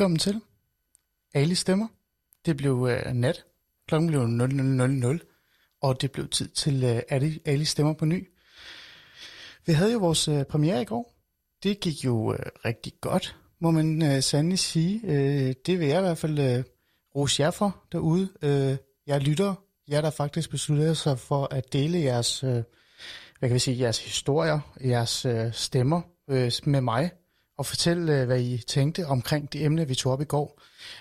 Velkommen til. Ali stemmer. Det blev øh, nat. Klokken blev 00.00, og det blev tid til øh, Ali, Ali stemmer på ny. Vi havde jo vores øh, premiere i går. Det gik jo øh, rigtig godt, må man øh, sandelig sige. Øh, det vil jeg i hvert fald øh, rose jer for derude. Øh, jeg lytter, jer der faktisk besluttede sig for at dele jeres, øh, hvad kan vi sige, jeres historier, jeres øh, stemmer øh, med mig og fortælle, øh, hvad I tænkte omkring det emne, vi tog op i går.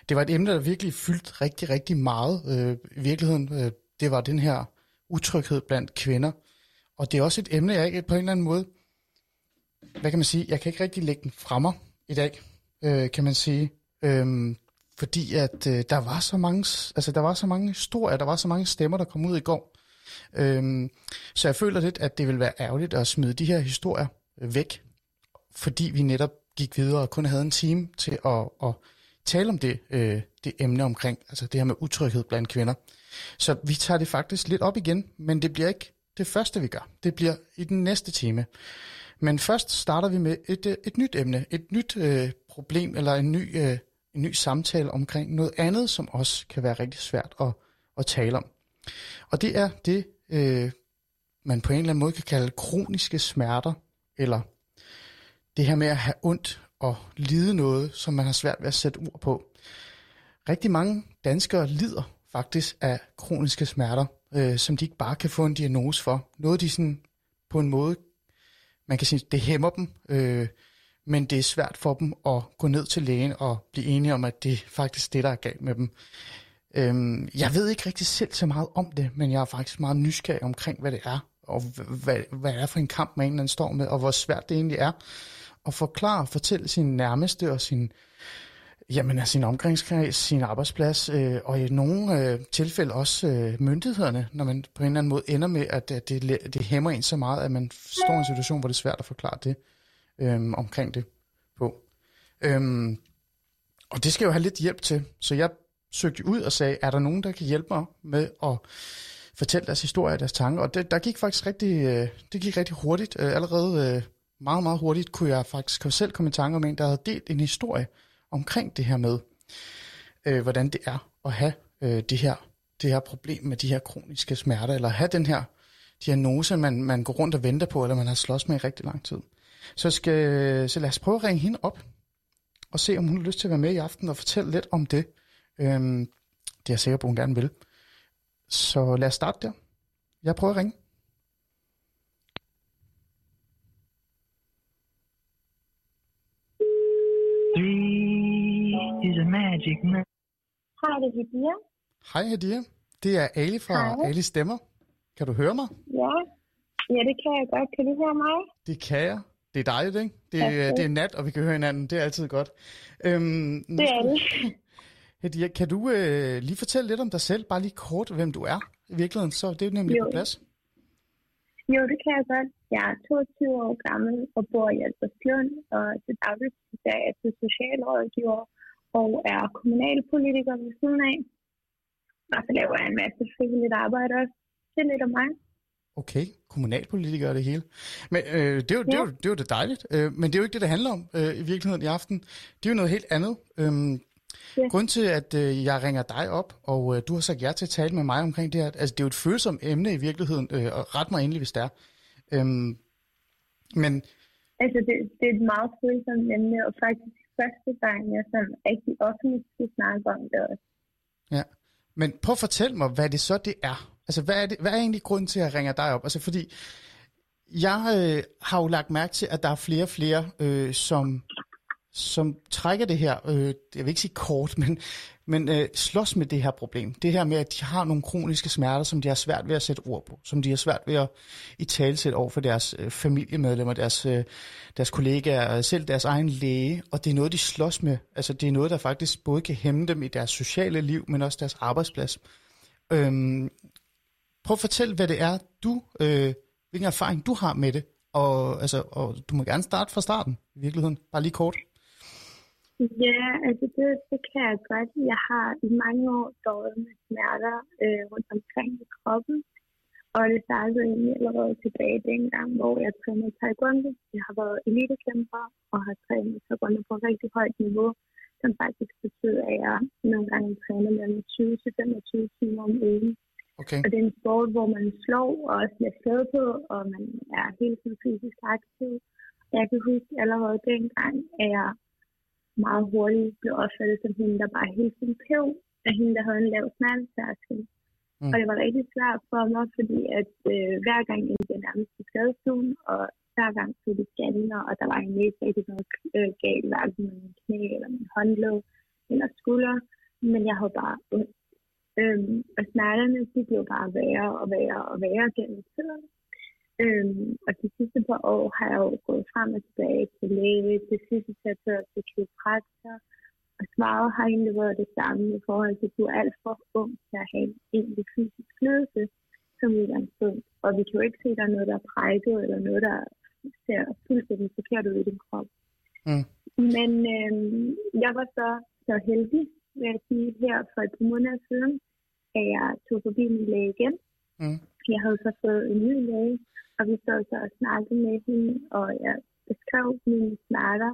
Det var et emne, der virkelig fyldte rigtig, rigtig meget. Øh, I virkeligheden, øh, det var den her utryghed blandt kvinder. Og det er også et emne, jeg ikke på en eller anden måde, hvad kan man sige, jeg kan ikke rigtig lægge den fra mig i dag, øh, kan man sige. Øh, fordi at øh, der var så mange, altså der var så mange historier, der var så mange stemmer, der kom ud i går. Øhm, så jeg føler lidt, at det vil være ærgerligt at smide de her historier øh, væk, fordi vi netop gik videre og kun havde en time til at, at tale om det, øh, det emne omkring, altså det her med utryghed blandt kvinder. Så vi tager det faktisk lidt op igen, men det bliver ikke det første, vi gør. Det bliver i den næste time. Men først starter vi med et, øh, et nyt emne, et nyt øh, problem, eller en ny, øh, en ny samtale omkring noget andet, som også kan være rigtig svært at, at tale om. Og det er det, øh, man på en eller anden måde kan kalde kroniske smerter, eller det her med at have ondt og lide noget, som man har svært ved at sætte ord på. Rigtig mange danskere lider faktisk af kroniske smerter, øh, som de ikke bare kan få en diagnose for. Noget de sådan på en måde, man kan sige, det hæmmer dem, øh, men det er svært for dem at gå ned til lægen og blive enige om, at det er faktisk det, der er galt med dem. Øh, jeg ved ikke rigtig selv så meget om det, men jeg er faktisk meget nysgerrig omkring, hvad det er, og hvad, hvad det er for en kamp, man egentlig står med, og hvor svært det egentlig er at forklare og fortælle sin nærmeste og sin, jamen, altså, sin omgangskreds, sin arbejdsplads, øh, og i nogle øh, tilfælde også øh, myndighederne, når man på en eller anden måde ender med, at, at det, det hæmmer en så meget, at man står i en situation, hvor det er svært at forklare det øh, omkring det på. Øh, og det skal jo have lidt hjælp til, så jeg søgte ud og sagde, er der nogen, der kan hjælpe mig med at fortælle deres historie og deres tanker? Og det, der gik faktisk rigtig, øh, det gik rigtig hurtigt. Øh, allerede øh, meget, meget hurtigt kunne jeg faktisk selv komme i tanke om en, der havde delt en historie omkring det her med, øh, hvordan det er at have øh, det, her, det her problem med de her kroniske smerter, eller have den her diagnose, man, man går rundt og venter på, eller man har slås med i rigtig lang tid. Så, skal, så lad os prøve at ringe hende op, og se, om hun har lyst til at være med i aften og fortælle lidt om det. Øhm, det er jeg sikker på, hun gerne vil. Så lad os starte der. Jeg prøver at ringe. Three is a magic number. Hej, det er Hadia. Hej Hadia. Det er Ali fra Hej. Ali Stemmer. Kan du høre mig? Ja. ja, det kan jeg godt. Kan du høre mig? Det kan jeg. Det er dejligt, ikke? Det, er, Perfekt. det er nat, og vi kan høre hinanden. Det er altid godt. Øhm, Det er det. Hadia, kan du øh, lige fortælle lidt om dig selv? Bare lige kort, hvem du er i virkeligheden. Så det er nemlig Jo. på plads. Jo, det kan jeg godt. Jeg er 22 år gammel og bor i Albertslund, og til dagligt er jeg til socialrådgiver og er kommunalpolitiker ved siden af. Og så laver jeg en masse frivilligt arbejde også. Det er lidt om mig. Okay, kommunalpolitiker og det hele. Men øh, det, er jo, det, er jo, det er jo det dejligt. Øh, men det er jo ikke det, det handler om øh, i virkeligheden i aften. Det er jo noget helt andet. Øhm, Ja. Grunden til, at øh, jeg ringer dig op, og øh, du har sagt ja til at tale med mig omkring det her, altså det er jo et følsomt emne i virkeligheden, øh, og ret mig endelig, hvis det er. Øhm, men Altså, det, det er et meget følsomt emne, og faktisk første gang, jeg sådan rigtig offentligt skal snakke om det også. Ja. Men prøv at fortælle mig, hvad det så det er. Altså, hvad er, det, hvad er egentlig grunden til, at jeg ringer dig op? Altså, fordi jeg øh, har jo lagt mærke til, at der er flere og flere, øh, som, som trækker det her, øh, jeg vil ikke sige kort, men, men øh, slås med det her problem. Det her med, at de har nogle kroniske smerter, som de har svært ved at sætte ord på, som de har svært ved at i talsætte over for deres øh, familiemedlemmer, deres, øh, deres kollegaer, og selv deres egen læge, og det er noget, de slås med. Altså, det er noget, der faktisk både kan hæmme dem i deres sociale liv, men også deres arbejdsplads. Øhm, prøv at fortælle, hvad det er, du, øh, hvilken erfaring du har med det, og, altså, og du må gerne starte fra starten, i virkeligheden, bare lige kort. Ja, altså det, det kan jeg godt. Jeg har i mange år døjet med smerter øh, rundt omkring i kroppen. Og det startede egentlig allerede tilbage dengang, hvor jeg trænede taekwondo. Jeg har været elitekæmper og har trænet taekwondo på et rigtig højt niveau som faktisk betyder, at jeg nogle gange træner mellem 20 til 25 timer om ugen. Okay. Og det er en sport, hvor man slår og også bliver slået på, og man er helt tiden fysisk aktiv. Jeg kan huske allerede dengang, at jeg meget hurtigt blev opfattet som hende, der bare hele tiden pev, af hende, der havde en lav smertetærskel. Mm. Og det var rigtig svært for mig, fordi at øh, hver gang jeg blev nærmest i skadestuen, og hver gang tog de scanner, og der var egentlig ikke rigtig noget øh, galt, hverken med min knæ, eller min håndled, eller skulder, men jeg havde bare ondt. Øhm, og smerterne, de blev bare værre og værre og værre gennem tiden. Øhm, og de sidste par år har jeg jo gået frem og tilbage til læge, til fysioterapeut, til kiropraktor, og svaret har egentlig været det samme i forhold til, at du er alt for ung til at have en egentlig fysisk ledelse som udgangspunkt. Og vi kan jo ikke se, at der er noget, der er brækket, eller noget, der ser fuldstændig forkert ud i din krop. Mm. Men øhm, jeg var så, så heldig, vil jeg sige, her for et par måneder siden, at jeg tog forbi min læge igen. Mm. Jeg havde så fået en ny læge, og vi stod så og snakkede med hende, og jeg beskrev mine smerter.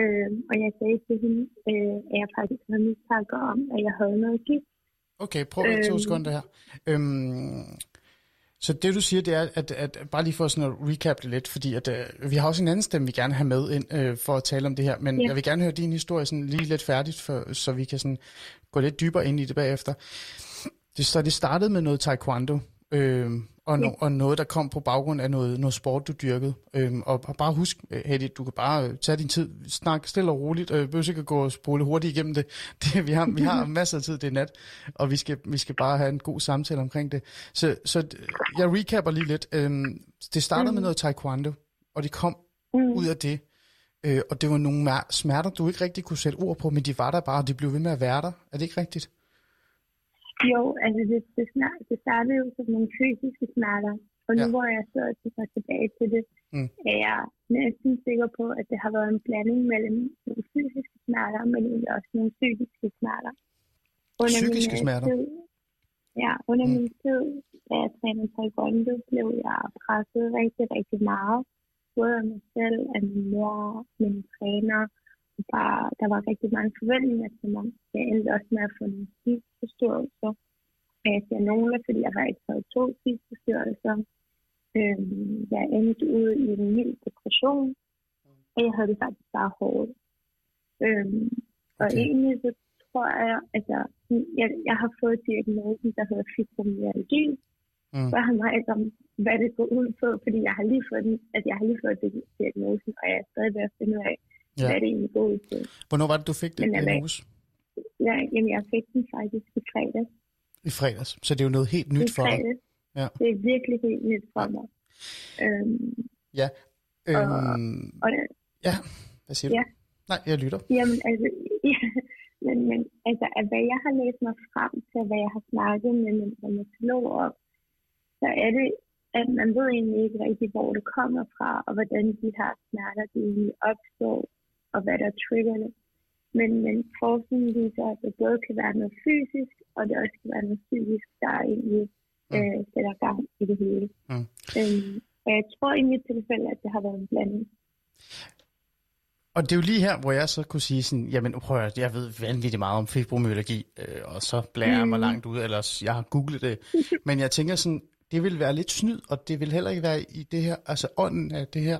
Øh, og jeg sagde til hende, øh, at jeg faktisk havde mistanke om, at jeg havde noget gift. Okay, prøv øh, to Øhm. sekunder her. Øhm, så det du siger, det er, at, at bare lige for sådan at recap det lidt, fordi at, øh, vi har også en anden stemme, vi gerne vil have med ind øh, for at tale om det her, men Ja. jeg vil gerne høre din historie sådan lige lidt færdigt, for, så vi kan sådan gå lidt dybere ind i det bagefter. Det, så det startede med noget taekwondo, øh, og, no, og noget, der kom på baggrund af noget, noget sport, du dyrkede. Øh, og bare husk, øh, Hedy, du kan bare øh, tage din tid, snak stille og roligt, øh, behøver ikke at gå og spole hurtigt igennem det. det vi, har, vi har masser af tid, det er nat, og vi skal, vi skal bare have en god samtale omkring det. Så, så jeg recapper lige lidt. Øh, det startede mm. med noget taekwondo, og det kom Mm. ud af det. Øh, og det var nogle smerter, du ikke rigtig kunne sætte ord på, men de var der bare, og de blev ved med at være der. Er det ikke rigtigt? Jo, altså det, det, snar, det startede jo som nogle fysiske smerter, og nu Ja. hvor jeg så tager tilbage til det, Mm. er jeg næsten sikker på, at det har været en blanding mellem nogle fysiske smerter, men også nogle psykiske smerter. Psykiske min, øh, smerter? Tid, ja, under Mm. min tid, da jeg trænede taekwondo, blev jeg presset rigtig, rigtig meget. Både af mig selv, af min mor, min træner, bare, der var rigtig mange forventninger til mig. Jeg endte også med at få en spiseforstyrrelse. Og jeg siger nogle, fordi jeg har ikke taget to spiseforstyrrelser. Øhm, jeg endte ud i en mild depression, og jeg havde det faktisk bare hårdt. Øhm, og Okay. egentlig så tror jeg, altså, jeg, jeg har fået diagnosen, der hedder fibromyalgi. Mm. Spørger mig ikke om, hvad det går ud på, fordi jeg har lige fået, den, altså, jeg har lige fået di- diagnosen, og jeg er stadig ved at finde ud af, Ja. hvad det egentlig ud på. Hvornår var det, du fik den Men diagnose? Ja, jamen, jeg fik den faktisk i fredags. I fredags. Så det er jo noget helt nyt for dig. Ja. Det er virkelig helt nyt for mig. Øhm, Øhm, og det, ja, hvad siger du? Ja. Nej, jeg lytter. Jamen, altså, ja, men, men altså, at hvad jeg har læst mig frem til, hvad jeg har snakket med min rheumatolog om, så er det, at man ved egentlig ikke rigtig, hvor det kommer fra, og hvordan de her smerter, de opstår, og hvad der trigger det. Men, men forskningen viser, at det både kan være noget fysisk, og det også kan være noget psykisk, der egentlig Mm. øh, sætter gang i det hele. Mm. Øhm, og jeg tror i mit tilfælde, at det har været en blanding. Og det er jo lige her, hvor jeg så kunne sige sådan, jamen prøv at, jeg ved vanvittigt meget om fibromyalgi, øh, og så blærer jeg mig Mm. langt ud, ellers jeg har googlet det. Men jeg tænker sådan, det vil være lidt snyd, og det vil heller ikke være i det her, altså ånden af det her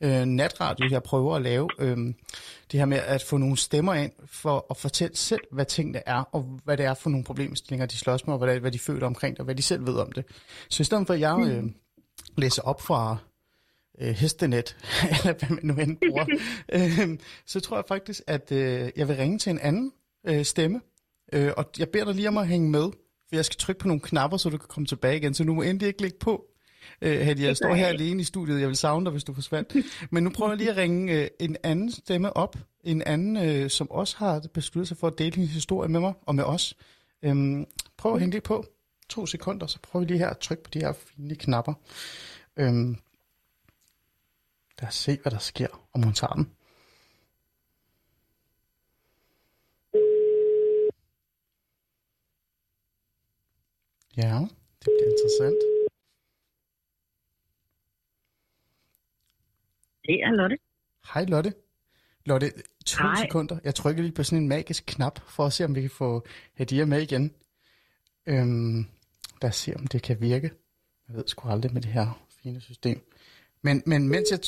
øh, natradio, jeg prøver at lave. Øh, det her med at få nogle stemmer ind for at fortælle selv, hvad tingene er, og hvad det er for nogle problemstillinger, de slås med, og hvad, hvad de føler omkring det, og hvad de selv ved om det. Så i stedet for, at jeg øh, læser op fra øh, hestenet, eller hvad man nu end bruger, øh, så tror jeg faktisk, at øh, jeg vil ringe til en anden øh, stemme, øh, og jeg beder dig lige om at hænge med, for jeg skal trykke på nogle knapper, så du kan komme tilbage igen, så nu må endelig ikke lægge på. Øh, Hedy, jeg står her alene i studiet, jeg vil savne dig, hvis du forsvandt. Men nu prøver jeg lige at ringe øh, en anden stemme op, en anden, øh, som også har besluttet sig for at dele hendes historie med mig og med os. Øhm, prøv at hænge det på. To sekunder, så prøver vi lige her at trykke på de her fine knapper. Øhm, lad os se, hvad der sker, om hun tager den. Ja, det bliver interessant. Det er Lotte. Hej Lotte. Lotte, to Hej. sekunder. Jeg trykker lige på sådan en magisk knap, for at se, om vi kan få Hadia med igen. Øhm, lad os se, om det kan virke. Jeg ved sgu aldrig med det her fine system. Men, men mens jeg...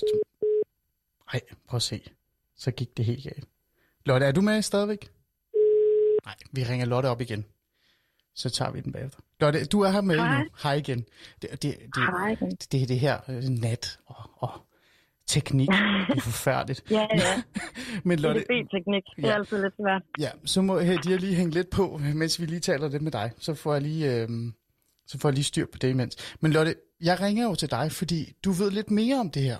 Nej, prøv at se. Så gik det helt galt. Lotte, er du med stadigvæk? Nej, vi ringer Lotte op igen. Så tager vi den bagefter. Lotte, du er her med Hej. nu. Hej igen. Det, det, det, Hej. det, det er det her øh, nat og, og teknik. Det er forfærdeligt. Ja, ja. Men Lotte, EDB-teknik, det er Ja. altid lidt svært. ja, så må Hedy lige hænge lidt på, mens vi lige taler lidt med dig. Så får jeg lige, øh, så får jeg lige styr på det imens. Men Lotte, jeg ringer jo til dig, fordi du ved lidt mere om det her.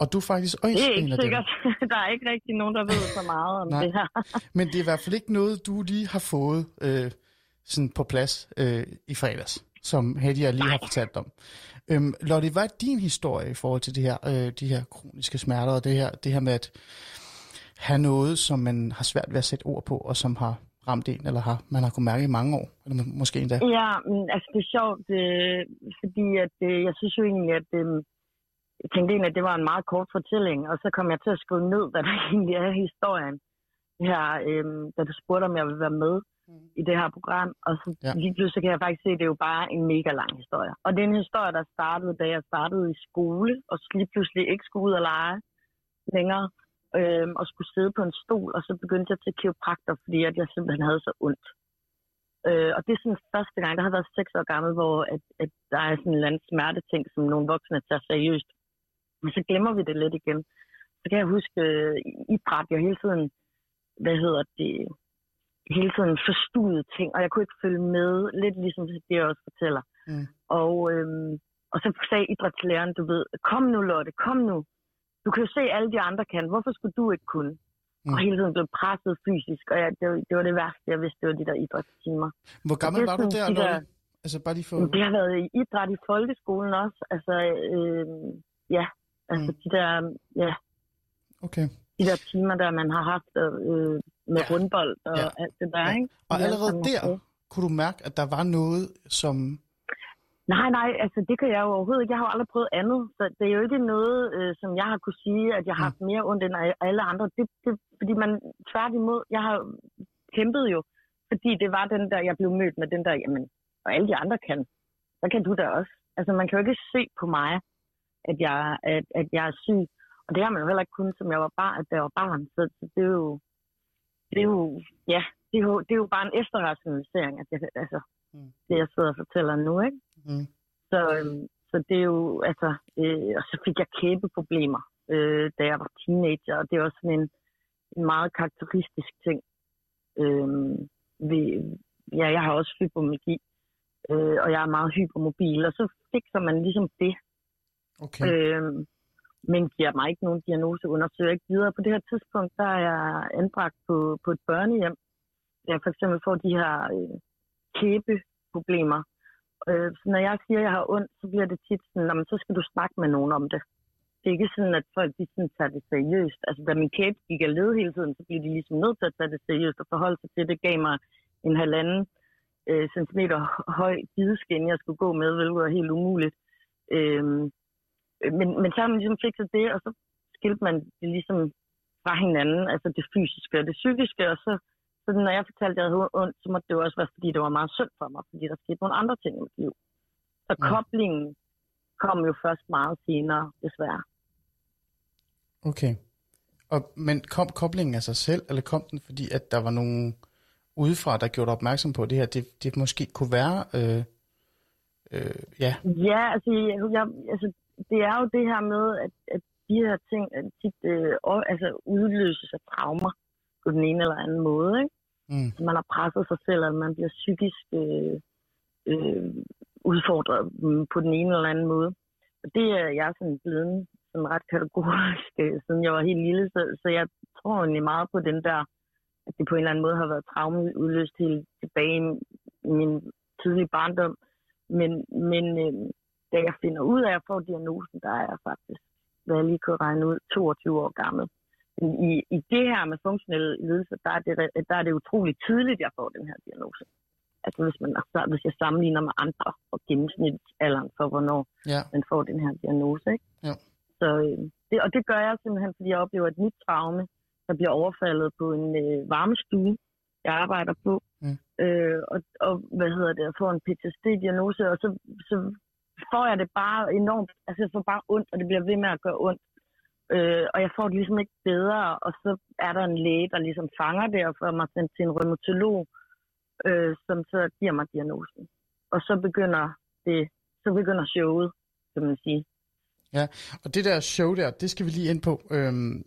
Og du er faktisk også Det er en ikke af dem. sikkert. Der er ikke rigtig nogen, der ved så meget om Nej. det her. Men det er i hvert fald ikke noget, du lige har fået øh, sådan på plads øh, i fredags, som Hedy lige har fortalt om. Øhm, Lotte, hvad er din historie i forhold til det her, øh, de her kroniske smerter, og det her, det her med at have noget, som man har svært ved at sætte ord på, og som har ramt en, eller har, man har kunnet mærke i mange år, eller må- måske endda. Ja, men altså det er sjovt, øh, fordi at, øh, jeg synes jo egentlig, at øh, jeg tænkte egentlig, at det var en meget kort fortælling, og så kom jeg til at skrive ned, hvad der egentlig er i historien. Her, øh, da du spurgte, om jeg ville være med i det her program, og så Ja. lige pludselig kan jeg faktisk se, at det er jo bare en mega lang historie. Og det er en historie, der startede, da jeg startede i skole, og så lige pludselig ikke skulle ud og lege længere, øh, og skulle sidde på en stol, og så begyndte jeg til kiropraktor, fordi at jeg simpelthen havde så ondt. Øh, og det er sådan første gang, der har været seks år gammel, hvor at, at der er sådan en eller anden smerteting, som nogle voksne tager seriøst. Men så glemmer vi det lidt igen. Så kan jeg huske øh, idræt, jeg hele tiden, hvad hedder det, hele tiden forstuede ting, og jeg kunne ikke følge med, lidt ligesom det jeg også fortæller. Mm. Og, øhm, og så sagde idrætslæreren, du ved, kom nu Lotte, kom nu. Du kan jo se, alle de andre kan. Hvorfor skulle du ikke kunne? Mm. Og hele tiden blev presset fysisk, og jeg, det, var, det var det værste, jeg vidste, det var de der idrætstimer. Hvor gammel det var du der, de der- Altså bare lige for... Det har været i idræt i folkeskolen også. Altså, øh, ja, altså mm. de der, ja, Okay. de der timer, der man har haft øh, med Ja. rundbold og Ja. alt det der, Ja. ikke? Og De allerede der kunne du mærke, at der var noget, som... Nej, nej, altså det kan jeg jo overhovedet ikke. Jeg har jo aldrig prøvet andet. Så det er jo ikke noget, øh, som jeg har kunne sige, at jeg har haft mere ondt end alle andre. Det, det, fordi man tværtimod, jeg har kæmpet jo, fordi det var den der, jeg blev mødt med den der, jamen, og alle de andre kan, så kan du da også. Altså man kan jo ikke se på mig, at jeg, at, at jeg er syg. Og det har man jo heller ikke kun, som jeg var barn, at jeg var barn. Så det er jo, det er jo, ja, det er jo, det er jo bare en efterrationalisering, at jeg, altså, Mm. det jeg sidder og fortæller nu, ikke? Mm. Så, øhm, så det er jo, altså, øh, og så fik jeg kæbeproblemer, øh, da jeg var teenager, og det er også sådan en, en meget karakteristisk ting. Øh, ved, ja, jeg har også fibromyalgi, øh, og jeg er meget hypermobil, og så fikser man ligesom det, Okay. øh, men giver mig ikke nogen diagnose, undersøger ikke videre. På det her tidspunkt, der er jeg anbragt på, på et børnehjem, jeg for eksempel får de her øh, kæbeproblemer, Øh, så når jeg siger, at jeg har ondt, så bliver det tit sådan, "Nå, men så skal du snakke med nogen om det. Det er ikke sådan, at folk de sådan, tager det seriøst. Altså, da min kæbe gik af led hele tiden, så blev de ligesom nødt til at tage det seriøst og forholde sig til. Det gav mig en halvanden øh, centimeter høj bideskin, jeg skulle gå med, hvilket var helt umuligt. Øh, men, men så har man ligesom fikset det, og så skilte man det ligesom fra hinanden, altså det fysiske og det psykiske, og så så når jeg fortalte, at jeg havde ondt, så måtte det jo også være, fordi det var meget synd for mig, fordi der skete nogle andre ting i mit liv. Så Mm. koblingen kom jo først meget senere, desværre. Okay. Og, men kom koblingen af sig selv, eller kom den, fordi at der var nogen udefra, der gjorde dig opmærksom på det her, det, det måske kunne være, øh, øh, ja, Ja, altså, jeg, jeg, altså, det er jo det her med, at, at de her ting tit øh, altså, udløses af traumer på den ene eller anden måde. Ikke? mm, Så man har presset sig selv, eller man bliver psykisk øh, øh, udfordret mm, på den ene eller anden måde. Og det er jeg sådan blevet sådan ret kategorisk, øh, siden jeg var helt lille. Så, så jeg tror egentlig meget på den der, at det på en eller anden måde har været traume udløst helt tilbage i i min tidlige barndom. Men, men øh, da jeg finder ud af at få diagnosen, der er jeg faktisk, hvad jeg lige kunne regne ud, 22 år gammel. I, I det her med funktionelle lidelser, der er, det, der er det utroligt tidligt, jeg får den her diagnose. Altså hvis, man, hvis jeg sammenligner med andre og gennemsnitsalderen for, hvornår ja, man får den her diagnose. Ikke? Ja. Så, øh, det, og det gør jeg simpelthen, fordi jeg oplever et nyt traume, der bliver overfaldet på en øh, varmestue, jeg arbejder på. Mm. Øh, og, og, hvad hedder det, jeg får en PTSD-diagnose, og så, så får jeg det bare enormt, altså jeg får bare ondt, og det bliver ved med at gøre ondt. Øh, og jeg får det ligesom ikke bedre, og så er der en læge, der ligesom fanger det og får mig sendt til en rheumatolog, øh, som så giver mig diagnosen. Og så begynder det, så begynder showet, kan man sige. Ja, og det der show der, det skal vi lige ind på øhm,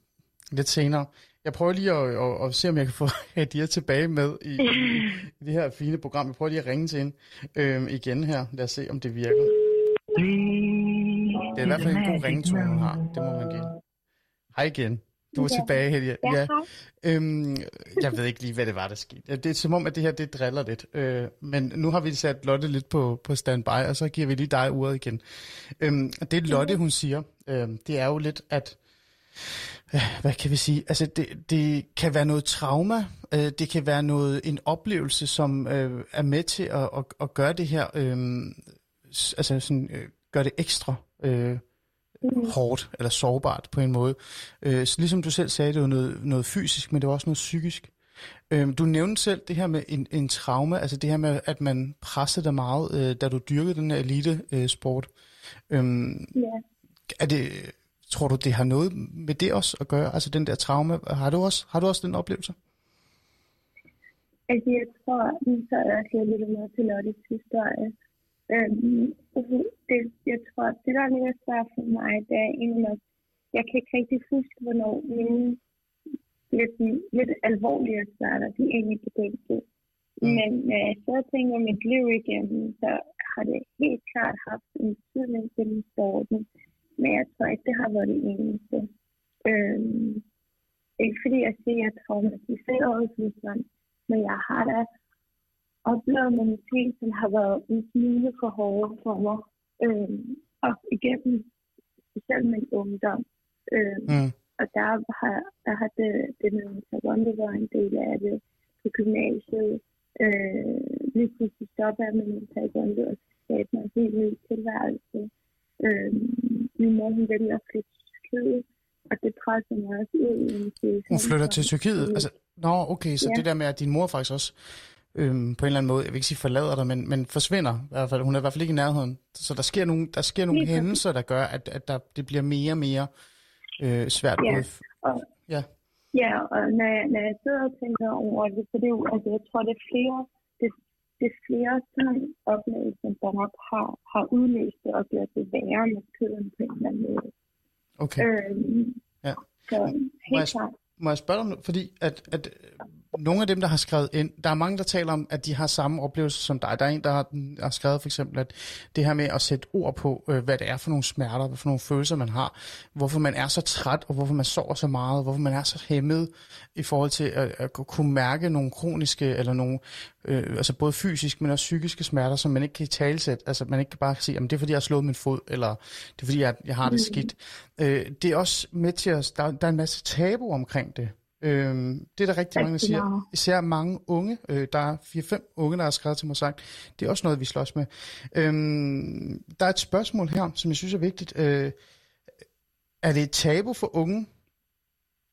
lidt senere. Jeg prøver lige at, at, at se, om jeg kan få Hadia tilbage med i, i, i det her fine program. Jeg prøver lige at ringe til hende øhm, igen her. Lad os se, om det virker. Det er i hvert fald en god ringetone, hun har. Det må man give. Hej igen. Du er Ja. tilbage, Helge. Ja, Ja. Øhm, jeg ved ikke lige, hvad det var, der skete. Det er som om, at det her, det driller lidt. Øh, men nu har vi sat Lotte lidt på, på standby, og så giver vi lige dig ordet igen. Øhm, det Lotte, hun siger, øh, det er jo lidt, at øh, hvad kan vi sige? Altså, det, det kan være noget trauma. Øh, det kan være noget en oplevelse, som øh, er med til at, at, at gøre det her, øh, altså sådan, øh, gøre det ekstra øh, hårdt eller sårbart på en måde. Øh, så ligesom du selv sagde, det var noget, noget fysisk, men det var også noget psykisk. Øh, du nævnte selv det her med en, en trauma, altså det her med, at man pressede dig meget, øh, da du dyrkede den her elite-sport. Øh, sport. øhm, Ja. er det, tror du, det har noget med det også at gøre? Altså den der trauma, har du også, har du også den oplevelse? Altså, jeg tror, nu så jeg også lidt med til Lottes historie. Øhm, det, jeg tror, det der er lidt svært for mig, det er egentlig nok, jeg kan ikke rigtig huske, hvornår mine lidt, lidt alvorlige smerter, de egentlig begyndte. Mm. Men når jeg så tænker mit liv igennem, så har det helt klart haft en betydning til den sporten. Men jeg tror ikke, det har været det eneste. Øhm, ikke fordi jeg siger, at jeg er traumatiseret, sådan, men jeg har da oplevet nogle ting, som har været en smule for hårde for mig. Øhm, og igennem specielt min ungdom. Øhm, Mm. og der har, der har det, det med taekwondo været en del af det på gymnasiet. Øh, lige pludselig stoppede jeg med min taekwondo og skabe mig en helt ny tilværelse. Øh, min mor, hun vælger at flytte til Tyrkiet, og det presser mig også ud. Hun flytter til Tyrkiet? Altså, nå, okay, så Ja. det der med, at din mor faktisk også øhm, på en eller anden måde, jeg vil ikke sige forlader dig, men, men forsvinder i hvert fald. Hun er i hvert fald ikke i nærheden. Så der sker nogle, der sker nogle hændelser, der gør, at, at der, det bliver mere og mere øh, svært. Ja. F- Og, Ja. ja, og når jeg, når jeg sidder og tænker over det, så det er jo, altså jeg tror, det er flere, det, det er flere sådan oplevelser, der nok har, har udløst det og gjort det værre med køden på en eller anden måde. okay. Øhm, Ja. Så helt klart. Må jeg spørge dig fordi at, at øh, nogle af dem, der har skrevet ind, der er mange, der taler om, at de har samme oplevelse som dig. Der er en, der har, har skrevet for eksempel, at det her med at sætte ord på, øh, hvad det er for nogle smerter, hvad for nogle følelser man har, hvorfor man er så træt, og hvorfor man sover så meget, hvorfor man er så hæmmet i forhold til at, at kunne mærke nogle kroniske, eller nogle, øh, altså både fysiske, men også psykiske smerter, som man ikke kan talsætte. Altså man ikke kan bare sige, at det er fordi, jeg har slået min fod, eller det er fordi, jeg, jeg har det skidt. Øh, det er også med til at, der, der er en masse tabu omkring det. Øhm, det er der rigtig mange, der siger. Især mange unge. Øh, der er 4-5 unge, der har skrevet til mig og sagt, det er også noget, vi slås med. Øhm, der er et spørgsmål her, som jeg synes er vigtigt. Øh, er det et tabu for unge,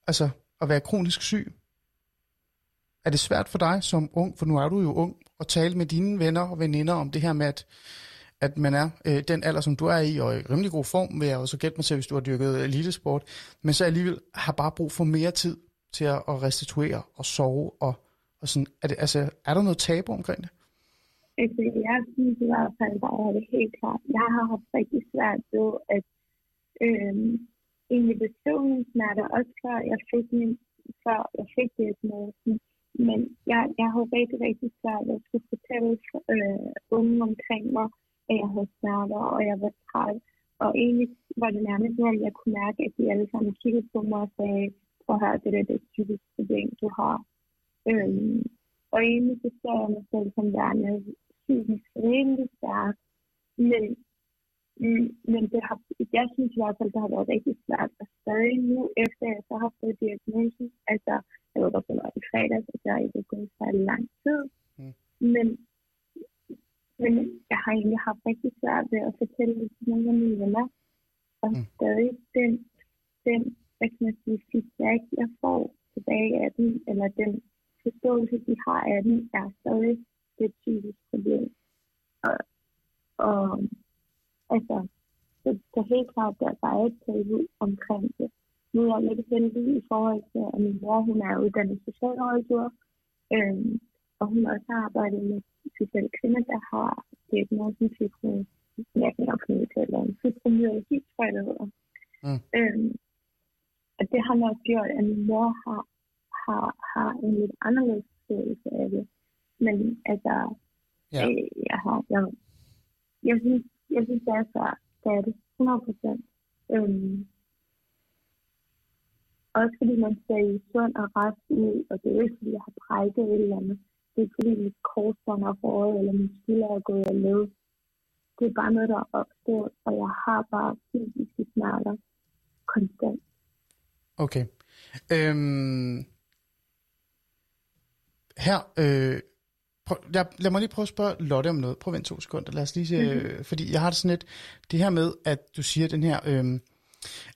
altså at være kronisk syg? Er det svært for dig som ung, for nu er du jo ung, at tale med dine venner og veninder om det her med, at, at man er øh, den alder, som du er i, og i rimelig god form, vil jeg også gætte mig til, hvis du har dyrket øh, elitesport, men så alligevel har bare brug for mere tid til at, at restituere og sove, og, og sådan, er, det, altså, er der noget tabu omkring det? Altså, jeg synes i hvert fald, der er det helt klart. Jeg har haft rigtig svært ved at øh, egentlig beskrive mine smerter, også før jeg fik, min, før jeg fik diagnosen. Men jeg, jeg har rigtig, rigtig svært ved at skulle fortælle øh, unge omkring mig, at jeg havde smerter, og jeg var træt. Og egentlig var det nærmest, som om jeg kunne mærke, at de alle sammen kiggede på mig og sagde, prøv at høre, det der det er et psykisk problem, du har. Øhm, og egentlig så ser jeg mig selv som værende psykisk rimelig stærk. Men, men det har, jeg synes i hvert fald, det har været rigtig svært. Og stadig nu, efter jeg så har fået diagnosen, altså, jeg ved godt, det var i fredags, at jeg ikke er gået særlig lang tid. Mm. Men, men jeg har egentlig haft rigtig svært ved at fortælle det til nogle af mine venner. Og Mm. stadig den, den, hvad kan man sige, feedback, jeg får tilbage af den, eller den forståelse, de har af den, er stadig et psykisk problem. Og, og altså, så, så helt klart, der er et tabu omkring det. Nu er jeg lidt heldig i forhold til, at min mor, hun er uddannet socialrådgiver, øhm, og hun også har arbejdet med specielle kvinder, der har diagnosen fibro, jeg kan nok finde til, eller en fibromyalgi, tror jeg, det hedder. Mm. Øhm, og det har nok gjort, at min mor har, har, har en lidt anderledes forståelse af det. Men altså, Ja. øh, jeg har, jeg, jeg synes, jeg synes, det er svært. Det er det. 100 procent. Øhm, også fordi man ser sund og rask ud, og det er ikke, fordi jeg har brækket et eller andet. Det er fordi mit korsbånd er foråret, eller min skulder er gået af led. Det er bare noget, der er opstået, og jeg har bare fysiske smerter konstant. Okay. Øhm, her, øh, prøv, lad, lad mig lige prøve at spørge Lotte om noget. Prøv at vente to sekunder. Lad os lige se, øh, fordi jeg har det sådan lidt, det her med, at du siger den her, øh,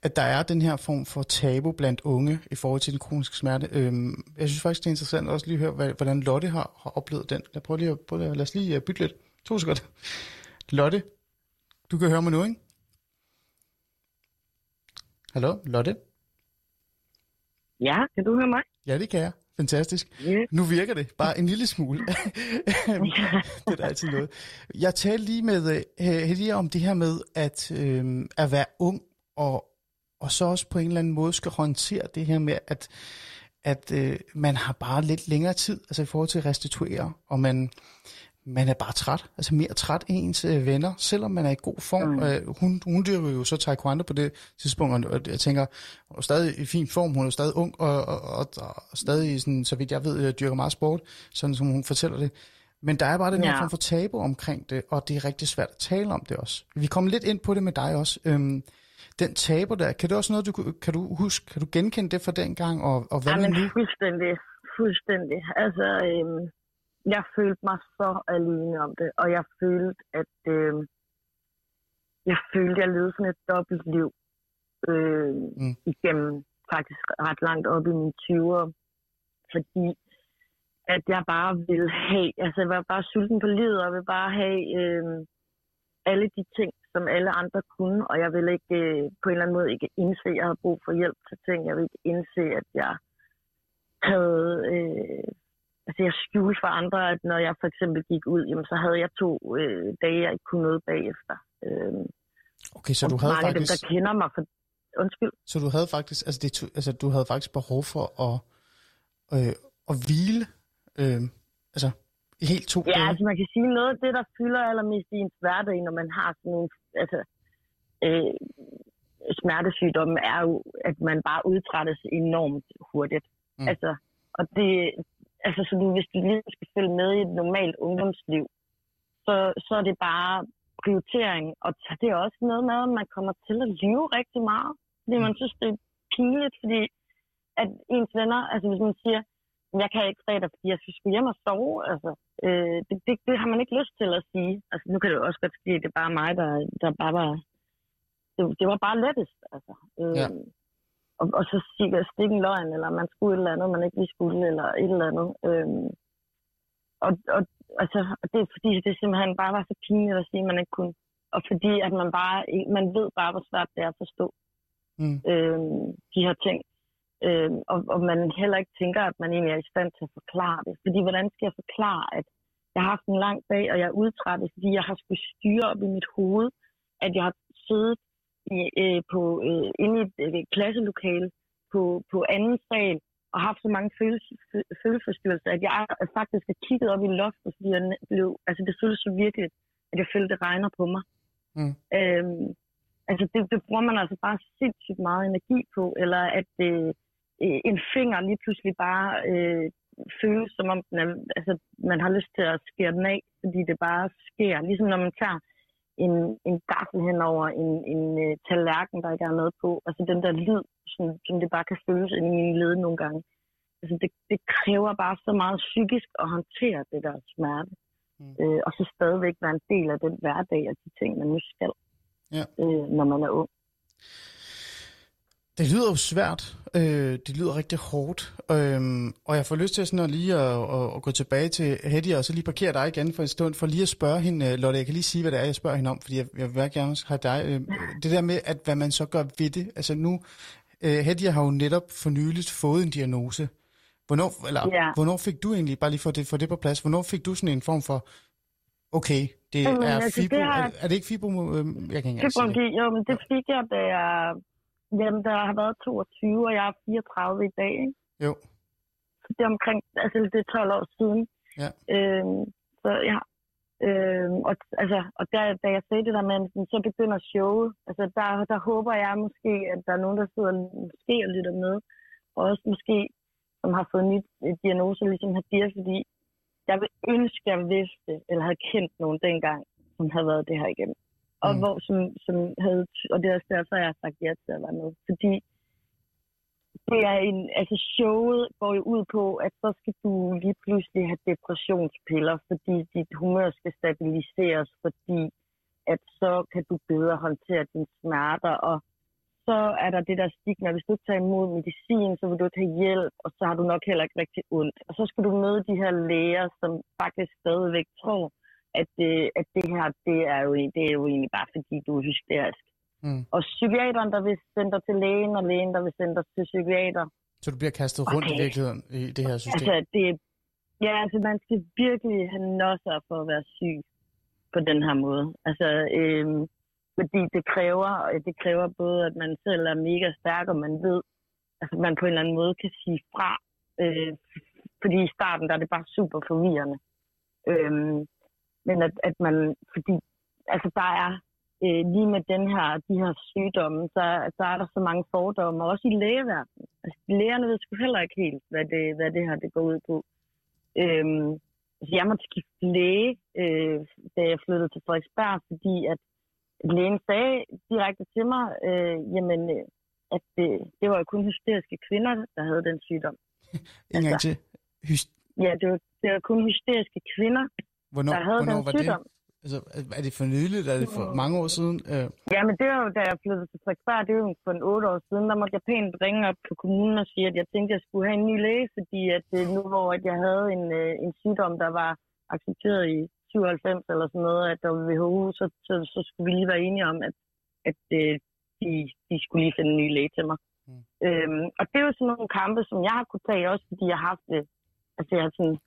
at der er den her form for tabu blandt unge i forhold til den kroniske smerte. Øh, jeg synes faktisk, det er interessant også lige at høre, hvordan Lotte har, har oplevet den. Lad, prøv lige at, prøv, at- lad os lige øh, bytte lidt. To sekunder. Lotte, du kan høre mig nu, ikke? Hallo, Lotte? Ja, kan du høre mig? Ja, det kan jeg. Fantastisk. Ja. Nu virker det bare en lille smule. det er altid noget. Jeg talte lige med øh, Hedia om det her med at, øh, at være ung, og, og så også på en eller anden måde skal håndtere det her med, at, at øh, man har bare lidt længere tid, altså i forhold til at restituere, og man, man er bare træt, altså mere træt end ens øh, venner, selvom man er i god form. Mm. Øh, hun, hun dyrker jo så taekwondo på det tidspunkt, og jeg tænker, hun er stadig i fin form, hun er stadig ung, og, og, og, og stadig, sådan, så vidt jeg ved, øh, dyrker meget sport, sådan som hun fortæller det. Men der er bare den her Ja. form for tabu omkring det, og det er rigtig svært at tale om det også. Vi kommer lidt ind på det med dig også. Øhm, den tabu der, kan det også noget, du, kan du huske, kan du genkende det fra dengang, og, og hvad Ja, men nu? fuldstændig. Fuldstændig. Altså, øhm, jeg følte mig så alene om det, og jeg følte, at øhm, jeg følte, at jeg levede sådan et dobbelt liv øh, mm. igennem faktisk ret langt op i mine 20'er, fordi at jeg bare ville have, altså jeg var bare sulten på livet, og ville bare have øh, alle de ting, som alle andre kunne, og jeg ville ikke øh, på en eller anden måde ikke indse, at jeg havde brug for hjælp til ting. Jeg ville ikke indse, at jeg havde, øh, altså jeg skjulte for andre, at når jeg for eksempel gik ud, jamen, så havde jeg to øh, dage, jeg ikke kunne noget bagefter. Øh, Okay, så du havde mange af dem, faktisk... der kender mig, for, undskyld, Så du havde faktisk, altså, det, altså du havde faktisk behov for at, øh, at hvile, øh, altså helt to Ja, dage. altså man kan sige, noget af det, der fylder allermest i ens hverdag, når man har sådan en, altså, øh, smertesygdomme, er jo, at man bare udtrættes enormt hurtigt. Mm. Mm. Altså, og det, altså så du, hvis du lige skal følge med i et normalt ungdomsliv, så, så er det bare prioritering, og det er også noget med, at man kommer til at lyve rigtig meget, fordi man synes, det er pinligt, fordi at ens venner, altså hvis man siger, jeg kan ikke fredag, fordi jeg skal skulle hjem og sove. Altså, øh, det, det, det, har man ikke lyst til at sige. Altså, nu kan det jo også godt ske, at det er bare mig, der, der bare var... Det, det var bare lettest, altså. Øh, Ja. og, og så stikke, stikke en løgn, eller man skulle et eller andet, man ikke lige skulle, eller et eller andet. Øh, og, og altså, det er fordi, det simpelthen bare var så pinligt at sige, at man ikke kunne. Og fordi, at man bare, man ved bare, hvor svært det er at forstå Mm. øh, de her ting. Øh, og, og man heller ikke tænker, at man egentlig er i stand til at forklare det. Fordi hvordan skal jeg forklare, at jeg har haft en lang dag, og jeg er udtrættet, fordi jeg har skulle styre op i mit hoved, at jeg har siddet i, øh, på, øh, inde i et øh, klasselokale på, på anden sal, og haft så mange følelse, fø- følelsesforstyrrelser, at jeg faktisk har kigget op i loftet, fordi jeg blev, altså det føles så virkeligt, at jeg følte, det regner på mig. Mm. Øhm, altså det, det bruger man altså bare sindssygt meget energi på, eller at øh, øh, en finger lige pludselig bare øh, føles som om den er, altså, man har lyst til at skære den af, fordi det bare sker. Ligesom når man tager en, en gaffel hen over en, en uh, tallerken, der ikke er noget på. Altså den der lyd, som, som det bare kan føles ind i mine led nogle gange. Altså det, det kræver bare så meget psykisk at håndtere det der smerte. Mm. Øh, og så stadigvæk være en del af den hverdag og de ting, man nu skal, Ja. øh, når man er ung. Det lyder jo svært. Øh, det lyder rigtig hårdt. Øhm, og jeg får lyst til sådan at lige at, at, at gå tilbage til Hedy og så lige parkere dig igen for en stund, for lige at spørge hende. Lotte, jeg kan lige sige, hvad det er, jeg spørger hende om, fordi jeg, jeg vil gerne have dig. Øh, det der med, at hvad man så gør ved det. Altså nu, øh, Hedy har jo netop for nyligt fået en diagnose. Hvornår, eller, Ja. hvornår fik du egentlig, bare lige for det, for det på plads, hvornår fik du sådan en form for, okay, det Jamen, er altså, fibro, det har- er, er det ikke fibro, øh, jeg kan ikke engang sige det. Jo, men det fik jeg, da jeg, jamen, der har været 22, og jeg er 34 i dag, ikke? Jo, Så det er omkring, altså det er 12 år siden. Ja. Øhm, så ja, øhm, og, altså, og der, da jeg sagde det der med, så begynder showet, altså der, der håber jeg måske, at der er nogen, der sidder måske og lytter med, og også måske, som har fået en ny øh, diagnose, ligesom Hadir, fordi jeg vil ønske, at jeg vidste, eller havde kendt nogen dengang, som havde været det her igennem. Og Mm. hvor, som, som havde, og det er også derfor, jeg har sagt ja til at være med. Fordi det er en, altså showet går jo ud på, at så skal du lige pludselig have depressionspiller, fordi dit humør skal stabiliseres, fordi at så kan du bedre håndtere dine smerter, og så er der det der stigma, hvis du tager imod medicin, så vil du ikke have hjælp, og så har du nok heller ikke rigtig ondt. Og så skal du møde de her læger, som faktisk stadigvæk tror, at det, at det her, det er, jo, det er jo egentlig bare fordi, du er hysterisk. Mm. Og psykiateren, der vil sende dig til lægen, og lægen, der vil sende dig til psykiater. så du bliver kastet rundt i Okay. virkeligheden i det her system. Altså, det, ja, altså, man skal virkelig have nosser for at være syg på den her måde. Altså, øhm, fordi det kræver, det kræver både, at man selv er mega stærk, og man ved, altså, man på en eller anden måde kan sige fra. Øh, fordi i starten, der er det bare super forvirrende. Øhm, men at, at man, fordi, altså, der er øh, lige med den her, de her sygdomme, så, så er der så mange fordomme, også i lægeverdenen. Altså, lægerne ved sgu heller ikke helt, hvad det, hvad det her det går ud på. Øhm, altså, jeg måtte skifte læge, øh, da jeg flyttede til Frederiksberg, fordi at lægen sagde direkte til mig, øh, jamen, øh, at det, det var jo kun hysteriske kvinder, der havde den sygdom. En gang altså- til. Hyst- Ja, det var, det var kun hysteriske kvinder, hvornår, der havde hvornår den var sygdom. det? Altså, er det for nyligt? Er det for mange år siden? Øh, Ja, men det var jo, da jeg flyttede til Frederiksberg, det var jo for en otte år siden, der måtte jeg pænt ringe op på kommunen og sige, at jeg tænkte, at jeg skulle have en ny læge, fordi at øh, nu hvor at jeg havde en, øh, en sygdom, der var accepteret i 97 eller sådan noget, at der var WHO, så, så, så skulle vi lige være enige om, at, at øh, de, de skulle lige finde en ny læge til mig. Mm. Mm. Øhm, og det er jo sådan nogle kampe, som jeg har kunne tage, også fordi jeg har haft det, altså jeg har sådan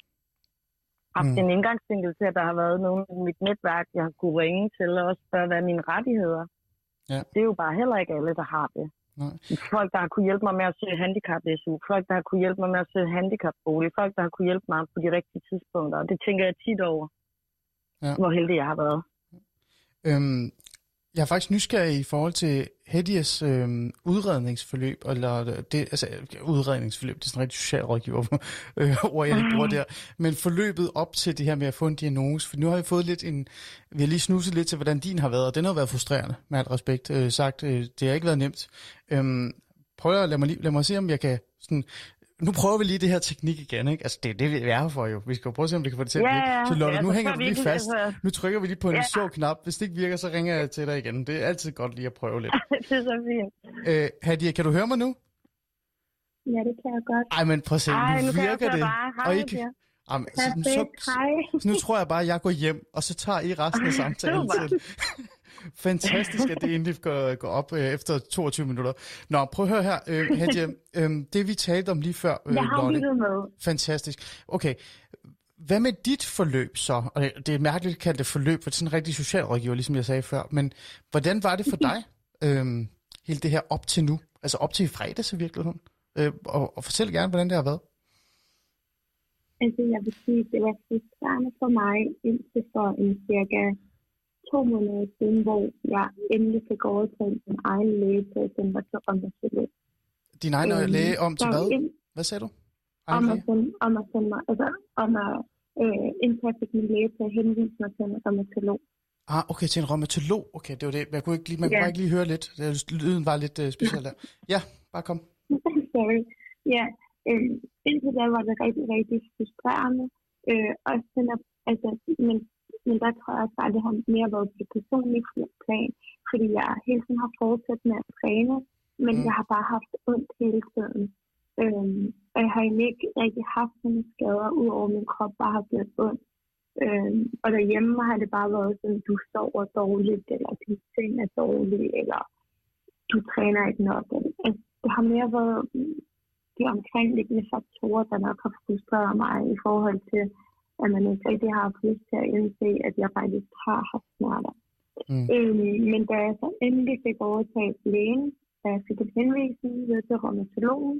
haft Mm. en indgangsvinkel til, at der har været nogen i mit netværk, jeg har kunne ringe til, og også spørge, hvad er mine rettigheder. Ja. Det er jo bare heller ikke alle, der har det. Nej. Folk, der har kunne hjælpe mig med at søge handicap-SU, folk, der har kunne hjælpe mig med at søge handicapbolig, folk, der har kunne hjælpe mig på de rigtige tidspunkter. Og det tænker jeg tit over, Ja. hvor heldig jeg har været. øhm, jeg er faktisk nysgerrig i forhold til Hedias øh, udredningsforløb, eller øh, det, altså udredningsforløb, det er sådan en rigtig socialrådgiver øh, ord, jeg ikke bruger der, men forløbet op til det her med at få en diagnose, for nu har vi fået lidt en, vi har lige snuset lidt til, hvordan din har været, og den har været frustrerende, med alt respekt øh, sagt, øh, det har ikke været nemt. Øh, prøv at lad mig, lige, lad mig se, om jeg kan sådan, nu prøver vi lige det her teknik igen, ikke? Altså, det er det, vi er her for jo. Vi skal jo prøve at se, om vi kan få det til at Ja, virke. ja, Så Lotte, ja, nu så hænger du vi lige fast. altså- Nu trykker vi lige på en Ja. sjov knap. Hvis det ikke virker, så ringer jeg til dig igen. Det er altid godt lige at prøve lidt. det er så fint. Øh, Hadia, kan du høre mig nu? Ja, det kan jeg godt. Ej, men prøv at se, Ej, nu nu virker det. bare. Hej, Og ikke, Jamen, så, så, Hej. så nu tror jeg bare, at jeg går hjem, og så tager I resten af samtalen til. Fantastisk, at det egentlig går, går op øh, efter 22 minutter. Nå, prøv at høre her, øh, Hadia. øh, det vi talte om lige før, øh, Jeg har lyttet med. Fantastisk. Okay. Hvad med dit forløb så? Og det- det er mærkeligt at kalde det forløb, for det er sådan en rigtig socialrådgiver, ligesom jeg sagde før. Men hvordan var det for dig, øhm, hele det her op til nu? Altså op til i fredags i virkeligheden? Øh, og, og fortæl gerne, hvordan det har været. Altså, jeg vil sige, det var frustrerende for mig indtil for en cirka to måneder siden, hvor jeg endelig fik overtaget min egen læge til at sende mig til rheumatolog. Din egen Øhm, læge om til hvad? ind- Hvad sagde du? Om Egen at læge? sende, om at sende mig, altså om at øh, indtil jeg fik min læge til at henvise mig til en rheumatolog. Ah, okay, til en rheumatolog. Okay, det var det. Jeg kunne ikke lige, man kunne Ja. ikke lige høre lidt. Lyden var lidt uh, speciel der. Ja, bare kom. Sorry. Ja, øh, indtil da var det rigtig, rigtig frustrerende. Øh, også den at, altså, men, men der tror jeg også bare, at det har mere været på det personlige plan, fordi jeg hele tiden har fortsat med at træne, men Mm. jeg har bare haft ondt hele tiden. Øhm, og jeg har egentlig ikke rigtig haft sådan skader, udover min krop bare har gjort ondt. Øhm, og derhjemme har det bare været sådan, du sover dårligt, eller din seng er dårlig, eller du træner ikke nok. Altså, det har mere været de omkringliggende faktorer, der nok har frustreret mig i forhold til, at man ikke rigtig har haft lyst til at indse, at jeg faktisk har haft smerter. Mm. Øhm, men da jeg så endelig fik overtaget lægen, da jeg fik en henvisning ved til rheumatologen,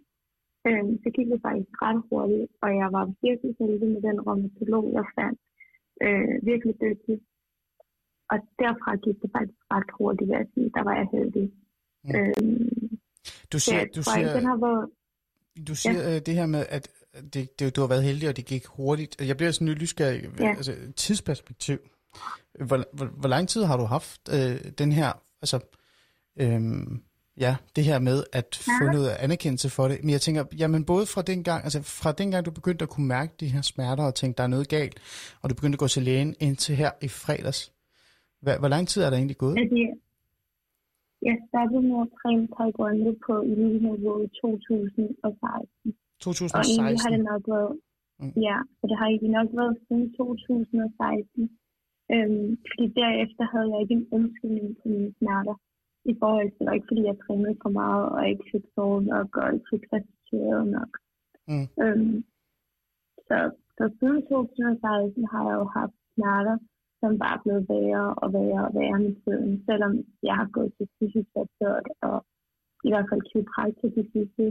øhm, så gik det faktisk ret hurtigt, og jeg var virkelig heldig med den rheumatolog, jeg fandt. Øh, virkelig dygtig. Og derfra gik det faktisk ret hurtigt, vil jeg sige. Der var jeg heldig. Mm. Øhm, Du siger, du den siger, har været... du siger ja. det her med, at det, det, du har været heldig, og det gik hurtigt. Jeg bliver sådan lidt nysgerrig. Ja. Altså, tidsperspektiv. Hvor, hvor, hvor lang tid har du haft øh, den her, altså, øhm, ja, det her med at få Ja. noget anerkendelse for det. Men jeg tænker, jamen både fra den gang, altså fra den gang, du begyndte at kunne mærke de her smerter og tænke, der er noget galt, og du begyndte at gå til lægen indtil her i fredags. Hvor, hvor lang tid er der egentlig gået? Altså, jeg- jeg startede med at træne taekwondo på elite-niveau i 2016. Og egentlig har det 2016. nok været, Mm. ja, så det har egentlig nok været siden 2016. Øhm, fordi derefter havde jeg ikke en undskyldning på mine smerter. I forhold til, det var ikke fordi jeg trænede for meget, og ikke fik sovet nok, og ikke fik restitueret nok. Mm. Øhm, så, så siden 2016 har jeg jo haft smerter, som bare er blevet værre og værre og værre med tiden. Selvom jeg har gået til fysioterapeut og i hvert fald kiropraktor de sidste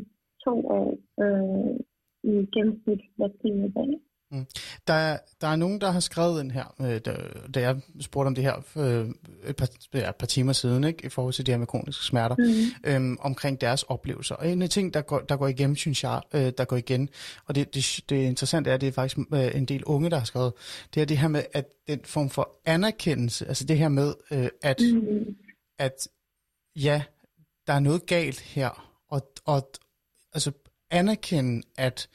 to år øh, i gennemsnit hver tiende dag. Der, er- der er nogen, der har skrevet ind her, øh, da, da jeg spurgte om det her øh, et, par, ja, et par timer siden, ikke, i forhold til det her med kroniske smerter, Mm. øhm, omkring deres oplevelser. Og en af ting, der går, der går igennem, synes jeg, øh, der går igen, og det, det, det interessante er, at det er faktisk øh, en del unge, der har skrevet, det er det her med, at den form for anerkendelse, altså det her med, øh, at, Mm. at ja, der er noget galt her, og, og altså anerkende, at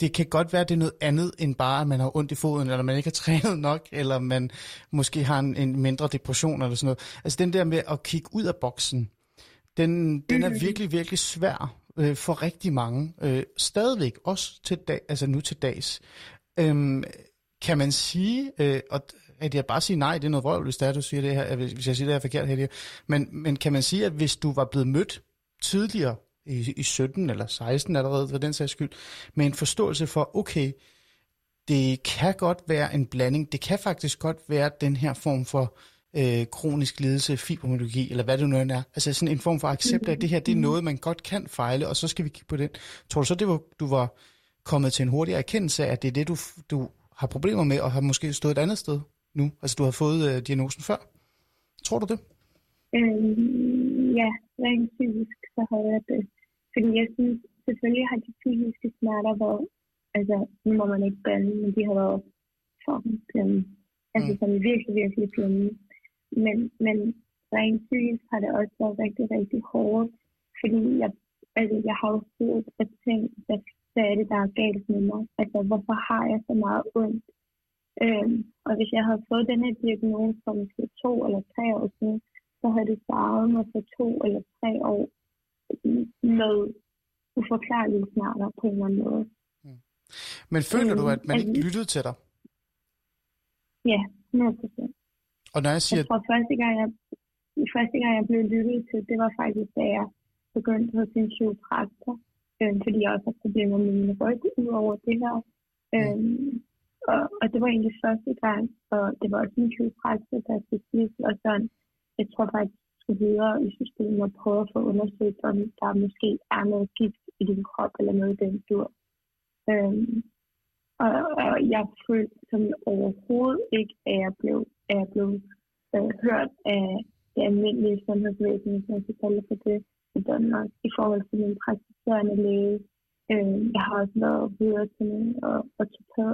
det kan godt være, at det er noget andet end bare, at man har ondt i foden, eller man ikke har trænet nok, eller man måske har en, en mindre depression eller sådan noget. Altså den der med at kigge ud af boksen, den, den er virkelig, virkelig svær øh, for rigtig mange. Øh, stadigvæk, også til dag, altså nu til dags. Øhm, kan man sige, øh, og at jeg bare sige nej, det er noget vrøvl, hvis, det er, du siger det her, hvis jeg siger det her forkert, Helge. Men, men kan man sige, at hvis du var blevet mødt tidligere, i, i 17 eller 16 allerede, for den sags skyld, med en forståelse for, okay, det kan godt være en blanding, det kan faktisk godt være den her form for øh, kronisk lidelse, fibromyalgi, eller hvad det nu end er. Altså sådan en form for accept af, at det her det er noget, man godt kan fejle, og så skal vi kigge på den. Tror du så, det var, du var kommet til en hurtig erkendelse af, at det er det, du, du har problemer med, og har måske stået et andet sted nu? Altså du har fået øh, diagnosen før? Tror du det? Øhm, ja, rent fysisk, så har jeg det. Fordi jeg synes, selvfølgelig har de fysiske smerter været, altså nu må man ikke bande, men de har været fucking slemme. Altså Mm. sådan virkelig, virkelig slemme. Men, men rent fysisk har det også været rigtig, rigtig hårdt. Fordi jeg, altså, jeg har jo siddet og tænkt, hvad, hvad er det, der er galt med mig? Altså, hvorfor har jeg så meget ondt? Øhm, og hvis jeg havde fået den her diagnose for måske to eller tre år siden, så havde det svaret mig for to eller tre år med uforklarlige smerter på en eller anden måde. Men føler du, Øhm, at man ikke altså- lyttede til dig? Ja, 100 procent. Og når jeg siger, Jeg tror, første gang jeg, første gang, jeg blev lyttet til, det var faktisk, da jeg begyndte hos en kiropraktor, øhm, fordi jeg også har problemer med min ryg ud over det her. Øhm, og, og det var egentlig første gang, og det var også en kiropraktor, der sidst, og sådan, jeg tror faktisk, jeg skulle videre i systemet og prøve at få undersøgt, om der måske er noget gift i din krop, eller noget i den dur. Øhm, og, og jeg følte som overhovedet ikke, at jeg blev, at jeg blev øh, hørt af det almindelige sundhedsvæsen, hvis man skal kalde for det, i Danmark, i forhold til min praktiserende læge. Øh, jeg har også været videre til min og,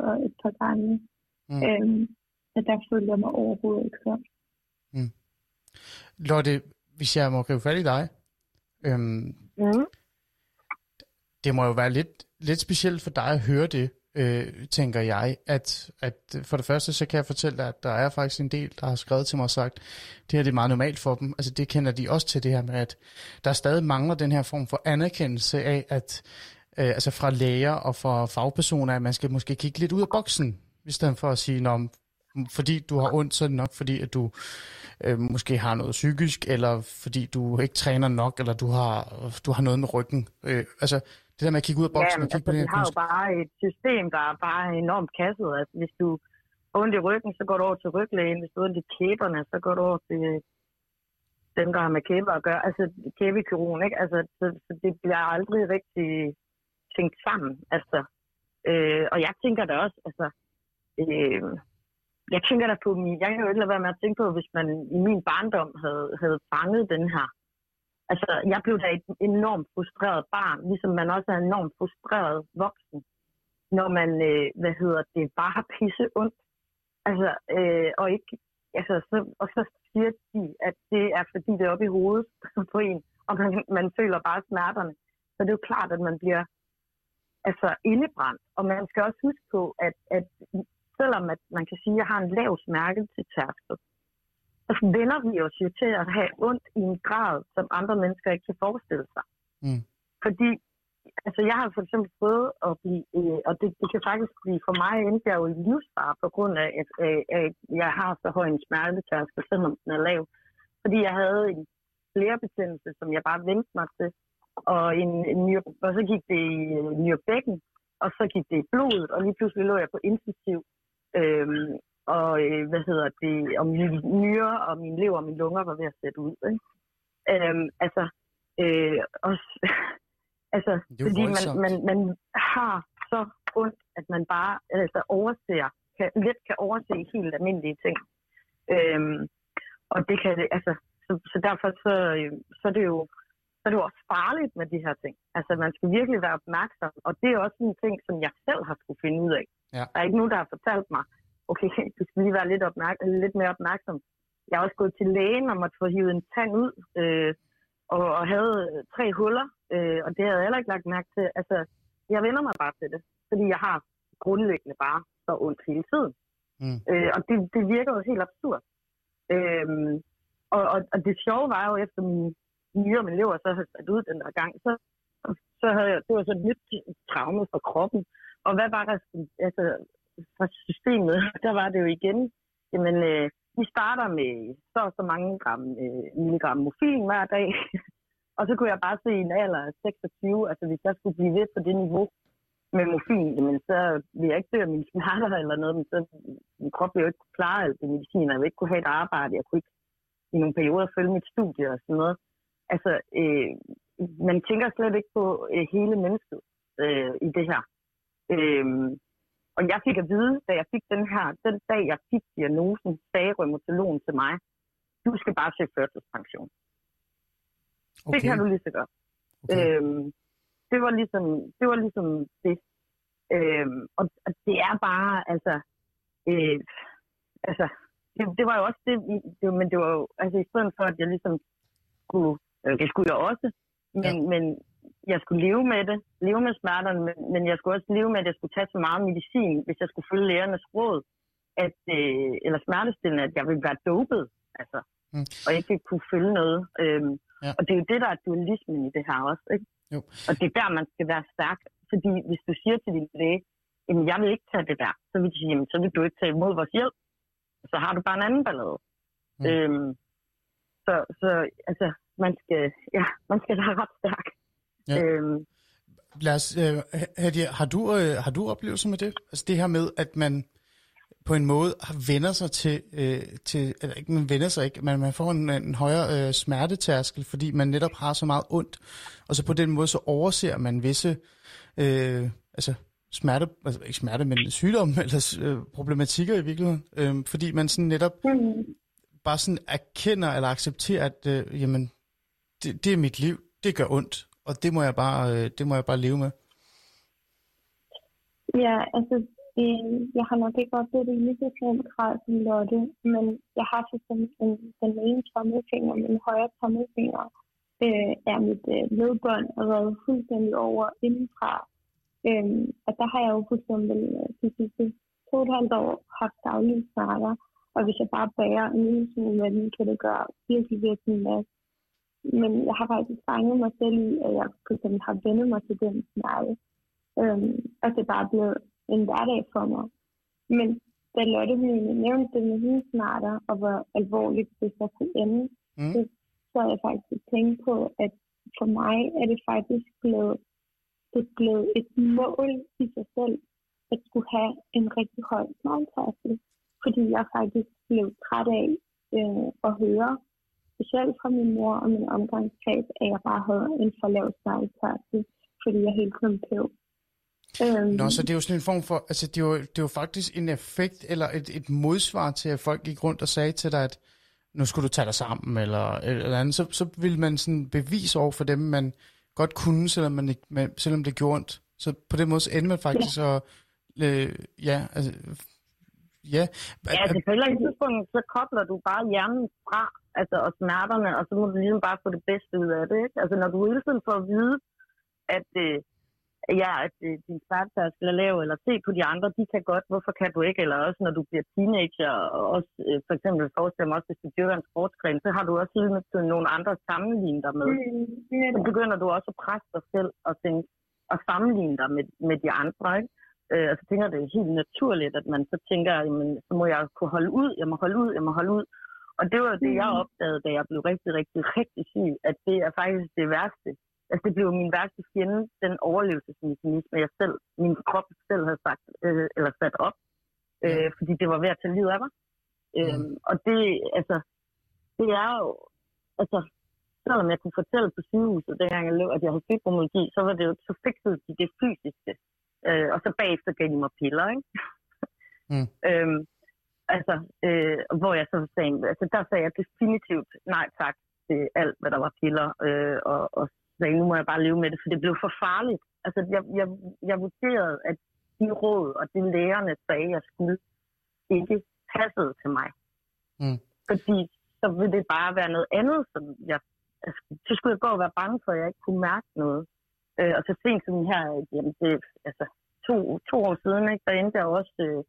og et par gange. Mm. Øh, og der følte jeg mig overhovedet ikke hørt. Lotte, hvis jeg må gribe fat i dig, øhm, Mm. det må jo være lidt, lidt specielt for dig at høre det, øh, tænker jeg, at, at for det første, så kan jeg fortælle dig, at der er faktisk en del, der har skrevet til mig og sagt, det her det er meget normalt for dem. Altså det kender de også til det her med, at der stadig mangler den her form for anerkendelse af, at øh, altså fra læger og fra fagpersoner, at man skal måske kigge lidt ud af boksen, i stedet for at sige, Nå, fordi du har ondt, så er det nok fordi, at du øh, måske har noget psykisk, eller fordi du ikke træner nok, eller du har, du har noget med ryggen. Øh, altså, det der med at kigge ud af boksen ja, og kigge altså, på det vi her har jo bare et system, der er bare enormt kasset. Altså, hvis du har ondt i ryggen, så går du over til ryglægen. Hvis du har ondt i kæberne, så går du over til dem, der har med kæber at gøre. Altså kæbekirurgen, ikke? Altså, så, så det bliver aldrig rigtig tænkt sammen. Altså, øh, og jeg tænker da også, altså, øh, jeg tænker da på min, jeg kan jo ikke lade være med at tænke på, hvis man i min barndom havde, havde fanget den her. Altså, jeg blev da et enormt frustreret barn, ligesom man også er enormt frustreret voksen, når man, øh, hvad hedder det, bare har pisse ondt. Altså, øh, og ikke, altså, så, og så siger de, at det er fordi, det er oppe i hovedet på en, og man, man føler bare smerterne. Så det er jo klart, at man bliver altså indebrændt. Og man skal også huske på, at, at selvom at man kan sige, at jeg har en lav smerte til tærskel, så vender vi os jo til at have ondt i en grad, som andre mennesker ikke kan forestille sig. Mm. Fordi altså, jeg har for eksempel prøvet at blive, øh, og det, det kan faktisk blive for mig endte jeg jo i livsfar på grund af, at, øh, at jeg har så høj en smertetærskel, selvom den er lav. Fordi jeg havde en flerebetændelse, som jeg bare vendte mig til, og, en, en nyre, og så gik det i øh, nyrebækken, og så gik det i blodet, og lige pludselig lå jeg på intensiv. Øhm, og øh, hvad hedder det, og mine nyrer og min lever og mine lunger var ved at sætte ud. Ikke? Øhm, altså, øh, også, altså fordi man, man, man har så ondt, at man bare altså, overser, kan, let kan overse helt almindelige ting. Øhm, og det kan det, altså, så, så derfor så, øh, så er det jo så er det jo også farligt med de her ting. Altså, man skal virkelig være opmærksom, og det er også en ting, som jeg selv har skulle finde ud af. Ja. Der er ikke nogen, der har fortalt mig, okay, du skal lige være lidt, opmærk- lidt mere opmærksom. Jeg har også gået til lægen og måtte få hivet en tand ud, øh, og, og havde tre huller, øh, og det havde jeg heller ikke lagt mærke til. Altså, jeg vender mig bare til det, fordi jeg har grundlæggende bare så ondt hele tiden. Mm. Øh, og det, det virker jo helt absurd. Øhm, og, og, og det sjove var jo, efter min nyere og min lever så havde sat ud den der gang, så, så havde jeg, det var så et nyt traume for kroppen. Og hvad var der altså, for systemet? Der var det jo igen, jamen, øh, vi starter med så og så mange gram, øh, milligram morfin hver dag. og så kunne jeg bare se i en alder af 26, altså hvis jeg skulle blive ved på det niveau med morfin, jamen, så ville jeg ikke dø af mine smerter eller noget, men så min krop ville jo ikke kunne klare alt det medicin, jeg ville ikke kunne have et arbejde, jeg kunne ikke i nogle perioder følge mit studie og sådan noget. Altså, øh, man tænker slet ikke på øh, hele mennesket øh, i det her. Øh, og jeg fik at vide, da jeg fik den her, den dag jeg fik diagnosen, sagde rheumatologen til mig, du skal bare se førtidspension. Okay. Det kan du lige så godt. okay. Øhm, det var ligesom det. Var ligesom det. Øhm, og, og det er bare, altså, øh, altså det, det, var jo også det, det, men det var jo, altså i stedet for, at jeg ligesom skulle, øh, det skulle jeg også, men, ja. men jeg skulle leve med det, leve med smerterne, men, men jeg skulle også leve med, at jeg skulle tage så meget medicin, hvis jeg skulle følge lægernes råd, at, øh, eller smertestillende, at jeg ville være dopet, altså, Mm. og ikke kunne følge noget. Øhm, Ja. Og det er jo det, der er dualismen i det her også, ikke? Jo. Og det er der, man skal være stærk, fordi hvis du siger til din læge, jamen jeg vil ikke tage det der, så vil de sige, jamen så vil du ikke tage imod vores hjælp, så har du bare en anden ballade. Mm. Øhm, så, så altså, man skal, ja, man skal være ret stærk. Ja. Øhm, Lad os, øh, har, du, øh, har du oplevelser med det? Altså det her med, at man på en måde vender sig til, øh, til eller ikke man vender sig ikke, men man får en, en højere øh, smertetærskel, fordi man netop har så meget ondt, og så på den måde så overser man visse øh, altså smerte, altså ikke smerte, men sygdom eller øh, problematikker i virkeligheden, øh, fordi man sådan netop Mm. bare sådan erkender eller accepterer, at øh, jamen, det, det er mit liv, det gør ondt, og det må jeg bare, øh, det må jeg bare leve med. Ja, altså, det, jeg har nok ikke oplevet det i lige så slem grad som Lotte, men jeg har så som en, den ene tommelfinger, min højre tommelfinger, øh, er mit øh, ledbånd og været fuldstændig over indenfra. Øh, og der har jeg jo for eksempel øh, de sidste to og et halvt år haft daglige snakker, og hvis jeg bare bærer en lille smule med den, kan det gøre virkelig, virkelig en masse. Men jeg har faktisk fanget mig selv i, at jeg for eksempel har vendt mig til den smerte. Øhm, og det er bare blevet en hverdag for mig. Men da Lotte ville nævnte det med hendes smarter, og hvor alvorligt det så kunne ende, Mm. så, så har jeg faktisk tænkt på, at for mig er det faktisk blevet, det blevet et mål i sig selv, at skulle have en rigtig høj smartfærdsel. Fordi jeg faktisk blev træt af øh, at høre, specielt fra min mor og min omgangskreds, at jeg bare havde en for lav smartfærdsel, fordi jeg hele tiden blev. Øhm, Nå, så det er jo sådan en form for, altså det er jo, det er jo faktisk en effekt, eller et, et modsvar til, at folk gik rundt og sagde til dig, at nu skulle du tage dig sammen, eller eller andet, så, så vil man sådan bevise over for dem, man godt kunne, selvom, man ikke, man, selvom det gjorde ondt. Så på den måde så ender man faktisk ja. og, øh, ja, altså, ja. Ja, altså på et eller andet tidspunkt, så kobler du bare hjernen fra, altså og smerterne, og så må du ligesom bare få det bedste ud af det, ikke? Altså når du hele tiden får at vide, at, øh, ja, at øh, din smertetærskel er lav, eller se på de andre, de kan godt, hvorfor kan du ikke? Eller også når du bliver teenager, og også øh, for eksempel forestiller mig også, hvis du dyrker en sportsgren, så har du også hele tiden nogle andre at sammenligne dig med. mm, Så begynder du også at presse dig selv og, tænke, og sammenligne dig med, med de andre, ikke? Øh, og så tænker jeg, det er helt naturligt, at man så tænker, jamen, så må jeg kunne holde ud, jeg må holde ud, jeg må holde ud. Og det var det, jeg Mhm. opdagede, da jeg blev rigtig, rigtig, rigtig syg, at det er faktisk det værste. Altså, det blev min værste fjende, den overlevelsesmekanisme, jeg selv, min krop selv havde sagt, øh, eller sat op, øh, fordi det var ved at tage livet af mig. Øh, og det, altså, det er jo, altså, selvom jeg kunne fortælle på sygehuset, dengang jeg lå, at jeg havde fibromyalgi, så var det jo, så fikset de det fysiske. Øh, og så bagefter gav de mig piller, ikke? Mm. øhm, altså, øh, hvor jeg så sagde, altså der sagde jeg definitivt nej tak til alt, hvad der var piller, øh, og, og sagde, nu må jeg bare leve med det, for det blev for farligt. Altså, jeg, jeg, jeg vurderede, at de råd og de lægerne sagde, jeg skulle, ikke passede til mig. Mm. Fordi så ville det bare være noget andet, som jeg, altså, så skulle jeg gå og være bange for, at jeg ikke kunne mærke noget. Øh, og så sent som her, jamen det, altså to, to år siden, ikke, der endte jeg også øh,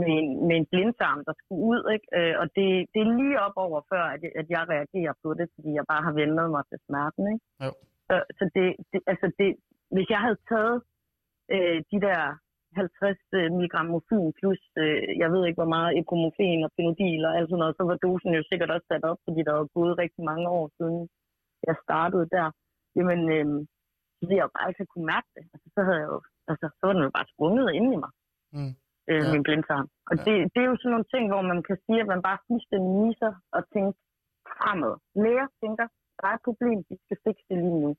med, en, med en blindtarm, der skulle ud. Ikke? Øh, og det, det er lige op over før, at, at jeg reagerer på det, fordi jeg bare har vendt mig til smerten. Ikke? Jo. Så, så det, det, altså det, hvis jeg havde taget øh, de der 50 mg morfin plus, øh, jeg ved ikke hvor meget, ibuprofen og Phenodil og alt sådan noget, så var dosen jo sikkert også sat op, fordi der var gået rigtig mange år siden jeg startede der. Jamen, øh, ville jeg jo bare ikke have kunne mærke det. Altså, så havde jeg jo, altså, så var den jo bare sprunget ind i mig, Mm. øh, Ja. min blindtarm. Og Ja. det, det er jo sådan nogle ting, hvor man kan sige, at man bare fuldstændig misser og tænker fremad. Læger tænker, der er et problem, vi skal fikse det lige nu.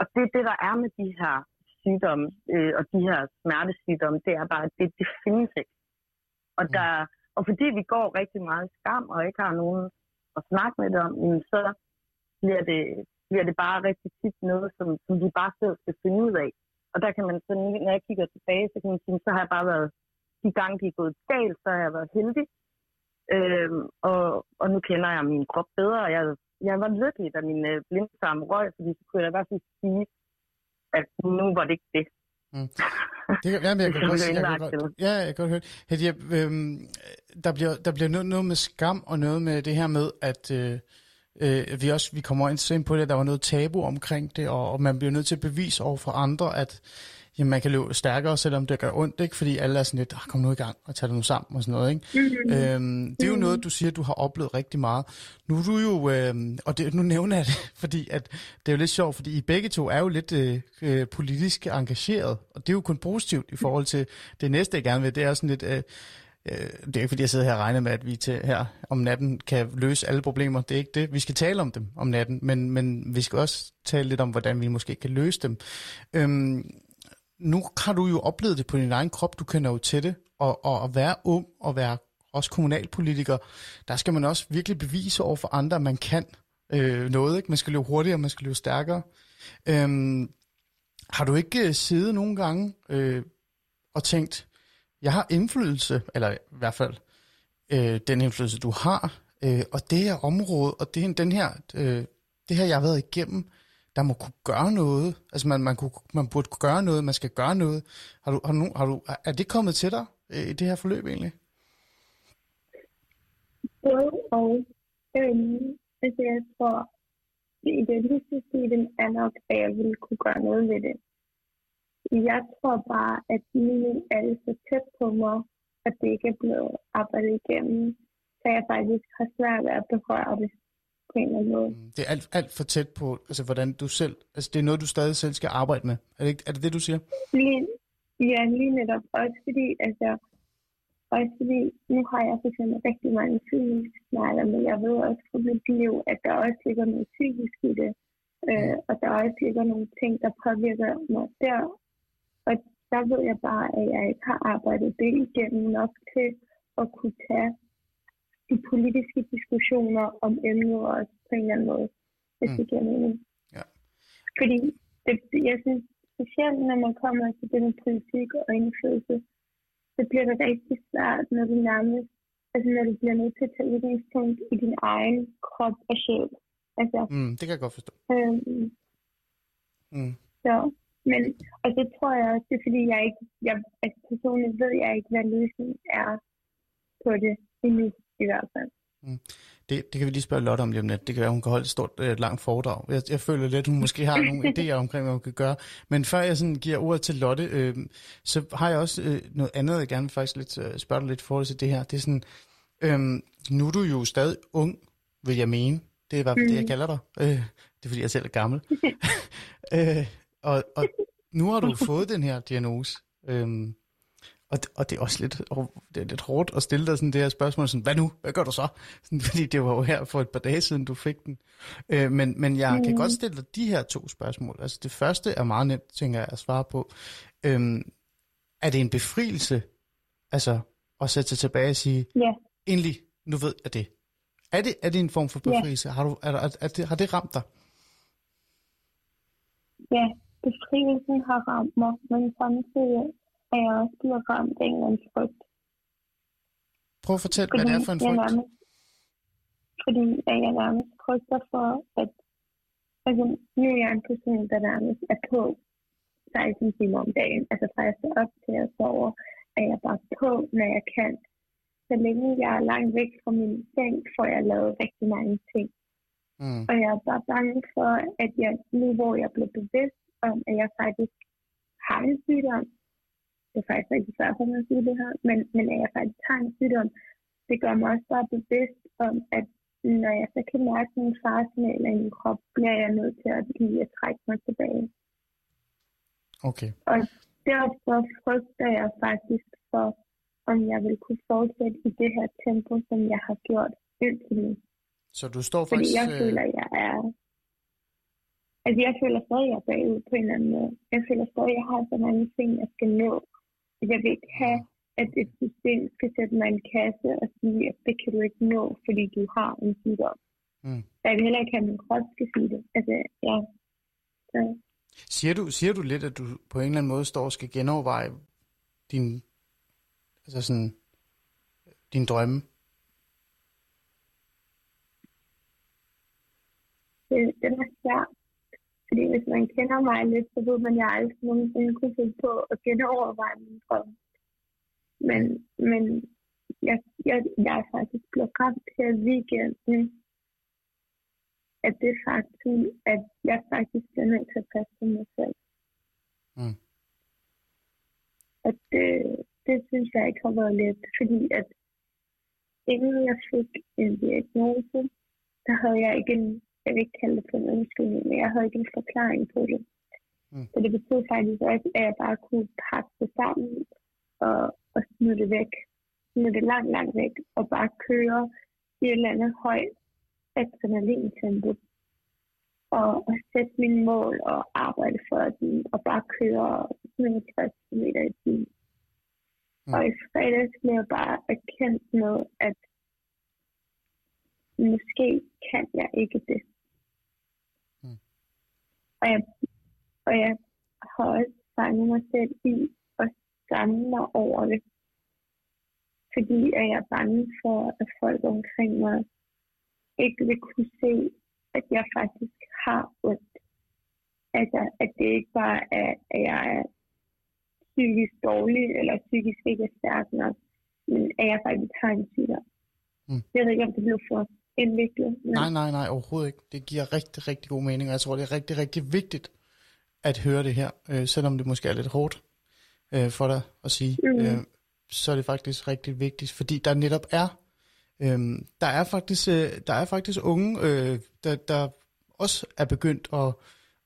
Og det er det, der er med de her sygdomme, øh, og de her smertesygdomme, det er bare, at det, det findes ikke. Og, Mm. der, og fordi vi går rigtig meget i skam, og ikke har nogen at snakke med det om, så bliver det, bliver det bare rigtig tit noget, som, som vi bare selv skal finde ud af. Og der kan man så, når jeg kigger tilbage, så kan man sige, så har jeg bare været, de gange de er gået galt, så har jeg været heldig. Øhm, og, og nu kender jeg min krop bedre, og jeg, jeg var lykkelig, da min øh, blindtarm røg, fordi så kunne jeg da i hvert fald sige, at nu var det ikke det. Det kan, jamen, jeg kan Det godt, jeg kan godt, ja, jeg kan godt høre. Hedi, øhm, der bliver, der bliver noget, noget med skam og noget med det her med, at øh, øh, vi også vi kommer ind ind på det, at der var noget tabu omkring det, og, og man bliver nødt til at bevise over for andre, at jamen, man kan løbe stærkere, selvom det gør ondt, ikke? fordi alle er sådan lidt, "Ah, kom nu i gang og tag det nu sammen og sådan noget. Ikke? Mm-hmm. Øhm, det er jo noget, du siger, du har oplevet rigtig meget. Nu er du jo, øhm, og det, nu nævner jeg det, fordi at det er jo lidt sjovt, fordi I begge to er jo lidt øh, øh, politisk engageret, og det er jo kun positivt i forhold til det næste, jeg gerne vil. Det er sådan lidt, øh, øh, Øh, det er ikke fordi, jeg sidder her og regner med, at vi til her om natten kan løse alle problemer. Det er ikke det. Vi skal tale om dem om natten, men, men vi skal også tale lidt om, hvordan vi måske kan løse dem. Øhm, nu har du jo oplevet det på din egen krop, du kender jo til det, og, og at være ung og være også kommunalpolitiker, der skal man også virkelig bevise over for andre, at man kan øh, noget. Ikke? Man skal løbe hurtigere, man skal løbe stærkere. Øhm, har du ikke øh, siddet nogle gange øh, og tænkt, jeg har indflydelse, eller i hvert fald øh, den indflydelse, du har, øh, og det her område, og det, den her, øh, det her, jeg har været igennem, der må kunne gøre noget. Altså man, man, kunne, man burde kunne gøre noget, man skal gøre noget. Har du, har du, har du, er det kommet til dig øh, i det her forløb egentlig? Både og. Øhm, altså jeg tror, det idealistiske i den er nok, at jeg ville kunne gøre noget ved det. Jeg tror bare, at nu er det så tæt på mig, at det ikke er blevet arbejdet igennem, så jeg faktisk har svært ved at berøre det på en eller anden måde. Mm, Det er alt, alt for tæt på, altså hvordan du selv, altså det er noget, du stadig selv skal arbejde med. Er det, ikke- er det det, du siger? Lige, ja, lige netop. Også fordi, altså, også fordi, nu har jeg for eksempel rigtig mange psykiske smerter, men jeg ved også fra mit liv, at der også ligger noget psykisk i det. Øh, og der også ligger nogle ting, der påvirker mig der. Og der ved jeg bare, at jeg ikke har arbejdet det igennem nok til at kunne tage de politiske diskussioner om emnet også på en eller anden måde, hvis Mm. det giver mening. Ja. Fordi det, jeg synes, specielt når man kommer til det med politik og indflydelse, så bliver det rigtig svært, når du nærmest, altså når du bliver nødt til at tage udgangspunkt i din egen krop og sjæl. Altså, Mm, det kan jeg godt forstå. øhm, Mm. så, men, og så tror jeg også, det er fordi, jeg ikke, jeg, altså personligt ved jeg ikke, hvad løsningen er på det endnu, i hvert fald. Det, det kan vi lige spørge Lotte om lige om lidt. Det kan være, hun kan holde et stort, øh, langt foredrag. Jeg, jeg føler lidt, hun måske har nogle idéer omkring, hvad hun kan gøre. Men før jeg sådan giver ordet til Lotte, øh, så har jeg også øh, noget andet, jeg gerne faktisk lidt, øh, spørge dig lidt i forhold til det her. Det er sådan, øh, nu er du jo stadig ung, vil jeg mene. Det er bare mm. det, jeg kalder dig. Øh, det er, fordi jeg selv er gammel. øh, og, og nu har du fået den her diagnose. Øh, og, det- og det er også lidt, det er lidt hårdt at stille dig sådan det her spørgsmål, sådan, hvad nu? Hvad gør du så? Sådan, fordi det var jo her for et par dage siden, du fik den. Øh, men, men jeg mm. kan godt stille dig de her to spørgsmål. Altså det første er meget nemt, tænker jeg, at svare på. Øhm, er det en befrielse, altså at sætte sig tilbage og sige, Ja, endelig, nu ved jeg det. Er det, er det en form for Ja. befrielse? Har, du, er, er, er det, har det ramt dig? ja, befrielsen har ramt mig, men samtidig er jeg også blevet ramt af en eller anden frygt. Prøv at fortælle, hvad det er for en frygt. nærmest, fordi at jeg nærmest frygter for, at altså, nu er jeg en person, der nærmest er på 16 timer om dagen. Altså fra jeg står op til jeg sover, er jeg bare på, når jeg kan. Så længe jeg er langt væk fra min seng, får jeg lavet rigtig mange ting. Mm. Og jeg er bare bange for, at jeg, nu hvor jeg bliver bevidst om, at jeg faktisk har en sygdom, det er faktisk rigtig svært for mig at sige det her, men, men at jeg faktisk har en sygdom, det gør mig også bare bevidst om, at når jeg så kan mærke min faresignaler i min krop, bliver jeg nødt til at lige at trække mig tilbage. Okay. Og derfor frygter jeg faktisk for, om jeg vil kunne fortsætte i det her tempo, som jeg har gjort indtil nu. Så du står Fordi faktisk... jeg øh, føler, at jeg er... Altså, jeg føler stadig, at jeg er bagud på en eller anden måde. Jeg føler stadig, at jeg har så mange ting, jeg skal nå. Jeg vil ikke have, at et system skal sætte mig i en kasse og sige, at det kan du ikke nå, fordi du har en sygdom. Mm. Jeg vil heller ikke have, at min krop skal sige det. Altså, ja. Så, Siger du, siger du lidt, at du på en eller anden måde står og skal genoverveje din, altså sådan, din drømme? det, det er svært. Fordi hvis man kender mig lidt, så ved man, at jeg aldrig nogensinde kunne finde på at genoverveje min drøm. Men, men jeg, jeg, jeg er faktisk blevet ramt her weekenden, at det faktum, at jeg faktisk er nødt til at passe på mig selv. Mm. At det, det synes jeg ikke har været let, fordi at inden jeg fik en diagnose, der havde jeg ikke en, jeg vil ikke kalde det for en undskyldning, men jeg havde ikke en forklaring på det. Mm. Så det betød faktisk også, at jeg bare kunne pakke det sammen og, og smide det væk. Smide det langt, langt væk og bare køre i et eller andet højt adrenalintempo. Og, og sætte mine mål og arbejde for den, og bare køre 60 km i timen. Mm. Og i fredags blev jeg bare erkendt med, at måske kan jeg ikke det. Og, jeg, og jeg har også fanget mig selv i at skamme mig over det. Fordi at jeg er bange for, at folk omkring mig ikke vil kunne se, at jeg faktisk har ondt. Altså, at det ikke bare er, at jeg er psykisk dårlig, eller psykisk ikke er stærk nok, men at jeg faktisk har en sygdom. Mm. Jeg ved ikke, om det blev for indviklet. Men Nej, nej, nej, overhovedet ikke. Det giver rigtig, rigtig god mening, og jeg tror, det er rigtig, rigtig vigtigt at høre det her, øh, selvom det måske er lidt hårdt øh, for dig at sige. Mhm. Øh, så er det faktisk rigtig vigtigt, fordi der netop er, øh, der er faktisk, øh, der er faktisk unge, øh, der, der også er begyndt at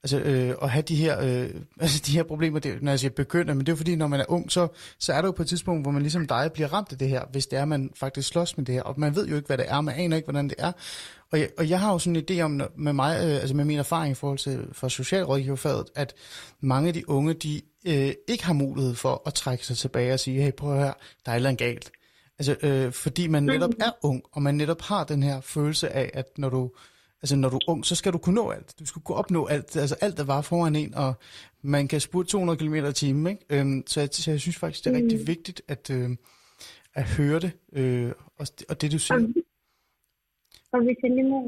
altså, øh, at have de her, øh, altså, de her problemer, det, når jeg siger begynder, men det er jo fordi, når man er ung, så, så er der jo på et tidspunkt, hvor man ligesom dig bliver ramt af det her, hvis det er, man faktisk slås med det her, og man ved jo ikke, hvad det er, man aner ikke, hvordan det er. Og jeg, og jeg har jo sådan en idé om, med mig, øh, altså med min erfaring i forhold til for socialrådgiverfaget, at mange af de unge, de øh, ikke har mulighed for at trække sig tilbage og sige, hey, prøv at høre, der er et eller andet galt. Altså, øh, fordi man netop er ung, og man netop har den her følelse af, at når du, altså når du er ung, så skal du kunne nå alt. Du skal kunne opnå alt, altså alt, der var foran en, og man kan spurte 200 km i timen, ikke? Øhm, så, jeg, så jeg synes faktisk, det er rigtig vigtigt at, øh, at høre det, øh, og, og det du siger. Og, og hvis jeg lige må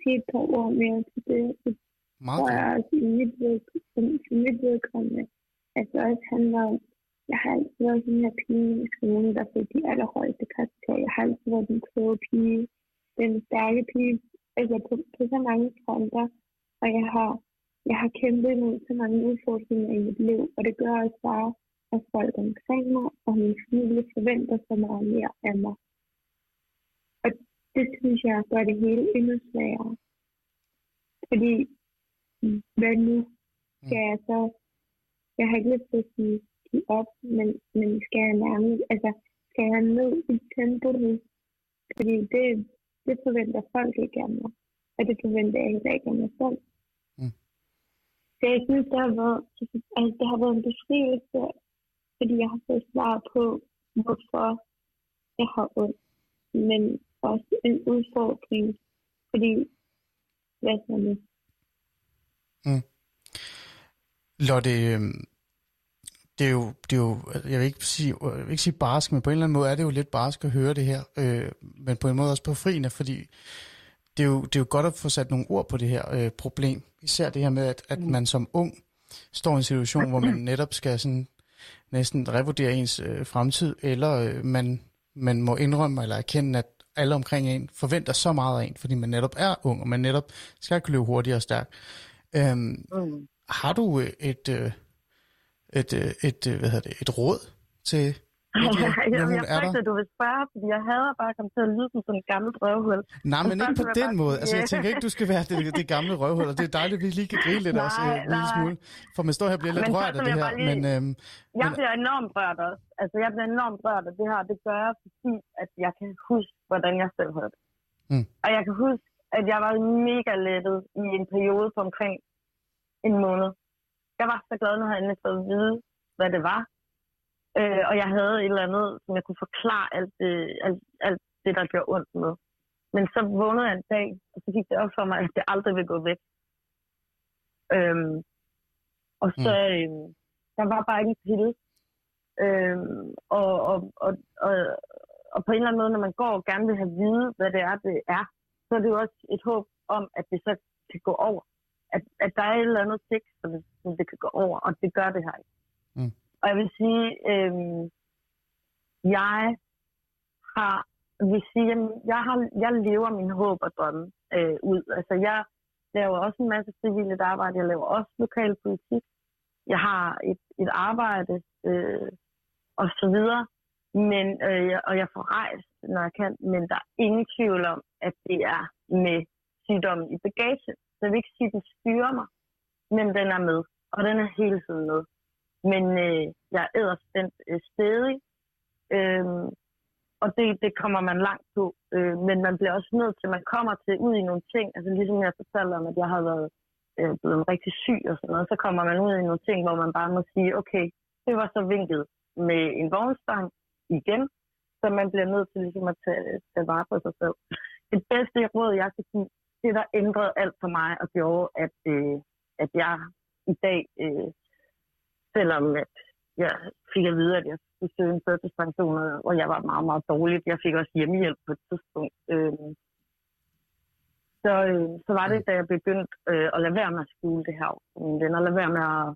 sige et par ord mere til det, så Meget tror jeg også, i mit, for mit vedkommende, at det også handler om, jeg har altid været den her pige i skolen, der fik de allerhøjeste karakterer. Jeg har altid været den kloge pige, den stærke pige, altså på, på så mange fronter. Og jeg har, jeg har kæmpet imod så mange udfordringer i mit liv, og det gør også bare, at folk omkring mig og min familie forventer så meget mere af mig. Og det synes jeg gør det hele endnu sværere. Fordi, hvad nu? Skal jeg så, jeg har ikke lyst til at sige, give op, men, men skal jeg nærmest, altså, skal jeg ned i tempo nu? Fordi det, det forventer folk ikke af mig, og det forventer jeg heller ikke af mig selv. Mm. Så jeg synes, det har været, altså, det har været en befrielse, fordi jeg har fået svar på, hvorfor jeg har ondt, men også en udfordring, fordi, hvad så nu? Lotte, øh, det er, jo, det er jo, jeg vil ikke sige, jeg vil ikke sige barsk, men på en eller anden måde er det jo lidt barsk at høre det her, øh, men på en måde også befriende, fordi det er, jo, det er jo godt at få sat nogle ord på det her øh, problem. Især det her med, at, at man som ung står i en situation, hvor man netop skal sådan næsten revurdere ens øh, fremtid, eller øh, man, man må indrømme eller erkende, at alle omkring en forventer så meget af en, fordi man netop er ung, og man netop skal kunne løbe hurtigt og stærkt. Øhm, Mm. har du øh, et, øh, et, øh, et, øh, hvad hedder det, et råd til jeg, Lydia, når jeg, jeg er frygter, du vil spørge, fordi jeg hader bare at komme til at lyde som sådan en gammel røvhul. Nej, men ikke på jeg den bare måde. Altså, jeg ja. tænker ikke, du skal være det, det gamle røvhul, og det er dejligt, at vi lige kan grine lidt Nej, også øh, en lille nej. smule. For man står her og bliver lidt Men rørt af det jeg her, lige- men øhm, Jeg Men- bliver enormt rørt også. Altså, jeg bliver enormt rørt af det her. Det gør jeg, fordi at jeg kan huske, hvordan jeg selv havde det. Mm. Og jeg kan huske, at jeg var mega lettet i en periode på omkring en måned. Jeg var så glad, når jeg endelig fået at vide, hvad det var. Øh, og jeg havde et eller andet, som jeg kunne forklare alt det, alt, alt det der gjorde ondt med. Men så vågnede jeg en dag, og så gik det op for mig, at det aldrig vil gå væk. Øhm, og så, mm. øhm, der var bare ikke en pille. Øhm, og, og, og, og, og på en eller anden måde, når man går og gerne vil have vide, hvad det er, det er, så er det jo også et håb om, at det så kan gå over. At, at der er et eller andet stik, som, det- som det kan gå over, og det gør det her ikke. Mm. Og jeg vil sige, øhm, jeg har, vil sige, jamen, jeg, har, jeg lever min håb og drømme øh, ud. Altså, jeg laver også en masse frivilligt arbejde. Jeg laver også lokal politik. Jeg har et, et arbejde øh, og så videre. Men, øh, jeg- og jeg får rejst, når jeg kan. Men der er ingen tvivl om, at det er med sygdommen i bagage. Så jeg vil ikke sige, at den styrer mig, men den er med. Og den er hele tiden med. Men øh, jeg er æderspændt øh, stedig. Øh, og det, det kommer man langt på. Øh, men man bliver også nødt til, man kommer til ud i nogle ting. Altså ligesom jeg fortalte om, at jeg har været øh, blevet rigtig syg og sådan noget. Så kommer man ud i nogle ting, hvor man bare må sige, okay, det var så vinklet med en vognstang igen. Så man bliver nødt til ligesom at tage, tage vare på sig selv. Det bedste råd, jeg kan give, det der ændrede alt for mig og gjorde, at, øh, at jeg i dag, øh, selvom at jeg fik at vide, at jeg skulle søge en førtidspension, og jeg var meget, meget dårlig. Jeg fik også hjemmehjælp på et tidspunkt. Øh, så, øh, så var det, da jeg begyndte øh, at lade være med at skjule det her for mine venner, lade være med at,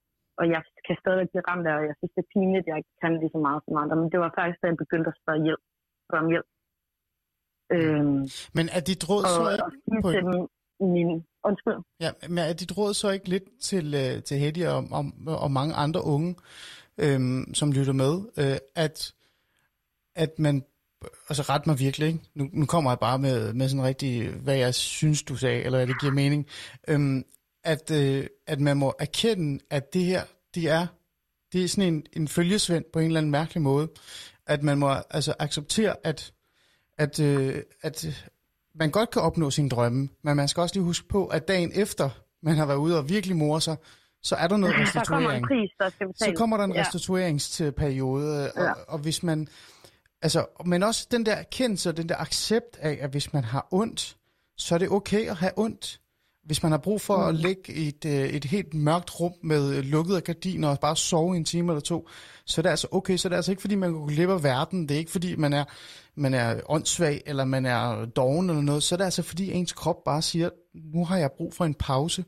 og jeg kan stadig blive ramt af, og jeg synes, det er pinligt, at jeg ikke kan lige så meget som andre, men det var faktisk, da jeg begyndte at spørge hjælp, spørge om hjælp. Øhm, Men er dit råd og, så ikke... på- dem, min, undskyld, Ja, men er dit råd så ikke lidt til, øh, til Hedy og, og, og mange andre unge, øhm, som lytter med, øh, at, at man, altså ret mig virkelig, ikke? Nu, nu kommer jeg bare med, med sådan rigtig, hvad jeg synes, du sagde, eller hvad det giver mening, øhm, at, øh, at man må erkende, at det her, det er, det er sådan en, en følgesvend på en eller anden mærkelig måde, at man må altså acceptere, at, at, øh, at man godt kan opnå sine drømme, men man skal også lige huske på, at dagen efter, man har været ude og virkelig more sig, så er der noget der kommer en restituering. pris, der skal betales. Så kommer der en Ja. restitueringsperiode, og, Ja. og hvis man, altså, men også den der erkendelse og den der accept af, at hvis man har ondt, så er det okay at have ondt. Hvis man har brug for Mm. at ligge i et, øh, et helt mørkt rum med øh, lukkede gardiner og bare sove en time eller to, så er det altså okay. Så er det altså ikke, fordi man går glip af verden. Det er ikke, fordi man er, man er åndssvag, eller man er doven eller noget. Så er det altså, fordi ens krop bare siger, nu har jeg brug for en pause.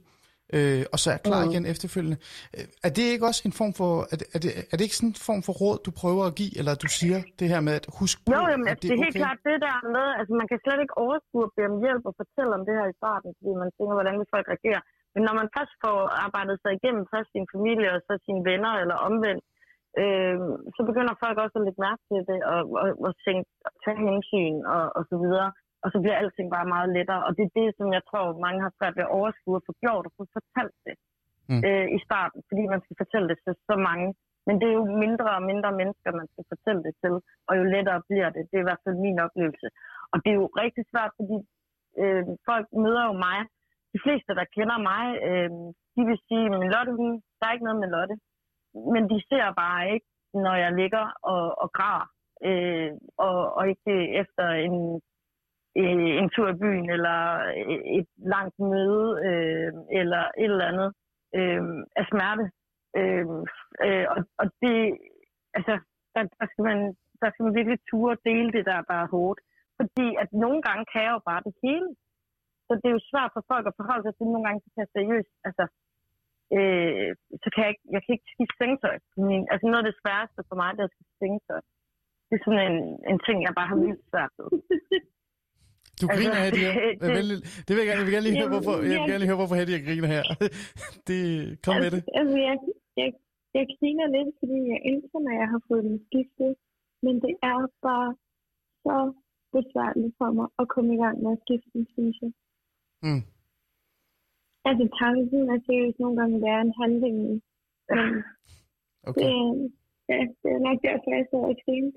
Øh, og så er klar Mm. igen efterfølgende. Øh, Er det ikke også en form for, er det, er det, er det ikke sådan en form for råd, du prøver at give, eller du siger det her med at husk på, Jo, jamen, at altså, det er helt klart det der med, altså man kan slet ikke overskue at bede om hjælp og fortælle om det her i starten, fordi man tænker, hvordan vil folk reagere. Men når man først får arbejdet sig igennem først sin familie og så sine venner eller omvendt, øh, så begynder folk også at lægge mærke til det og, og, og tænke, tage hensyn og, og så videre. Og så bliver alting bare meget lettere. Og det er det, som jeg tror, mange har svært ved at overskue og få gjort og få fortalt det Mm. øh, i starten, fordi man skal fortælle det til så mange. Men det er jo mindre og mindre mennesker, man skal fortælle det til, og jo lettere bliver det. Det er i hvert fald min oplevelse. Og det er jo rigtig svært, fordi øh, folk møder jo mig. De fleste, der kender mig, øh, de vil sige, at Lotte, hun, der er ikke noget med Lotte. Men de ser bare ikke, når jeg ligger og, og græder, øh, og, og ikke efter en, øh, en tur i byen, eller et langt møde, øh, eller et eller andet øh, af smerte. Øh, øh, og, og det, altså, der, der, skal man, der skal man virkelig ture og dele det der, der er hårdt. Fordi at nogle gange kan jeg jo bare det hele. Så det er jo svært for folk at forholde sig til, nogle gange kan jeg seriøst, altså, øh, så kan jeg ikke, jeg kan ikke skifte sengetøj. Min, altså noget af det sværeste for mig, det er at skifte sengetøj. Det er sådan en, en ting, jeg bare har vildt svært ved. Du Altså, griner, Hedy. det- Det, det, vil jeg gerne, jeg vil gerne lige høre, Jamen, hvorfor, jeg vil gerne lige høre, hvorfor Hedy jeg griner her. Det, kom med det. Altså, altså jeg, jeg, jeg griner lidt, fordi jeg elsker, når jeg har fået den skiftet. Men det er bare så besværligt for mig at komme i gang med at skifte den, synes jeg. Mm. Altså, tanken er seriøst nogle gange være en handling. Men Okay. det, ja, det er nok derfor, jeg sidder og griner.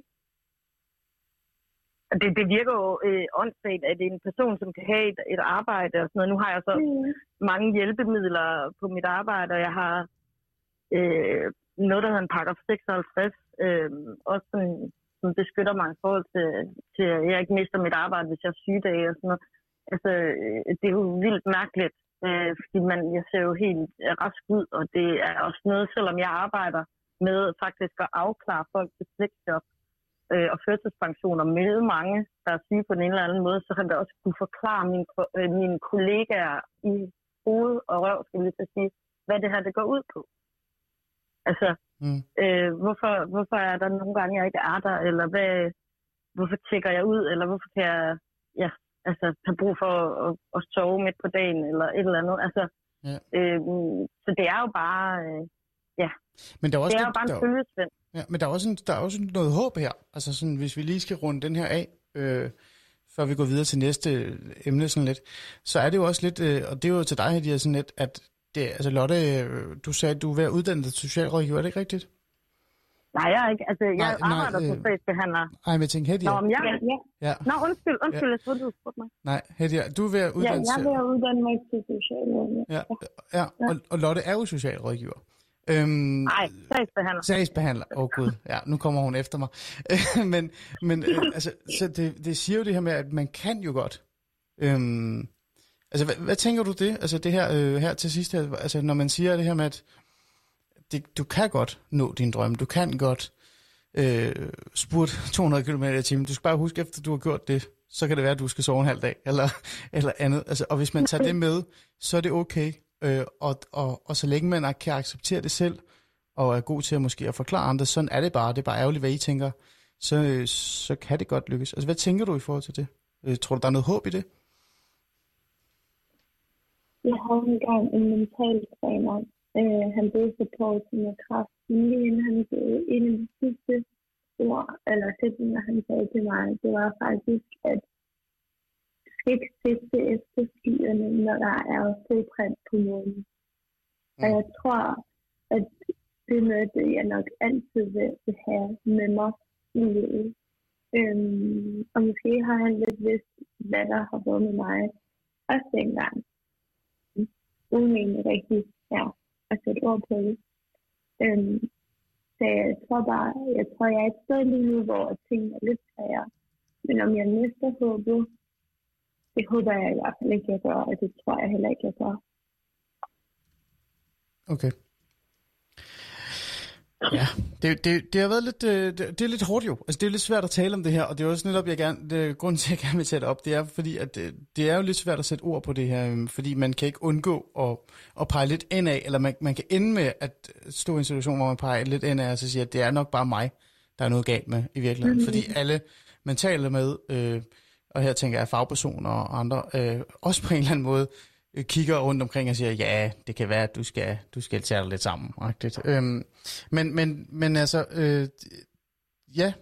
Det, det virker jo øh, åndssvagt, at det er en person, som kan have et, et arbejde og sådan noget. Nu har jeg så Mm. mange hjælpemidler på mit arbejde, og jeg har øh, noget, der hedder en paragraf 56, øh, også sådan, som beskytter mig i forhold til, til, at jeg ikke mister mit arbejde, hvis jeg er sygedage og sådan noget. Altså, øh, det er jo vildt mærkeligt, øh, fordi man, jeg ser jo helt rask ud, og det er også noget, selvom jeg arbejder med faktisk at afklare folk til fleksjob øh, og førtidspensioner med mange, der er syge på den ene eller anden måde, så har jeg også kunne forklare mine, øh, mine kollegaer i hoved og røv, skal lige så sige, hvad det her det går ud på. Altså, Mm. øh, hvorfor, hvorfor er der nogle gange, jeg ikke er der, eller hvad, hvorfor tjekker jeg ud, eller hvorfor kan jeg ja, altså, have brug for at, at sove midt på dagen, eller et eller andet. Altså, Ja. øh, så det er jo bare, øh, Men der er også, det er jo lidt- bare der, en følgesvend. Ja, men der er, også en, der er også noget håb her. Altså sådan, hvis vi lige skal runde den her af, øh, før vi går videre til næste emne sådan lidt, så er det jo også lidt, øh, og det er jo til dig, Hedy, sådan lidt, at det, altså Lotte, øh, du sagde, at du er ved at uddanne dig til socialrådgiver, er det ikke rigtigt? Nej, jeg er ikke. Altså, jeg Nej, nej, arbejder som øh, sagsbehandler. Ej, men jeg Hedy, Nå, om jeg... Ja, ja. ja, Nå, undskyld, undskyld, jeg troede, du spurgte mig. nej, Hedy, du er ved at ja uddanne jeg til, vil uddanne mig til socialrådgiver. ja, ja, og, og Lotte er jo socialrådgiver. Øhm, Nej, sagsbehandler. Sagsbehandler. Åh oh, gud, ja, nu kommer hun efter mig. men men øh, altså, så det, det siger jo det her med, at man kan jo godt. Øhm, altså, hvad, hvad tænker du det? Altså det her, øh, her til sidst, her, altså når man siger det her med, at det, du kan godt nå din drøm, du kan godt øh, spurte 200 km i timen. Du skal bare huske, efter du har gjort det så kan det være, at du skal sove en halv dag, eller, eller andet. Altså, og hvis man tager det med, så er det okay. Øh, og, og, og så længe man kan acceptere det selv, og er god til at måske at forklare andre, sådan er det bare, det er bare ærgerligt, hvad I tænker, så, øh, så kan det godt lykkes. Altså, hvad tænker du i forhold til det? Øh, tror du, der er noget håb i det? Jeg havde engang en mental træner. Øh, han blev så på til kraft. Men lige inden han døde, en af de sidste ord, eller sætninger, han sagde til mig, det var faktisk, at ikke sigte efter skyerne, når der er fodprint på månen. Mm. Og jeg tror, at det er noget, det jeg nok altid vil, vil have med mig i livet. Øhm, og måske har han lidt vidst, hvad der har været med mig også dengang. Uden egentlig rigtig ja, at sætte ord på det. Øhm, så jeg tror bare, jeg tror, jeg er et sted lige nu, hvor tingene er lidt sværere. Men om jeg mister håbet, det håber jeg i hvert fald ikke, jeg gør, og det tror jeg heller ikke, jeg gør. Okay. Ja, det, det, det har været lidt, øh, det, det er lidt hårdt jo. Altså det er lidt svært at tale om det her, og det er også netop, jeg gerne, det, grunden til, at jeg gerne vil tage det op, det er fordi, at det, det er jo lidt svært at sætte ord på det her, øhm, fordi man kan ikke undgå at, at pege lidt ind af, eller man, man kan ende med at stå i en situation, hvor man peger lidt ind af, og så siger, at det er nok bare mig, der er noget galt med i virkeligheden. Mm-hmm. Fordi alle, man taler med, øh, og her tænker jeg fagpersoner og andre, øh, også på en eller anden måde, øh, kigger rundt omkring og siger, ja, det kan være, at du skal, du skal tage dig lidt sammen. Rigtigt. Øhm, men, men, men altså, øh, ja,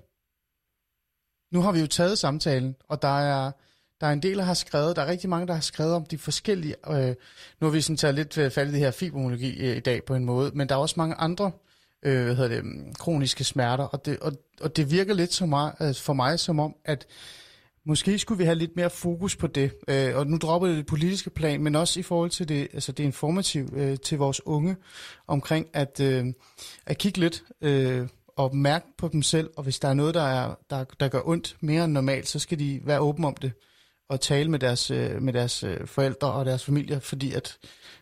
nu har vi jo taget samtalen, og der er, der er en del, der har skrevet, der er rigtig mange, der har skrevet om de forskellige, øh, nu har vi sådan taget lidt øh, fat i det her fibromyalgi øh, i dag på en måde, men der er også mange andre øh, hvad hedder det, mm, kroniske smerter, og det, og, og det virker lidt så meget, øh, for mig som om, at Måske skulle vi have lidt mere fokus på det, øh, og nu dropper det det politiske plan, men også i forhold til det, altså det informative øh, til vores unge, omkring at, øh, at kigge lidt øh, og mærke på dem selv, og hvis der er noget, der, er, der, der gør ondt mere end normalt, så skal de være åbne om det, og tale med deres, øh, med deres øh, forældre og deres familier, fordi at,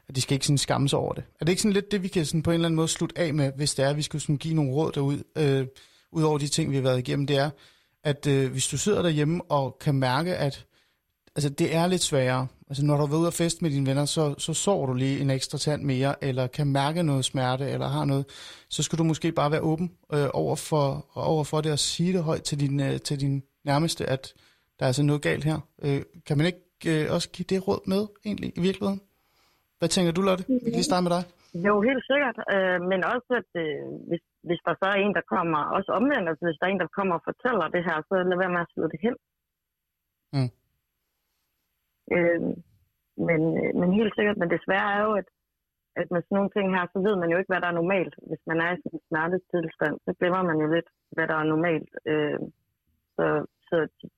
at de skal ikke sådan skamme sig over det. Er det ikke sådan lidt det, vi kan sådan på en eller anden måde slutte af med, hvis det er, at vi skulle sådan give nogle råd derud, øh, ud over de ting, vi har været igennem, det er, at øh, hvis du sidder derhjemme og kan mærke, at altså, det er lidt sværere. Altså, når du er ude og fest med dine venner, så, så sover du lige en ekstra tand mere, eller kan mærke noget smerte, eller har noget, så skal du måske bare være åben øh, over, for, over for det og sige det højt til din, øh, til din nærmeste, at der er altså noget galt her. Øh, kan man ikke øh, også give det råd med, egentlig, i virkeligheden? Hvad tænker du, Lotte? Vi kan lige starte med dig. Jo, helt sikkert. Øh, men også, at øh, hvis, hvis der så er en, der kommer, også omvendt, altså hvis der er en, der kommer og fortæller det her, så lad være med at slå det hen. Mm. Øh, men, men helt sikkert, men desværre er jo, at, at med sådan nogle ting her, så ved man jo ikke, hvad der er normalt. Hvis man er i sådan en smertetilstand, så glemmer man jo lidt, hvad der er normalt. Øh, så, så,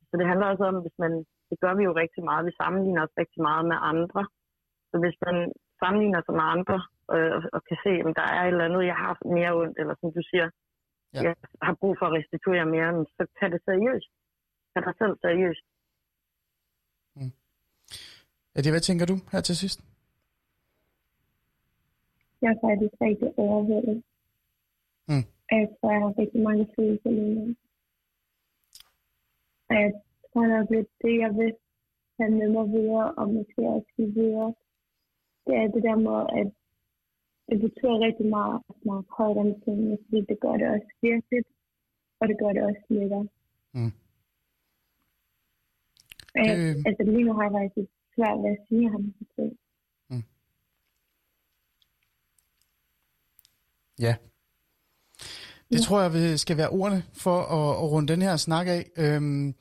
så det handler også om, hvis man, det gør vi jo rigtig meget, vi sammenligner os rigtig meget med andre. Så hvis man sammenligner sig med andre, øh, og kan se, at der er et eller andet, jeg har mere ondt, eller som du siger, ja. jeg har brug for at restituere mere, men så tag det seriøst. Tag dig selv seriøst. Mm. Ja, det, hvad tænker du her til sidst? Jeg er faktisk rigtig overvældet. Mm. Jeg tror, jeg har rigtig mange følelser lige nu. Og jeg tror nok lidt, det jeg vil have med mig videre, og måske også give videre, det er det der med, at det betyder rigtig meget at snakke højt om tingene, fordi det gør det også virkelig, og det gør det også lettere. Mm. Jeg, øh... Altså lige nu har jeg faktisk svært ved at sige ham til. Mm. Ja. Det ja. tror jeg skal være ordene for at, at runde den her snak af. Øhm,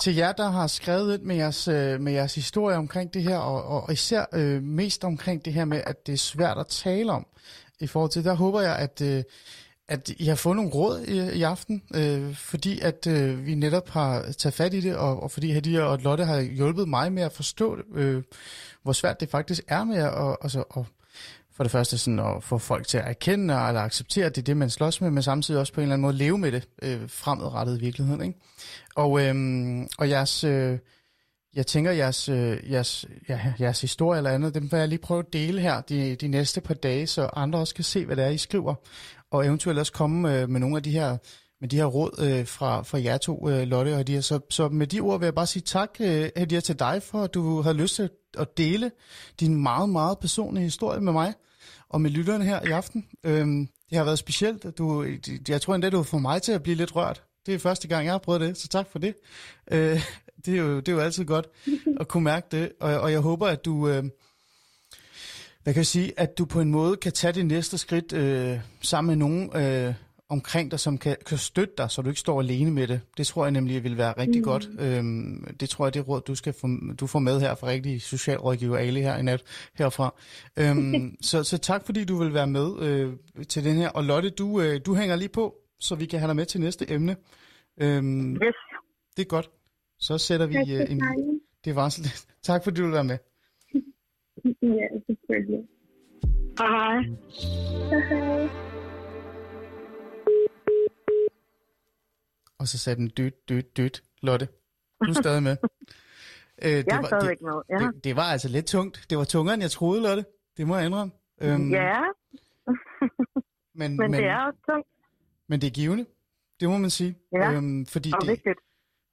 til jer, der har skrevet ind med jeres, øh, med jeres historie omkring det her, og, og især øh, mest omkring det her med, at det er svært at tale om i forhold til, der håber jeg, at, øh, at I har fået nogle råd i, i aften, øh, fordi at øh, vi netop har taget fat i det, og, og fordi Hadia og Lotte har hjulpet mig med at forstå, øh, hvor svært det faktisk er med at, altså, at for det første sådan at få folk til at erkende eller acceptere, at det er det, man slås med, men samtidig også på en eller anden måde leve med det øh, fremadrettet i virkeligheden. Ikke? Og, øh, og jeres, øh, jeg tænker, jeres, øh, jeres, ja, jeres historie eller andet, dem vil jeg lige prøve at dele her de, de næste par dage, så andre også kan se, hvad det er, I skriver, og eventuelt også komme øh, med nogle af de her med de her råd øh, fra, fra jer to, øh, Lotte og Hadia. Så, så med de ord vil jeg bare sige tak, øh, Hadia, til dig, for at du har lyst til at dele din meget, meget personlige historie med mig og med lytterne her i aften. Øhm, det har været specielt. Du, jeg tror endda, du får mig til at blive lidt rørt. Det er første gang, jeg har prøvet det, så tak for det. Øh, det, er jo, det er jo altid godt at kunne mærke det, og, og jeg håber, at du... Øh, hvad kan jeg sige, at du på en måde kan tage det næste skridt øh, sammen med nogen øh, omkring dig, som kan, kan støtte dig, så du ikke står alene med det. Det tror jeg nemlig vil være rigtig mm. godt. Øhm, det tror jeg, det råd, du skal få, du får med her fra rigtig socialrådgiver Ali her i nat herfra. Øhm, så, så tak, fordi du vil være med øh, til den her. Og Lotte, du, øh, du hænger lige på, så vi kan have dig med til næste emne. Øhm, Yes. det er godt. Så sætter vi Tak, øh, en... Det var så lidt. Tak, fordi du vil være med. Ja, selvfølgelig. Hej. Hej. Og så sagde den dødt, dødt, dødt. Lotte, du er stadig med. Øh, det, Jeg er var, det, med. Ja. det, det var altså lidt tungt. Det var tungere, end jeg troede, Lotte. Det må jeg indrømme. Øhm, ja, men, men det er også tungt men det er givende. Det må man sige. Ja, øhm, fordi og det, vigtigt.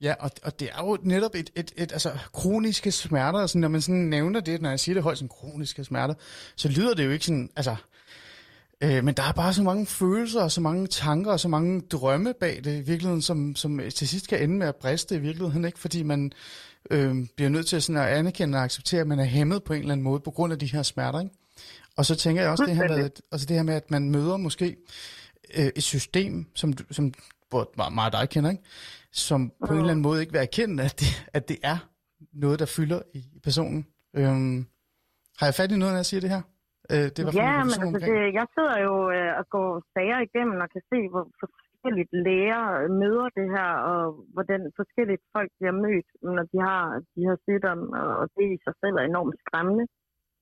Ja, og, og det er jo netop et, et, et altså, kroniske smerter, og sådan, når man sådan nævner det, når jeg siger det højt, sådan kroniske smerter, så lyder det jo ikke sådan, altså, øh, men der er bare så mange følelser, og så mange tanker, og så mange drømme bag det i virkeligheden, som, som til sidst kan ende med at briste i virkeligheden, ikke? Fordi man øh, bliver nødt til sådan at anerkende og acceptere, at man er hæmmet på en eller anden måde på grund af de her smerter, ikke? Og så tænker jeg også det her med, at- altså det her med, at man møder måske øh, et system, som, som meget, meget dig kender, ikke? som på en eller anden måde ikke vil erkende, at det, at det er noget, der fylder i personen. Øhm, har jeg fat i noget, når jeg siger det her? Øh, det var Ja, men altså, det, jeg sidder jo øh, og går sager igennem og kan se, hvor forskelligt læger møder det her, og hvordan forskelligt folk bliver mødt, når de har de her sygdomme, og, og det i sig selv er enormt skræmmende,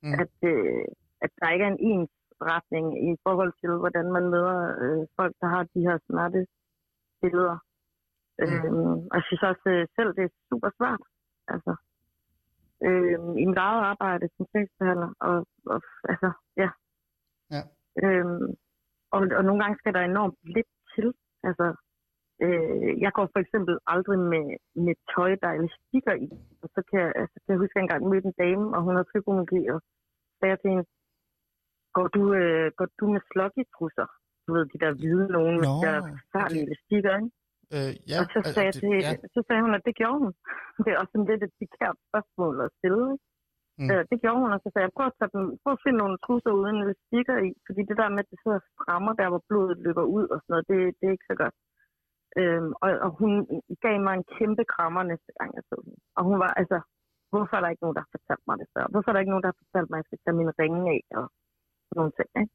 Mm. at, øh, at der ikke er en ensretning i forhold til, hvordan man møder øh, folk, der har de her smertebilleder. Mm. Øhm, og jeg synes også øh, selv, det er super svært. Altså, øhm, i mit eget arbejde som sagsbehandler, og, og altså, ja. Ja. Øhm, og, og nogle gange skal der enormt lidt til. Altså, øh, jeg går for eksempel aldrig med, med tøj, der er elastikker i. Og så kan, jeg- altså, kan jeg huske, at jeg engang mødte en dame, og hun havde fibromyalgi, og sagde til hende, går du, øh, går du med sloggy-trusser? Du ved, de der hvide nogen med Nå, de der forfærdelige elastikker, ikke? Øh, ja, og så altså, sagde, jeg det- til, ja, så sagde hun, at det gjorde hun. Det er også sådan lidt et pikært spørgsmål at stille. Mm. Øh, det gjorde hun, og så sagde jeg, prøv at, tage dem, prøv at finde nogle trusser uden elastikker i, fordi det der med, at det sidder og strammer der, hvor blodet løber ud og sådan noget, det, det er ikke så godt. Øhm, og, og hun gav mig en kæmpe krammer næste gang, jeg så hende. Og hun var altså, hvorfor er der ikke nogen, der har fortalt mig det før? Hvorfor er der ikke nogen, der har fortalt mig, at jeg skal tage mine ringe af og sådan nogle ting, ikke?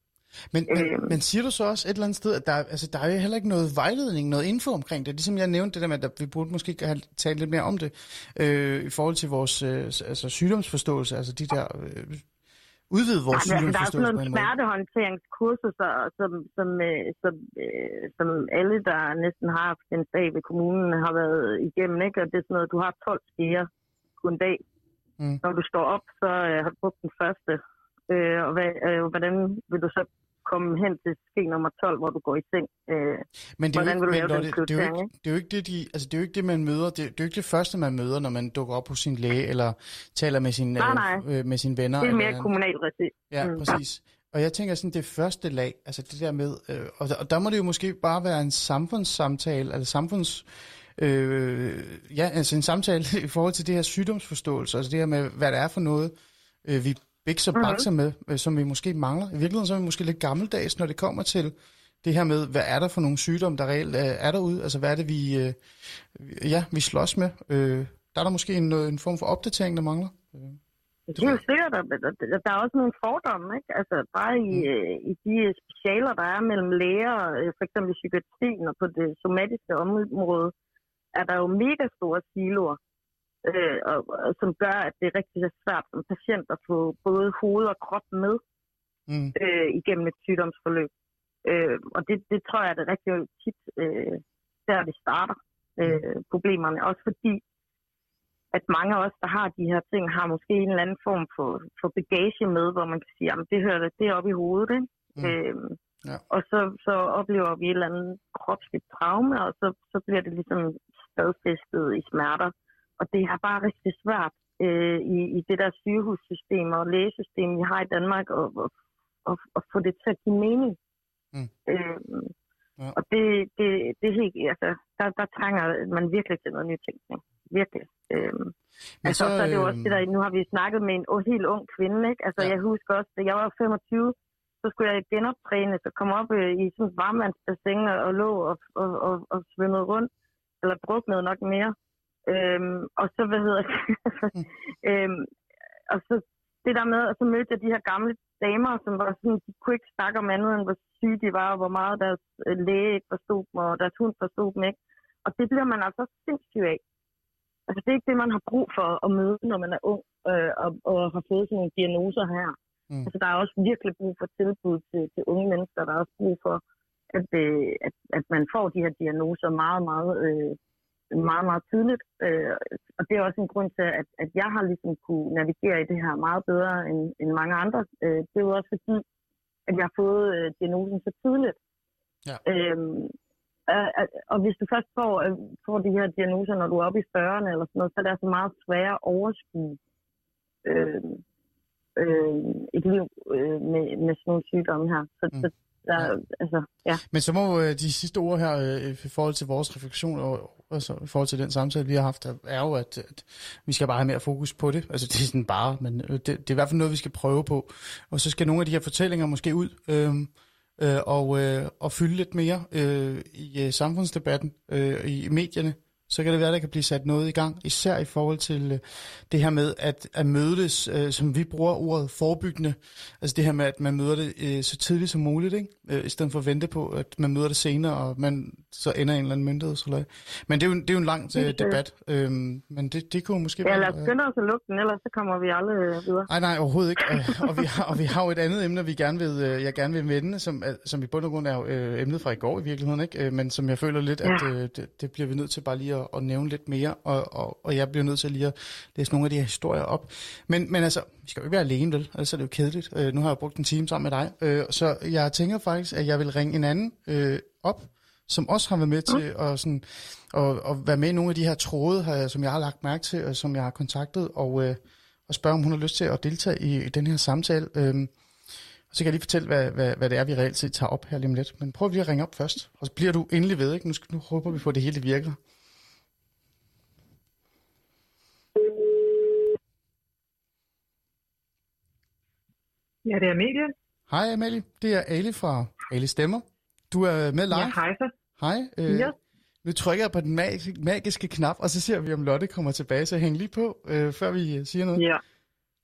Men, men, Øhm. men siger du så også et eller andet sted, at der, er- altså, der er jo heller ikke noget vejledning, noget info omkring det? Ligesom jeg nævnte det der med, at vi burde måske have talt lidt mere om det, øh, i forhold til vores øh, altså, sygdomsforståelse, altså de der, øh, udvide vores men altså, der er sådan nogle smertehåndteringskurser, som, som, øh, som, øh, som alle, der næsten har haft en sag ved kommunen, har været igennem. Ikke? Og det er sådan noget, du har 12 stiger på en dag. Mm. Når du står op, så øh, har du brugt den første. Øh, og hvad, øh, hvordan vil du så komme hen til ske nummer 12, hvor du går i seng? Øh, Men det er, jo ikke, vil du lave Lotte, det, er jo ikke, det er jo ikke det, de, altså det er jo ikke det, man møder. Det, det er jo ikke det første, man møder, når man dukker op hos sin læge, eller taler med, sin, Nej, nej. Øh, med sine venner. det er eller mere kommunalt regi. Ja, Mm. præcis. Og jeg tænker sådan, det første lag, altså det der med, øh, og, der, og der må det jo måske bare være en samfundssamtale, altså samfunds, øh, ja, altså en samtale i forhold til det her sygdomsforståelse, altså det her med, hvad det er for noget, øh, vi bikser Mhm. bakser med, øh, som vi måske mangler. I virkeligheden så er vi måske lidt gammeldags, når det kommer til det her med, hvad er der for nogle sygdomme, der reelt øh, er derude, altså hvad er det, vi, øh, ja, vi slås med. Øh, der er der måske en, en form for opdatering, der mangler. Det er jo sikkert, at at der er også nogle fordomme, ikke? Altså bare i, Mm. i de specialer, der er mellem læger, for eksempel i psykiatrien og på det somatiske område, er der jo mega store siloer, øh, og, og, som gør, at det er rigtig svært som patient at få både hoved og krop med Mm. øh, igennem et sygdomsforløb. Øh, og det, det tror jeg, det er rigtig tit øh, der, det starter øh, problemerne. Også fordi, at mange af os, der har de her ting, har måske en eller anden form for, for bagage med, hvor man kan sige, at det hører det er oppe i hovedet. Ikke? Mm. Øh, Ja. Og så, så oplever vi et eller andet kropsligt traume, og så, så bliver det ligesom stadfæstet i smerter. Og det er bare rigtig svært øh, i, i det der sygehussystem og lægesystem, vi har i Danmark, og, og, og, og få det til at give mening. Mm. Øh, Ja. Og det, det, det er helt, altså, der, der trænger man virkelig til noget nytænkning. Virkelig. Øhm, Men altså, så, så er det jo også det der, nu har vi snakket med en helt ung kvinde, ikke? Altså, Ja. ja. jeg husker også, da jeg var 25, så skulle jeg genoptræne, så kom op øh, i sådan et varmvandsbassin og, og lå og, og, og, og svømmede rundt, eller druknede nok mere. Øhm, og så, hvad hedder det? øhm, og så det der med, og så mødte jeg de her gamle damer, som var sådan, de kunne ikke snakke om andet, end hvor syge de var, og hvor meget deres øh, læge ikke forstod dem, og deres hund forstod dem ikke. Og det bliver man altså sindssyg af. Altså det er ikke det, man har brug for at møde, når man er ung, øh, og, og har fået sådan nogle diagnoser her. Mm. Altså der er også virkelig brug for tilbud til, til unge mennesker. Der er også brug for, at, øh, at, at man får de her diagnoser meget, meget, øh, meget, meget tidligt. Øh, og det er også en grund til, at, at jeg har ligesom kunne navigere i det her meget bedre end, end mange andre. Øh, det er jo også fordi, at jeg har fået øh, diagnosen så tidligt. Ja. Øhm, øh, øh, og hvis du først får, øh, får de her diagnoser, når du er oppe i 40'erne eller sådan noget, så er det altså meget sværere at overskue øh, øh, et liv øh, med, med sådan nogle sygdomme her. Så, mm. så der, altså, ja. Men så må øh, de sidste ord her øh, i forhold til vores refleksion og altså, i forhold til den samtale, vi har haft, er- er jo, at, at vi skal bare have mere fokus på det. Altså det er sådan bare, men øh, det, det er i hvert fald noget, vi skal prøve på. Og så skal nogle af de her fortællinger måske ud øh, øh, og, øh, og fylde lidt mere øh, i øh, samfundsdebatten, øh, i medierne. Så kan det være, at der kan blive sat noget i gang, især i forhold til øh, det her med at, at mødes, øh, som vi bruger ordet forebyggende. Altså det her med, at man møder det øh, så tidligt som muligt, ikke? Øh, i stedet for at vente på, at man møder det senere, og man så ender en eller anden myndighed. Men det er jo, det er jo en lang øh, debat, øh, men det, det kunne måske Ja, lad være... os skynde os at lukke den, ellers så kommer vi aldrig øh, videre. Nej, nej, overhovedet ikke. Øh, og, vi har, og vi har jo et andet emne, vi gerne vil, øh, jeg gerne vil vende, som, er- som i bund og grund er jo, øh, emnet fra i går i virkeligheden, ikke? Øh, men som jeg føler lidt, at Ja. øh, det, det bliver vi nødt til bare lige at, at nævne lidt mere, og, og, og jeg bliver nødt til lige at læse nogle af de her historier op. Men, men altså, vi skal jo ikke være alene, vel? Er det jo kedeligt. Øh, nu har jeg brugt en time sammen med dig, øh, så jeg tænker faktisk, at jeg vil ringe en anden øh, op, som også har været med til at, sådan, at, at være med i nogle af de her tråde, som jeg har lagt mærke til, og som jeg har kontaktet, og, øh, og spørge, om hun har lyst til at deltage i, i den her samtale. Øhm, og så kan jeg lige fortælle, hvad, hvad, hvad det er, vi reelt set tager op her lige om lidt. Men prøv lige at ringe op først, og så bliver du endelig ved. Ikke? Nu, skal, nu håber vi på, at det hele virker. Ja, det er Amelie. Hej Amalie, det er Ali fra Ali Stemmer. Du er med live. Ja, hej så. Hej. Øh, Ja. Nu trykker jeg på den magiske, magiske knap, og så ser vi, om Lotte kommer tilbage. Så hæng lige på, øh, før vi øh, siger noget. Ja.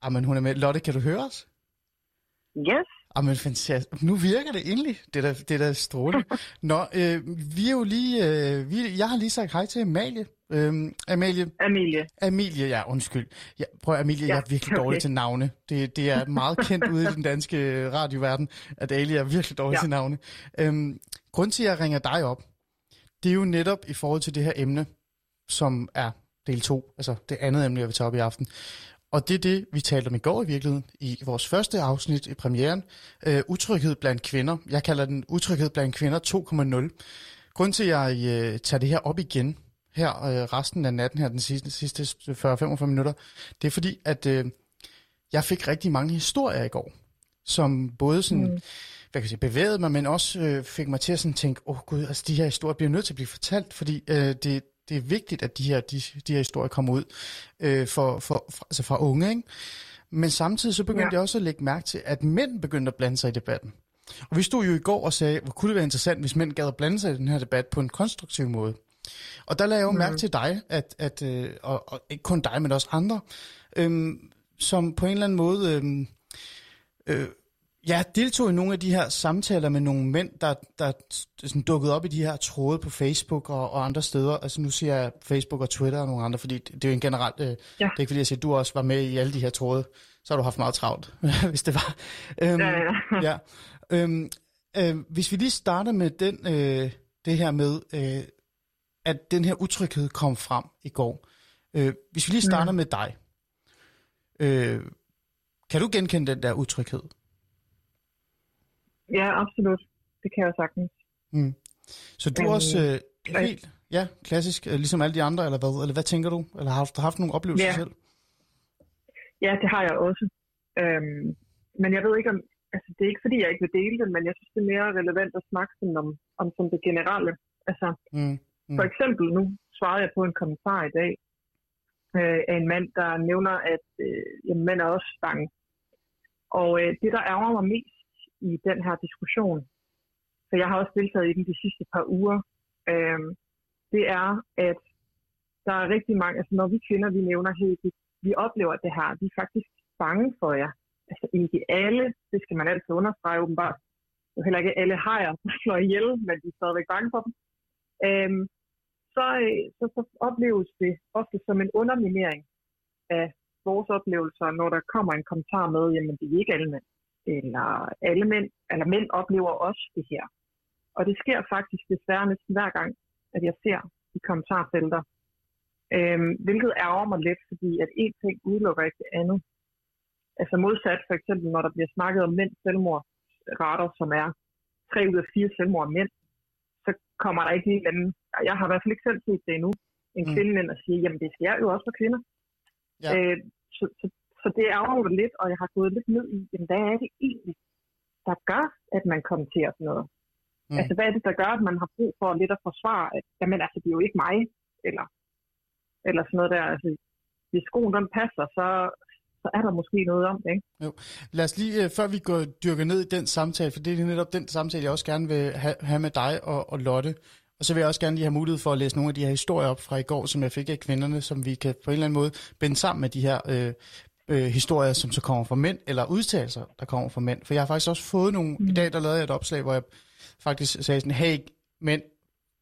Ah, men hun er med. Lotte, kan du høre os? Yes, Ah, men fantastisk. Nu virker det endelig. Det er da, det er da strålende. Nå, øh, vi er jo lige... Øh, vi, jeg har lige sagt hej til Amalie. Øhm, Amalie, Amelie. Amelie, ja, undskyld. Ja, prøv Amelie, jeg er Ja, virkelig dårlig okay. til navne. Det, det er meget kendt ude i den danske radioverden, at Ali er virkelig dårlig ja. Ja. til navne. Øhm, grund til, at jeg ringer dig op, det er jo netop i forhold til det her emne, som er del 2, altså det andet emne, jeg vil tage op i aften. Og det er det, vi talte om i går i virkeligheden, i vores første afsnit i premieren. Øh, utryghed blandt kvinder. Jeg kalder den utryghed blandt kvinder 2.0. Grunden til, at jeg øh, tager det her op igen, her øh, resten af natten her, den sidste, sidste 40-45 minutter, det er fordi, at øh, jeg fik rigtig mange historier i går, som både sådan, mm. hvad kan jeg sige, bevægede mig, men også øh, fik mig til at sådan tænke, åh oh, gud, altså de her historier bliver nødt til at blive fortalt, fordi øh, det, det er vigtigt, at de her, de, de her historier kommer ud øh, for, for, for, altså fra unge, ikke? Men samtidig så begyndte ja. Jeg også at lægge mærke til, at mænd begyndte at blande sig i debatten. Og vi stod jo i går og sagde, hvor kunne det være interessant, hvis mænd gad at blande sig i den her debat på en konstruktiv måde. Og der lagde jeg jo mærke til dig, at, at øh, og, og ikke kun dig, men også andre, øhm, som på en eller anden måde øhm, øh, ja, deltog i nogle af de her samtaler med nogle mænd, der, der sådan dukkede op i de her tråde på Facebook og, og andre steder. Altså nu siger jeg Facebook og Twitter og nogle andre, fordi det, det er jo en generelt... Øh, ja. Det er ikke fordi, jeg siger, at du også var med i alle de her tråde. Så har du haft meget travlt, hvis det var. Øhm, Ja, ja. ja. Øhm, øh, hvis vi lige starter med den, øh, det her med, øh, at den her utryghed kom frem i går. Øh, hvis vi lige starter mm. med dig. Øh, kan du genkende den der utryghed? Ja, absolut. det kan jeg sagtens. Mm. Så du er Men, også øh, helt ja, klassisk, øh, ligesom alle de andre, eller hvad? Eller hvad tænker du? Eller har du haft nogle oplevelser Ja. selv? Ja, det har jeg også. Øhm, men jeg ved ikke om, altså det er ikke fordi, jeg ikke vil dele det, men jeg synes, det er mere relevant at snakke sådan om, om sådan det generelle. Altså, Mm. Mm. For eksempel, nu svarede jeg på en kommentar i dag øh, af en mand, der nævner, at øh, jamen, mænd er også bange. Og øh, det, der ærger mig mest i den her diskussion, for jeg har også deltaget i den de sidste par uger, øh, det er, at der er rigtig mange, altså når vi kvinder, vi nævner helt, vi, vi oplever det her, vi er faktisk bange for jer. Altså ikke alle, det skal man altid understrege åbenbart. Det er heller ikke alle hajer, der slår ihjel, men de er stadigvæk bange for dem. Øhm, så, øh, så, så opleves det ofte som en underminering af vores oplevelser, når der kommer en kommentar med, jamen det er ikke alle mænd. Eller alle mænd, eller mænd oplever også det her. Og det sker faktisk desværre næsten hver gang, at jeg ser i kommentarfelter. Øhm, hvilket ærger mig lidt, fordi at en ting udelukker ikke det andet. Altså modsat for eksempel, når der bliver snakket om mænds selvmordsrater, som er 3 ud af 4 selvmord mænd, så kommer der ikke en eller anden, jeg har i hvert fald ikke selv set det endnu, en Mm. kvinde ind og sige, jamen det sker jo også for kvinder. Ja. Øh, så, så, så det ærger mig lidt, og jeg har gået lidt ned i, jamen hvad er det egentlig, der gør, at man kommenterer sådan noget? Mm. Altså hvad er det, der gør, at man har brug for lidt at forsvare, at jamen altså det er jo ikke mig, eller, eller sådan noget der. Altså, hvis skoen den passer, så, så er der måske noget om det, ikke? Lad os lige, øh, før vi går dyrker ned i den samtale, for det er netop den samtale, jeg også gerne vil have, have med dig og, og Lotte. Og så vil jeg også gerne lige have mulighed for at læse nogle af de her historier op fra i går, som jeg fik af kvinderne, som vi kan på en eller anden måde binde sammen med de her øh, øh, historier, som så kommer fra mænd, eller udtalelser, der kommer fra mænd. For jeg har faktisk også fået nogle, mm. i dag der lavede jeg et opslag, hvor jeg faktisk sagde sådan, hey mænd,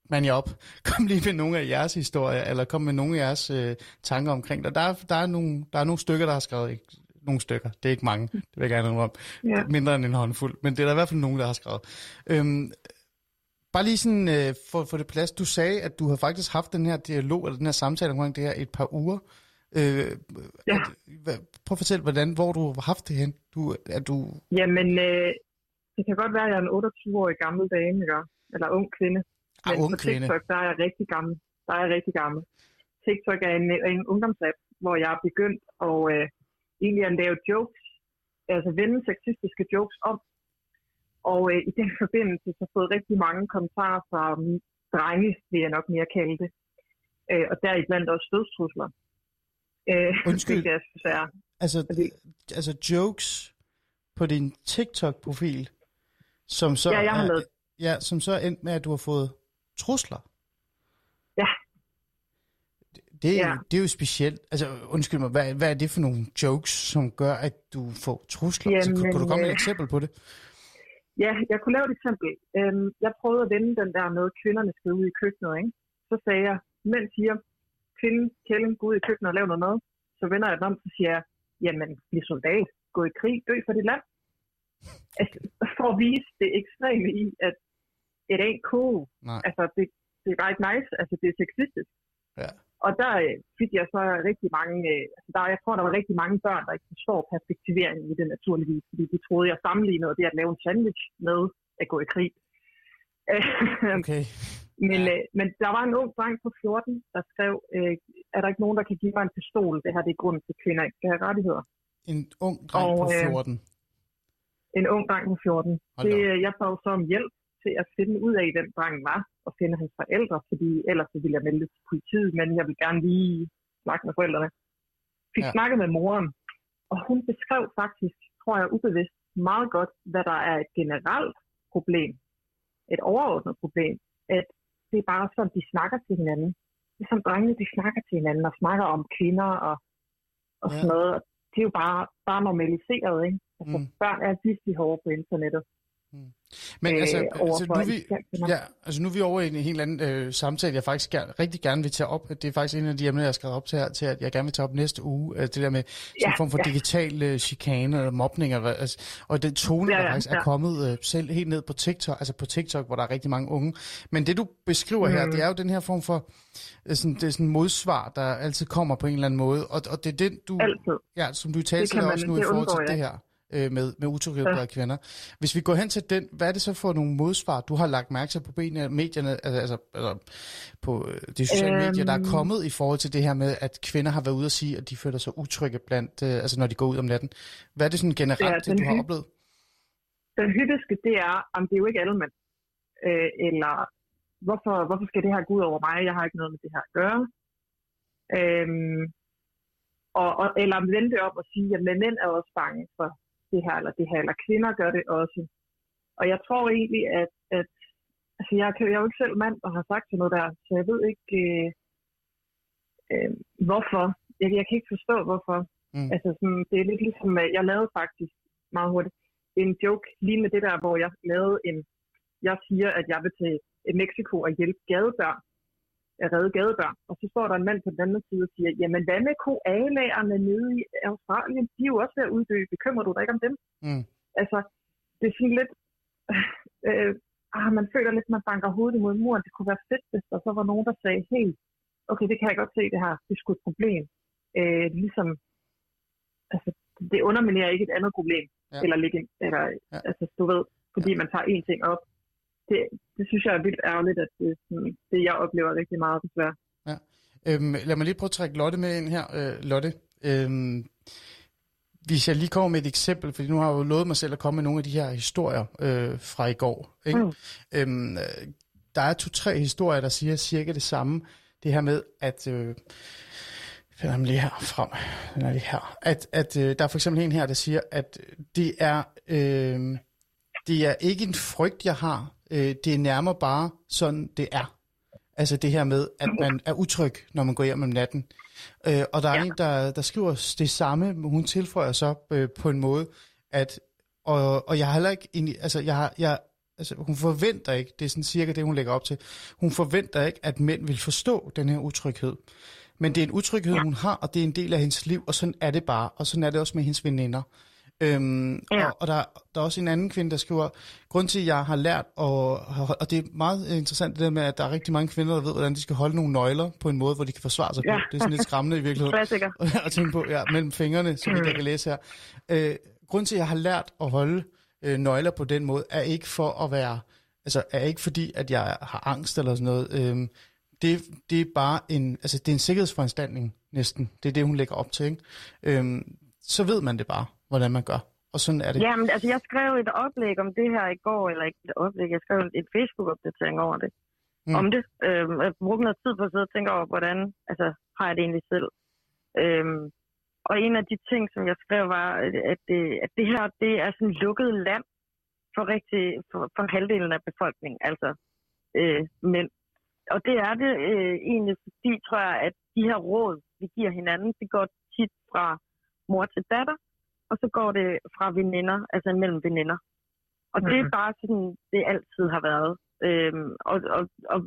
man jer op, kom lige med nogle af jeres historier, eller kom med nogle af jeres øh, tanker omkring det. Der er, der, er nogle, der er nogle stykker, der har skrevet, ikke, nogle stykker, det er ikke mange, det vil jeg gerne indrømme, Ja. mindre end en håndfuld, men det er der i hvert fald nogen, der har skrevet. Øhm, bare lige sådan øh, for, for det plads, du sagde, at du har faktisk haft den her dialog, eller den her samtale omkring det her et par uger. Øh, Ja. at, hvad, prøv at fortælle, hvordan, hvor du har haft det hen. Du, er du, Jamen, øh, det kan godt være, at jeg er en 28-årig gammel dame, ikke? Eller ung kvinde. Ah, Men ung på. TikTok, der er jeg rigtig gammel. Der er jeg rigtig gammel. TikTok er en, en ungdomsapp, hvor jeg er begyndt at øh, egentlig at lave jokes, altså vende sexistiske jokes om. Og øh, i den forbindelse så har fået rigtig mange kommentarer fra drenge, vil jeg nok mere kalde det. Øh, og deriblandt også dødstrusler. Øh, Undskyld. hvilket jeg synes er Altså, Fordi- altså jokes på din TikTok-profil, som så, Ja, jeg har er, lavet- ja, som så er endt med, at du har fået trusler. Ja. Det, er, Ja. jo, det er jo specielt. Altså, undskyld mig, hvad, hvad er det for nogle jokes, som gør, at du får trusler? altså, kunne, kunne du komme med et øh, eksempel på det? Ja, jeg kunne lave et eksempel. Øhm, jeg prøvede at vende den der med, at kvinderne skal ud i køkkenet. Ikke? Så sagde jeg, mænd siger, kvinden, kælden, gå ud i køkkenet og lave noget mad. Så vender jeg den om, så siger jeg, jamen, bliv soldat, gå i krig, dø for dit land. Altså, for at vise det ekstreme i, at it ain't cool. Nej. Altså, det, det er bare ikke nice. Altså, det er sexistisk. Ja. Og der øh, fik jeg så rigtig mange, øh, altså der, jeg tror, der var rigtig mange børn, der ikke forstår perspektiveringen i det naturligvis, fordi de troede, jeg sammenlignede det at lave en sandwich med at gå i krig. Okay. men, Ja. øh, men der var en ung dreng på 14, der skrev, øh, er der ikke nogen, der kan give mig en pistol? Det her det er grunden til, at kvinder ikke skal have rettigheder. En ung dreng Og, på øh, 14. En ung dreng på 14. Hold Det, op. jeg bad så om hjælp til at finde ud af, hvem drengen var, og finde hans forældre, fordi ellers så ville jeg melde til politiet, men jeg vil gerne lige snakke med forældrene. Fik Ja. snakket med moren, og hun beskrev faktisk, tror jeg ubevidst, meget godt, hvad der er et generelt problem, et overordnet problem, at det er bare sådan, de snakker til hinanden. Det er som drengene, de snakker til hinanden og snakker om kvinder og, og Ja. sådan noget. Og Det er jo bare, bare normaliseret, ikke? Altså, Mm. mm. børn er virkelig hårde på internettet. Men øh, altså, altså nu, er vi, ja, altså nu er vi over i en helt anden øh, samtale, jeg faktisk gerne, rigtig gerne vil tage op. Det er faktisk en af de emner, jeg har skrevet op til, her, til at jeg gerne vil tage op næste uge. Øh, det der med sådan en Ja, form for ja. digital øh, chikane eller mobning. Hvad, altså, og den tone, Ja, der ja, faktisk er ja. kommet øh, selv helt ned på TikTok, altså på TikTok, hvor der er rigtig mange unge. Men det du beskriver her, Mm. det er jo den her form for øh, sådan, det er sådan modsvar, der altid kommer på en eller anden måde. Og, og det er den, du, Altid. ja, som du man- også nu i forhold til det her. Øh, med, med utryghed Ja. blandt kvinder. Hvis vi går hen til den, hvad er det så for nogle modsvar, du har lagt mærke til på benene medierne, altså, altså, altså på øh, de sociale øhm... medier, der er kommet i forhold til det her med, at kvinder har været ude at sige, at de føler sig utrygge blandt, øh, altså når de går ud om natten. Hvad er det sådan generelt, Ja, det, du har oplevet? Den hyppigste, det er, om det er jo ikke alle mænd. Øh, eller hvorfor, hvorfor skal det her gå ud over mig? Jeg har ikke noget med det her at gøre. Øhm, og, og, eller vente op og sige, at mænd er også bange for det her, eller det her, eller kvinder gør det også. Og jeg tror egentlig, at, at altså jeg, kan, jeg er jo ikke selv mand, der har sagt sådan noget der, så jeg ved ikke, øh, øh, hvorfor. Jeg, jeg kan ikke forstå, hvorfor. Mm. Altså, sådan, det er lidt ligesom, at jeg lavede faktisk meget hurtigt en joke lige med det der, hvor jeg lavede en, jeg siger, at jeg vil til Mexico og hjælpe gadebørn, at redde gadebørn. Og så står der en mand på den anden side og siger, jamen hvad med koalagerne nede i Australien? De er jo også ved at uddø. Bekymrer du dig ikke om dem? Mm. Altså, det er sådan lidt, øh, ah, man føler lidt, man banker hovedet imod muren. Det kunne være fedt, hvis der så var nogen, der sagde, hey, okay, det kan jeg godt se det her. Det er sgu et problem. Øh, ligesom, altså, det underminerer ikke et andet problem. Ja. Eller, eller ja. altså, du ved, fordi ja. man tager én ting op. Det, det synes jeg er vildt ærgerligt, at det er sådan, det, jeg oplever rigtig meget, desværre. Øhm, lad mig lige prøve at trække Lotte med ind her. Øh, Lotte, øhm, hvis jeg lige kommer med et eksempel, fordi nu har jeg jo lovet mig selv at komme med nogle af de her historier øh, fra i går. Ikke? Mm. Øhm, øh, der er to-tre historier, der siger cirka det samme. Det her med, at... Øh, finder lige her frem. Den er lige her. At, at øh, der er for eksempel en her, der siger, at det er, øh, det er ikke en frygt, jeg har. Øh, det er nærmere bare sådan, det er. Altså det her med, at man er utryg, når man går hjem om natten. Øh, og der er ja. En, der, der skriver det samme, men hun tilføjer så øh, på en måde, at, og, og jeg har heller ikke, altså jeg har, jeg, altså hun forventer ikke, det er sådan cirka det, hun lægger op til, hun forventer ikke, at mænd vil forstå den her utryghed. Men det er en utryghed, ja. hun har, og det er en del af hendes liv, og sådan er det bare, og sådan er det også med hendes veninder. Øhm, Ja. Og, og der, der er også en anden kvinde, der skriver, grund til, at jeg har lært, og, og det er meget interessant det der med, at der er rigtig mange kvinder, der ved, hvordan de skal holde nogle nøgler på en måde, hvor de kan forsvare sig Ja. på. Det er sådan lidt skræmmende i virkeligheden Klassiker. at tænke på, ja, mellem fingrene, så vidt jeg kan læse her. Øh, grunden til, at jeg har lært at holde øh, nøgler på den måde, er ikke for at være, altså er ikke fordi, at jeg har angst eller sådan noget. Øh, det, det er bare en, altså det er en sikkerhedsforanstaltning næsten. Det er det, hun lægger op til, ikke? Øh, så ved man det bare, hvordan man gør. Og sådan er det. Jamen, altså jeg skrev et oplæg om det her i går, eller ikke et oplæg, jeg skrev et Facebook-opdatering over det. Mm. Mm. Om det. Øhm, jeg brugte noget tid på at sidde og tænke over, hvordan altså, har jeg det egentlig selv. Øhm, og en af de ting, som jeg skrev, var, at det, at det her det er sådan lukket land for, rigtig, for, for halvdelen af befolkningen, altså øh, mænd. Og det er det øh, egentlig, fordi, tror jeg, at de her råd, vi giver hinanden, det går tit fra mor til datter, og så går det fra veninder, altså mellem veninder. Og det er Mhm. bare sådan, det altid har været. Øhm, og, og, og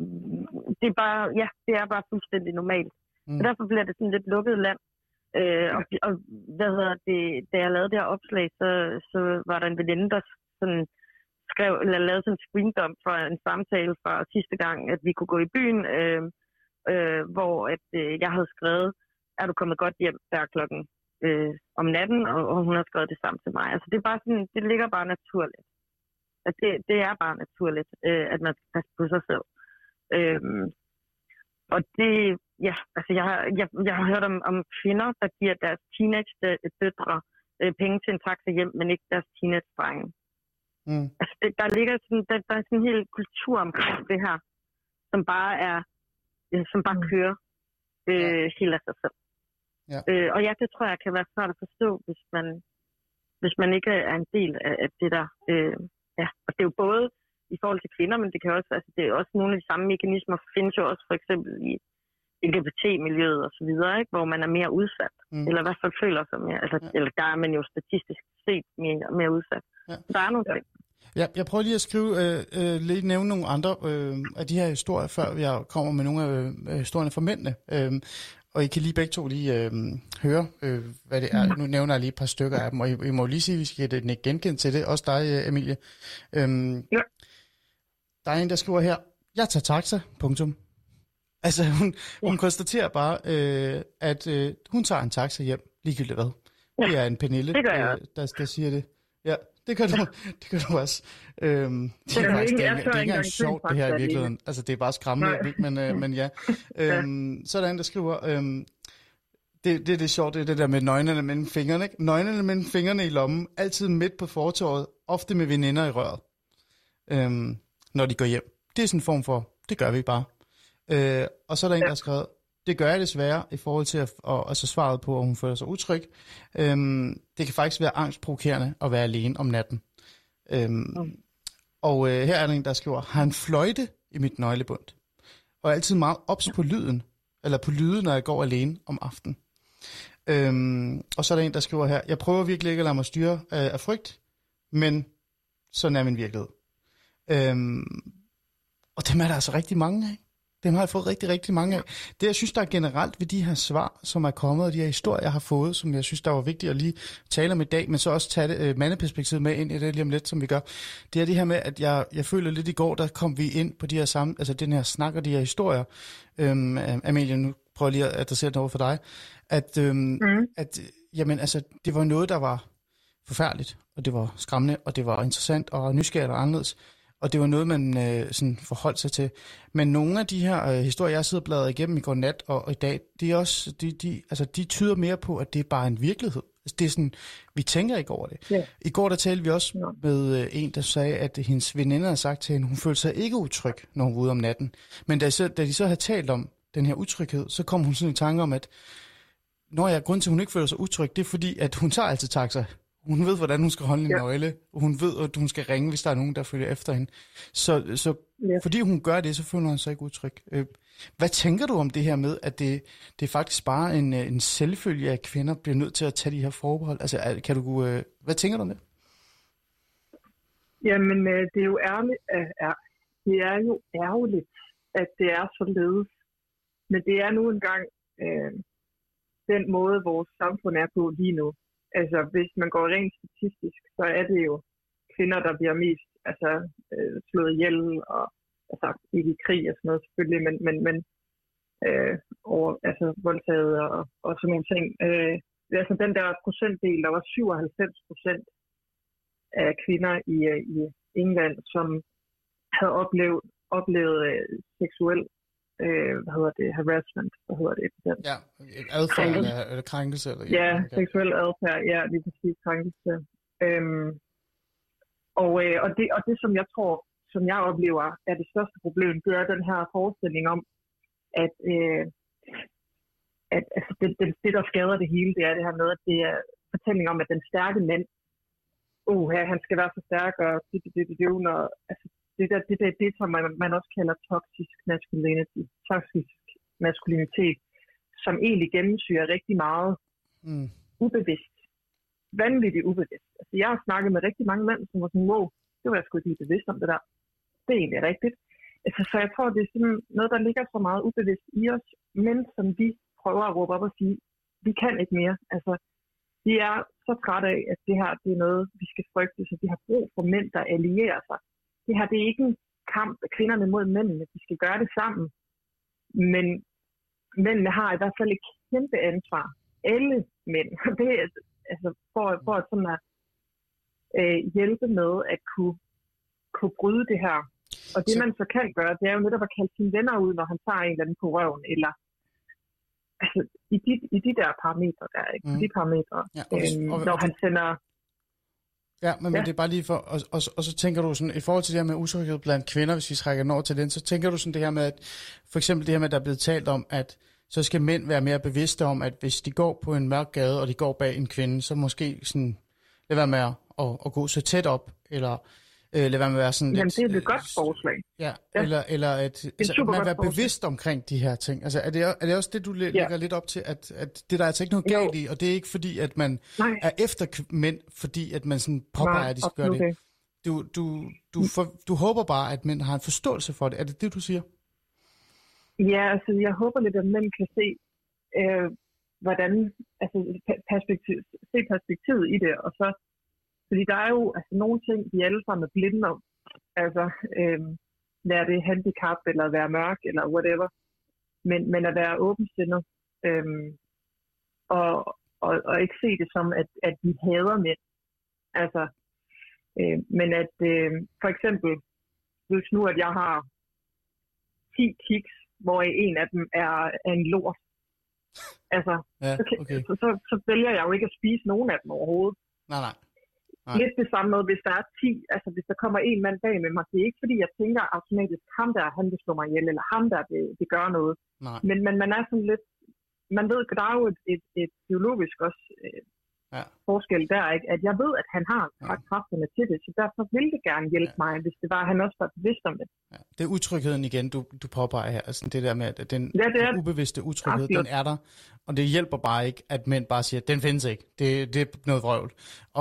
det er bare, ja, det er bare fuldstændig normalt. Mm. Mm. Og derfor bliver det sådan lidt lukket land. Øh, og, og, hvad hedder det, da jeg lavede det her opslag, så, så var der en veninde, der sådan skrev, eller lavede sådan en screendump fra en samtale fra sidste gang, at vi kunne gå i byen, øh, øh, hvor at, øh, jeg havde skrevet, er du kommet godt hjem der klokken øh, om natten, og, og hun har skrevet det samme til mig. Altså det er bare sådan, det ligger bare naturligt. At det, det er bare naturligt, øh, at man skal passe på sig selv. Øhm, og det, ja, altså jeg, har- jeg, jeg har hørt om, om kvinder, der giver deres teenage-døtre øh, penge til en taxa hjem, men ikke deres teenage-drenge. Mm. Altså det, der ligger sådan, der, der er sådan en hel kultur omkring det her, som bare er, øh, som bare Mm. kører øh, helt af sig selv. Ja. Øh, og ja, det tror jeg kan være svært at forstå, hvis man, hvis man ikke er en del af, af det der. Øh, ja. Og det er jo både i forhold til kvinder, men det kan også, altså det er også nogle af de samme mekanismer, findes jo også for eksempel i LGBT-miljøet og så videre, ikke? hvor man er mere udsat, Mm. eller i hvert fald føler sig mere, altså, Ja. eller der er man jo statistisk set mere, mere udsat. Ja. Der er nogle ting. Ja, jeg prøver lige at skrive, øh, øh, lige nævne nogle andre øh, af de her historier, før jeg kommer med nogle af øh, historierne fra mændene. Øh, og I kan lige begge to lige øh, høre, øh, hvad det er. Nu nævner jeg lige et par stykker af dem, og I, I må lige sige, at vi skal et genkendt til det. Også dig, øh, Emilie. Øh, Ja. Der er en, der skriver her, jeg tager taxa, punktum. Altså, hun, hun konstaterer bare, øh, at øh, hun tager en taxa hjem, ligegyldigt hvad. Ja. Det er en Pernille, Det jeg øh, der, der siger det. Ja, det kan du, det kan du også. Øhm, det er faktisk ikke- det er, det er ikke engang sjovt, det her i virkeligheden. Altså, det er bare skræmmende, ikke? men, øh, men ja. Øhm, så er der en, der skriver, øhm, det, det, det er sjovt, det er det der med nøgnerne mellem fingrene. Ikke? Nøgnerne mellem fingrene i lommen, altid midt på fortorvet, ofte med veninder i røret, øhm, når de går hjem. Det er sådan en form for, det gør vi bare. Øh, og så er der en, der har skrevet, det gør jeg desværre i forhold til at, og, altså svaret på, om hun føler sig utryg. Øhm, det kan faktisk være angstprovokerende at være alene om natten. Øhm, Og øh, her er der en, der skriver, har en fløjte i mit nøglebund. Og er altid meget ops på lyden, eller på lyden, når jeg går alene om aftenen. Øhm, og så er der en, der skriver her, jeg prøver virkelig ikke at lade mig styre øh, af frygt, men sådan er min virkelighed. Øhm, og dem er der altså rigtig mange af. Dem har jeg fået rigtig, rigtig mange af. Det, jeg synes, der er generelt ved de her svar, som er kommet, og de her historier, jeg har fået, som jeg synes, der var vigtigt at lige tale om i dag, men så også tage det, øh, mandeperspektivet med ind i det lige om lidt, som vi gør. Det er det her med, at jeg, jeg føler lidt i går, der kom vi ind på de her samme, altså den her snak og de her historier. Øhm, Amelie, nu prøver jeg lige at adressere det over for dig. At, øhm, Mm. at jamen, altså, det var noget, der var forfærdeligt, og det var skræmmende, og det var interessant og nysgerrigt og anderledes. Og det var noget, man øh, sådan forholdt sig til. Men nogle af de her øh, historier, jeg sidder og bladret igennem i går nat og, og i dag, de, er også, de, de, altså, de tyder mere på, at det er bare en virkelighed. Altså, det er sådan, vi tænker ikke over det. Ja. I går der talte vi også Ja. med øh, en, der sagde, at hendes veninde havde sagt til hende, hun følte sig ikke utryg, når hun var ude om natten. Men da, så, da de så havde talt om den her utryghed, så kom hun sådan i tanke om, at når jeg grund til, at hun ikke føler sig utryg, det er fordi, at hun tager altid taxa. Hun ved, hvordan hun skal holde en Ja. nøgle, og hun ved, at hun skal ringe, hvis der er nogen, der følger efter hende. Så, så Ja. fordi hun gør det, så føler hun sig ikke utryg. Øh, Hvad tænker du om det her med, at det, det er faktisk bare en, øh, en selvfølge, at kvinder bliver nødt til at tage de her forbehold? Altså, kan du, øh, hvad tænker du om det? Jamen, det er jo ærligt, er, det er jo ærgerligt, at det er således. Men det er nu engang øh, den måde, vores samfund er på lige nu. Altså, hvis man går rent statistisk, så er det jo kvinder, der bliver mest altså, øh, slået ihjel, og altså, ikke i krig og sådan noget selvfølgelig, men, men, men øh, over, altså, voldtaget og, og sådan nogle ting. Øh, altså, den der procentdel, der var 97 procent af kvinder i, øh, i England, som havde oplevet, oplevet øh, seksuel øh, hvad hedder det, harassment, hvad hedder det? Den? Ja, adfærd Krænkelse. eller, eller krænkelse? Eller, Ja, okay. seksuel adfærd, ja, lige præcis krænkelse. Øhm, og, øh, og, det, og det, som jeg tror, som jeg oplever, er det største problem, det er den her forestilling om, at, øh, at altså, det, det, det, der skader det hele, det er det her med, at det er fortælling om, at den stærke mand, oh, ja, han skal være så stærk, og det, det, det, det, og, altså, det, der, det, det, det, som man, man også kalder toxisk masculinity, toxisk maskulinitet, som egentlig gennemsyrer rigtig meget Mm. ubevidst. Vanvittigt ubevidst. Altså, jeg har snakket med rigtig mange mænd, som var sådan, wow, det var jeg sgu lige bevidst om det der. Det er egentlig rigtigt. Altså, så jeg tror, det er sådan noget, der ligger så meget ubevidst i os, men som vi prøver at råbe op og sige, vi kan ikke mere. Altså, vi er så trætte af, at det her det er noget, vi skal frygte, så vi har brug for mænd, der allierer sig. Det her det er ikke en kamp af kvinderne mod mændene. Vi skal gøre det sammen. Men mændene har i hvert fald et kæmpe ansvar. Alle mænd. Det er, altså, for, for at sådan at øh, hjælpe med at kunne, kunne bryde det her. Og det, Så- man så kan gøre, det er jo netop at kalde sine venner ud, når han tager en eller anden på røven, eller altså, i, de, i de der parametre der, ikke? Mm. De parametre. Ja, og øhm, og- når og- han sender... Ja, men, ja. men det er bare lige for, og, og, og så tænker du sådan, i forhold til det her med utryghed blandt kvinder, hvis vi trækker den over til den, så tænker du sådan det her med, at for eksempel det her med, at der er blevet talt om, at så skal mænd være mere bevidste om, at hvis de går på en mørk gade, og de går bag en kvinde, så måske sådan, lad være med at, at, at gå så tæt op, eller øh, lad være med at være sådan Jamen, lidt... det er et øh, godt forslag. Ja, Ja. eller, eller at, altså, man være forslag. bevidst omkring de her ting. Altså, er det, er det også det, du læ- Ja. lægger lidt op til, at, at det der er altså ikke noget galt i, og det er ikke fordi, at man Nej, er efter mænd, fordi at man sådan påpeger, nej, at de skal gøre det. Du, du, du, for, du håber bare, at mænd har en forståelse for det. Er det det, du siger? Ja, altså jeg håber lidt, at mænd kan se, øh, hvordan, altså pe- perspektiv, se perspektivet i det, og så, fordi der er jo altså, nogle ting, vi alle sammen er blinde om. Altså, øh, være det handicap, eller være mørk, eller whatever. Men, men at være åbensindet, øh, og, og, og ikke se det som, at, at vi hader mænd. Altså, Øh, men at øh, for eksempel, hvis nu at jeg har 10 kiks, hvor en af dem er, er en lort, altså, Ja, okay. så, så, så vælger jeg jo ikke at spise nogen af dem overhovedet. Nej, nej. Nej. Lidt det samme med, hvis der er 10, altså hvis der kommer en mand bag med mig, det er ikke fordi, jeg tænker automatisk, ham der, han vil slå mig ihjel, eller ham der, det, det gør noget. Nej. Men, men man er sådan lidt, man ved, der er jo et, et, et biologisk også øh, Ja. forskel der, ikke? at jeg ved, at han har Ja. kræfterne til det, så derfor vil det gerne hjælpe Ja. mig, hvis det var, at han også var bevidst om det. Ja. Det er utrygheden igen, du, du påpeger her. Altså det der med, at den, Ja, det er den ubevidste utryghed, Absolut. den er der. Og det hjælper bare ikke, at mænd bare siger, den findes ikke. Det, det er noget vrøvl.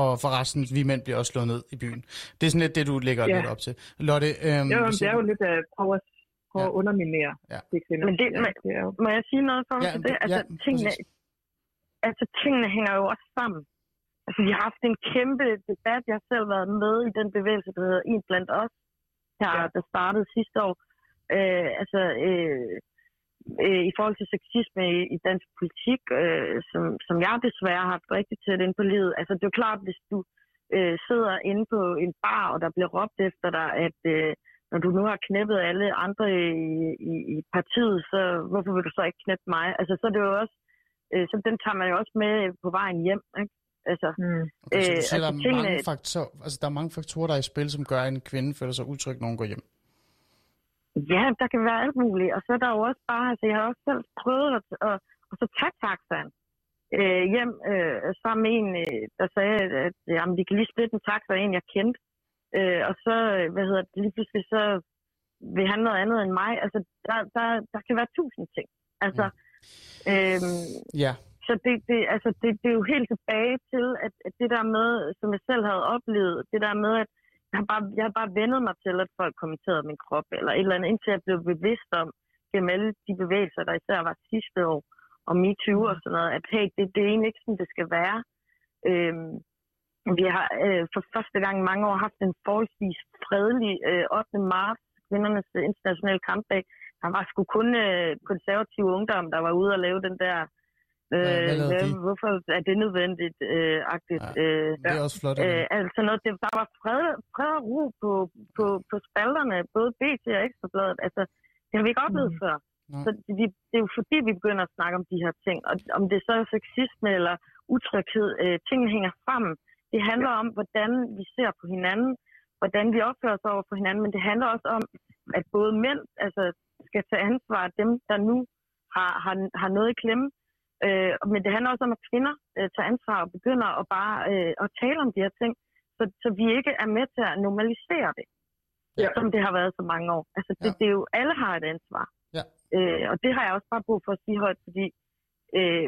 Og forresten, vi mænd bliver også slået ned i byen. Det er sådan lidt det, du lægger Ja. lidt op til. Lotte, øhm, Jo, det er jo lidt at prøve at, prøve Ja. at underminere Ja. det kvinder. Men det, jo, må jeg sige noget for Ja, ja, det? Altså, ja, tingene, præcis. Altså, tingene hænger jo også sammen. Altså, vi har haft en kæmpe debat. Jeg har selv været med i den bevægelse, der hedder En blandt os, Ja. ja. der startede sidste år. Øh, altså, øh, øh, i forhold til sexisme i, i dansk politik, øh, som, som jeg desværre har haft rigtig tæt ind på livet. Altså, det er jo klart, hvis du øh, sidder inde på en bar, og der bliver råbt efter dig, at øh, når du nu har knæppet alle andre i, i, i partiet, så hvorfor vil du så ikke knæppe mig? Altså, så er det jo også, øh, så den tager man jo også med på vejen hjem, ikke? Altså, mm, Okay, så du øh, siger, der, altså, er tingene- mange faktorer, altså, der er mange faktorer, der er i spil, som gør, at en kvinde føler sig utryg, når hun går hjem. Ja, der kan være alt muligt. Og så er der jo også bare, altså jeg har også selv prøvet at, at, at så tage taxaen øh, hjem øh, sammen med en, øh, der sagde, at, at jamen, vi kan lige splitte en taxa af en, jeg kendte. Øh, og så, øh, hvad hedder det, lige pludselig så vil han noget andet end mig. Altså, der, der, der kan være tusind ting. Altså, mm. Øhm, Ja, så det, det, altså det, det er jo helt tilbage til, at, at det der med, som jeg selv havde oplevet, det der med, at jeg har bare, jeg har bare vendet mig til, at folk kommenterede min krop, eller et eller andet, indtil jeg blev bevidst om, gennem alle de bevægelser, der især var sidste år, og MeToo og sådan noget, at hey, det, det er egentlig ikke sådan, det skal være. Øhm, vi har øh, for første gang i mange år haft en forholdsvis fredelig øh, 8. marts, kvindernes internationale kampdag. Der var sgu kun øh, konservative ungdom, der var ude og lave den der Øh, lavede hvad, hvorfor er det nødvendigt? Øh, agtigt, Ja, øh, det er også flot. øh, altså noget, det, der var fred, fred og ro på, på, på spalterne, både BT og Ekstrabladet. Altså, det har vi ikke oplevet mm. før. Nej. Så det, vi, det er jo fordi, vi begynder at snakke om de her ting. Og om det så er sexisme eller utryghed, øh, tingene hænger sammen. Det handler om, hvordan vi ser på hinanden, hvordan vi opfører os over for hinanden, men det handler også om, at både mænd altså, skal tage ansvar af dem, der nu har, har, har noget i klemme, Øh, men det handler også om, at kvinder øh, tager ansvar og begynder at bare øh, at tale om de her ting, så, så vi ikke er med til at normalisere det, Ja. som det har været så mange år. Altså, det, Ja. det er jo, alle har et ansvar. Ja. Øh, og det har jeg også bare brug for at sige højt, fordi øh,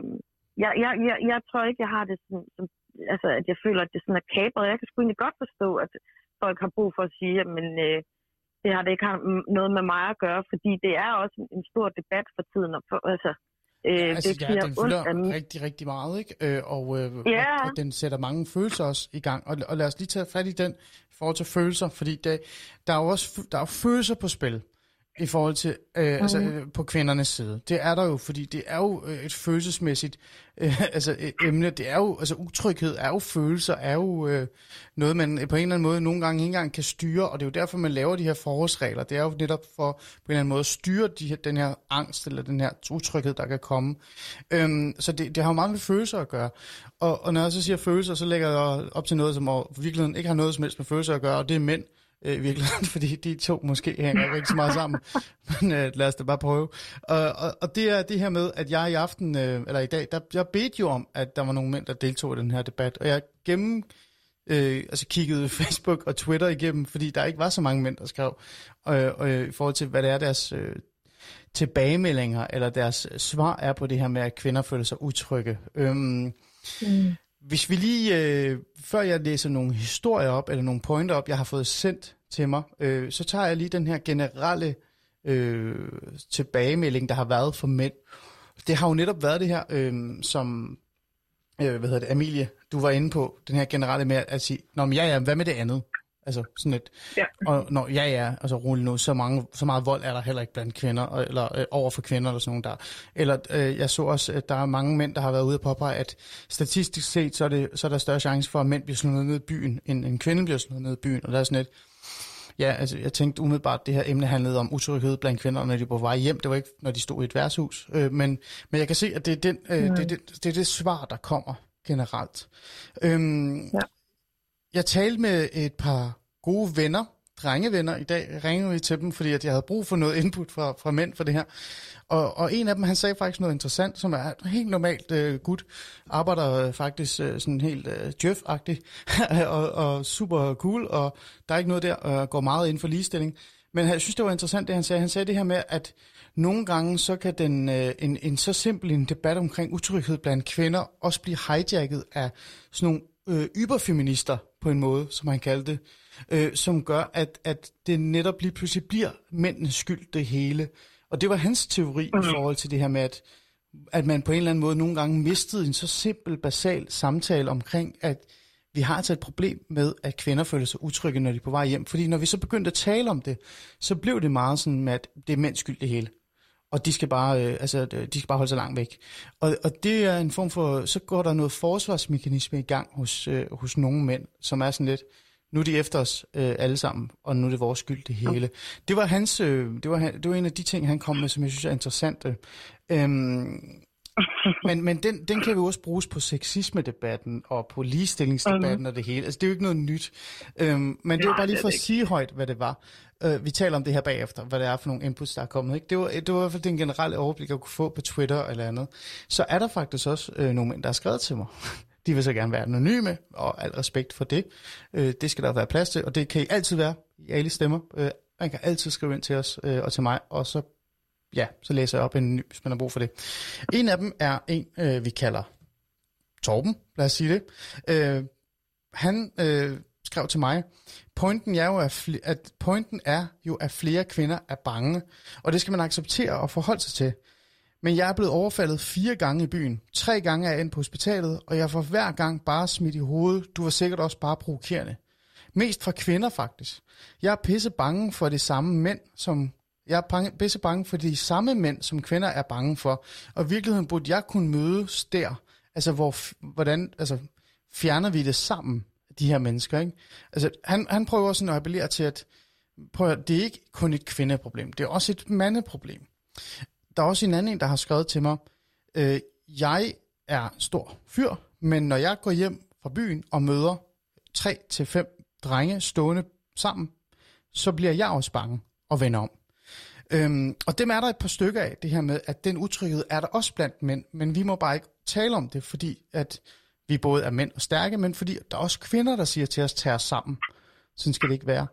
jeg, jeg, jeg, jeg tror ikke, jeg har det sådan, som, altså, at jeg føler, at det sådan er kabret. Jeg kan sgu egentlig godt forstå, at folk har brug for at sige, at men, øh, det har det ikke har noget med mig at gøre, fordi det er også en, stor debat for tiden. Og for, altså, øh, altså, det ja, den ondt fylder min- rigtig, rigtig meget, ikke? Øh, og, øh, Ja. og, og den sætter mange følelser også i gang. Og, og lad os lige tage fat i den forhold til følelser, fordi det, der er jo også der er følelser på spil i forhold til øh, mm. altså, øh, på kvindernes side. Det er der jo, fordi det er jo øh, et følelsesmæssigt øh, altså, et emne. Det er jo, altså utryghed er jo følelser, er jo øh, noget, man på en eller anden måde nogle gange ikke engang kan styre, og det er jo derfor, man laver de her forholdsregler. Det er jo netop for på en eller anden måde at styre de her, den her angst, eller den her utryghed, der kan komme. Øhm, så det, det har jo meget med følelser at gøre. Og, og når jeg så siger følelser, så lægger jeg op til noget, som virkeligheden ikke har noget som helst med følelser at gøre, og det er mænd øh, Øh, i virkeligheden, fordi de to måske hænger ikke rigtig så meget sammen. Men øh, lad os da bare prøve. Og, og, og det er det her med, at jeg i aften, øh, eller i dag, der, jeg bedte jo om, at der var nogle mænd, der deltog i den her debat, og jeg gennem øh, altså kiggede Facebook og Twitter igennem, fordi der ikke var så mange mænd, der skrev, øh, øh, i forhold til, hvad det er deres øh, tilbagemeldinger, eller deres svar er på det her med, at kvinder føler sig utrygge. Øhm, mm. Hvis vi lige, øh, før jeg læser nogle historier op, eller nogle pointer op, jeg har fået sendt til mig, øh, så tager jeg lige den her generelle øh, tilbagemelding, der har været for mænd. Det har jo netop været det her, øh, som, øh, hvad hedder det, Amelie, du var inde på, den her generelle med at sige, Nå, men ja, ja, hvad med det andet? Altså sådan et, Ja. og når, ja ja, altså rolig nu, så, mange, så meget vold er der heller ikke blandt kvinder, eller øh, over for kvinder eller sådan nogen der. Eller øh, jeg så også, at der er mange mænd, der har været ude og påpege, at statistisk set, så er, det, så er der større chance for, at mænd bliver slået ned i byen, end en kvinde bliver slået ned i byen. Og der er sådan et, ja, altså jeg tænkte umiddelbart, at det her emne handlede om utryghed blandt kvinder, når de var på vej hjem. Det var ikke, når de stod i et værtshus. Øh, men, men jeg kan se, at det er, den, øh, det, er det, det er det svar, der kommer generelt. Øhm, Ja. Jeg talte med et par gode venner, drengevenner i dag, ringede vi til dem, fordi at jeg havde brug for noget input fra, fra mænd for det her. Og, og en af dem, han sagde faktisk noget interessant, som er helt normalt øh, gut, arbejder øh, faktisk øh, sådan helt øh, jeff og, og super cool, og der er ikke noget der, og går meget ind for ligestilling. Men jeg synes, det var interessant, det han sagde. Han sagde det her med, at nogle gange, så kan den, øh, en, en så simpel en debat omkring utryghed blandt kvinder også blive hijacket af sådan nogle øh, yberfeminister på en måde, som han kaldte det, øh, som gør, at, at det netop lige pludselig bliver mændenes skyld, det hele. Og det var hans teori mm. i forhold til det her med, at, at man på en eller anden måde nogle gange mistede en så simpel, basal samtale omkring, at vi har altså et problem med, at kvinder føler sig utrygge, når de er på vej hjem. Fordi når vi så begyndte at tale om det, så blev det meget sådan med, at det er mænds skyld det hele. Og de skal bare, øh, altså, de skal bare holde sig langt væk. Og, og det er en form for, så går der noget forsvarsmekanisme i gang hos, øh, hos nogle mænd, som er sådan lidt, nu er de efter os øh, alle sammen, og nu er det vores skyld det hele. Det var hans, øh, det var, det var en af de ting, han kom med, som jeg synes er interessante. Øhm, men men den, den kan vi også bruges på sexisme-debatten og på ligestillingsdebatten og det hele. Altså, det er jo ikke noget nyt. Øhm, men det var bare lige for at sige højt, hvad det var. Øh, vi taler om det her bagefter, hvad det er for nogle inputs, der er kommet. Ikke? Det, var, det var i hvert fald den generelle overblik, jeg kunne få på Twitter eller andet. Så er der faktisk også øh, nogle mænd, der har skrevet til mig. De vil så gerne være anonyme, og al respekt for det. Øh, det skal der være plads til, og det kan I altid være i alle stemmer. Øh, man kan altid skrive ind til os øh, og til mig, og så ja, så læser jeg op en ny, hvis man har brug for det. En af dem er en, øh, vi kalder Torben, lad os sige det. Øh, han øh, skrev til mig, pointen er, jo, at, fl- at pointen er jo, at flere kvinder er bange, og det skal man acceptere og forholde sig til. Men jeg er blevet overfaldet fire gange i byen. Tre gange er jeg ind på hospitalet, og jeg får hver gang bare smidt i hovedet. Du var sikkert også bare provokerende. Mest fra kvinder faktisk. Jeg er pisse bange for de samme mænd, som jeg er bange, pisse bange for de samme mænd, som kvinder er bange for. Og i virkeligheden burde jeg kunne mødes der. Altså, hvor, hvordan, altså, fjerner vi det sammen, de her mennesker, ikke? Altså, han, han prøver sådan at appellere til, at prøv at, det er ikke kun et kvindeproblem, det er også et mandeproblem. Der er også en anden der har skrevet til mig, øh, jeg er stor fyr, men når jeg går hjem fra byen og møder tre til fem drenge stående sammen, så bliver jeg også bange og vender om. Øhm, og dem er der et par stykker af, det her med, at den utryghed er der også blandt mænd, men vi må bare ikke tale om det, fordi at vi både er mænd og stærke, men fordi der er også kvinder, der siger til os, tag os sammen. Sådan skal det ikke være.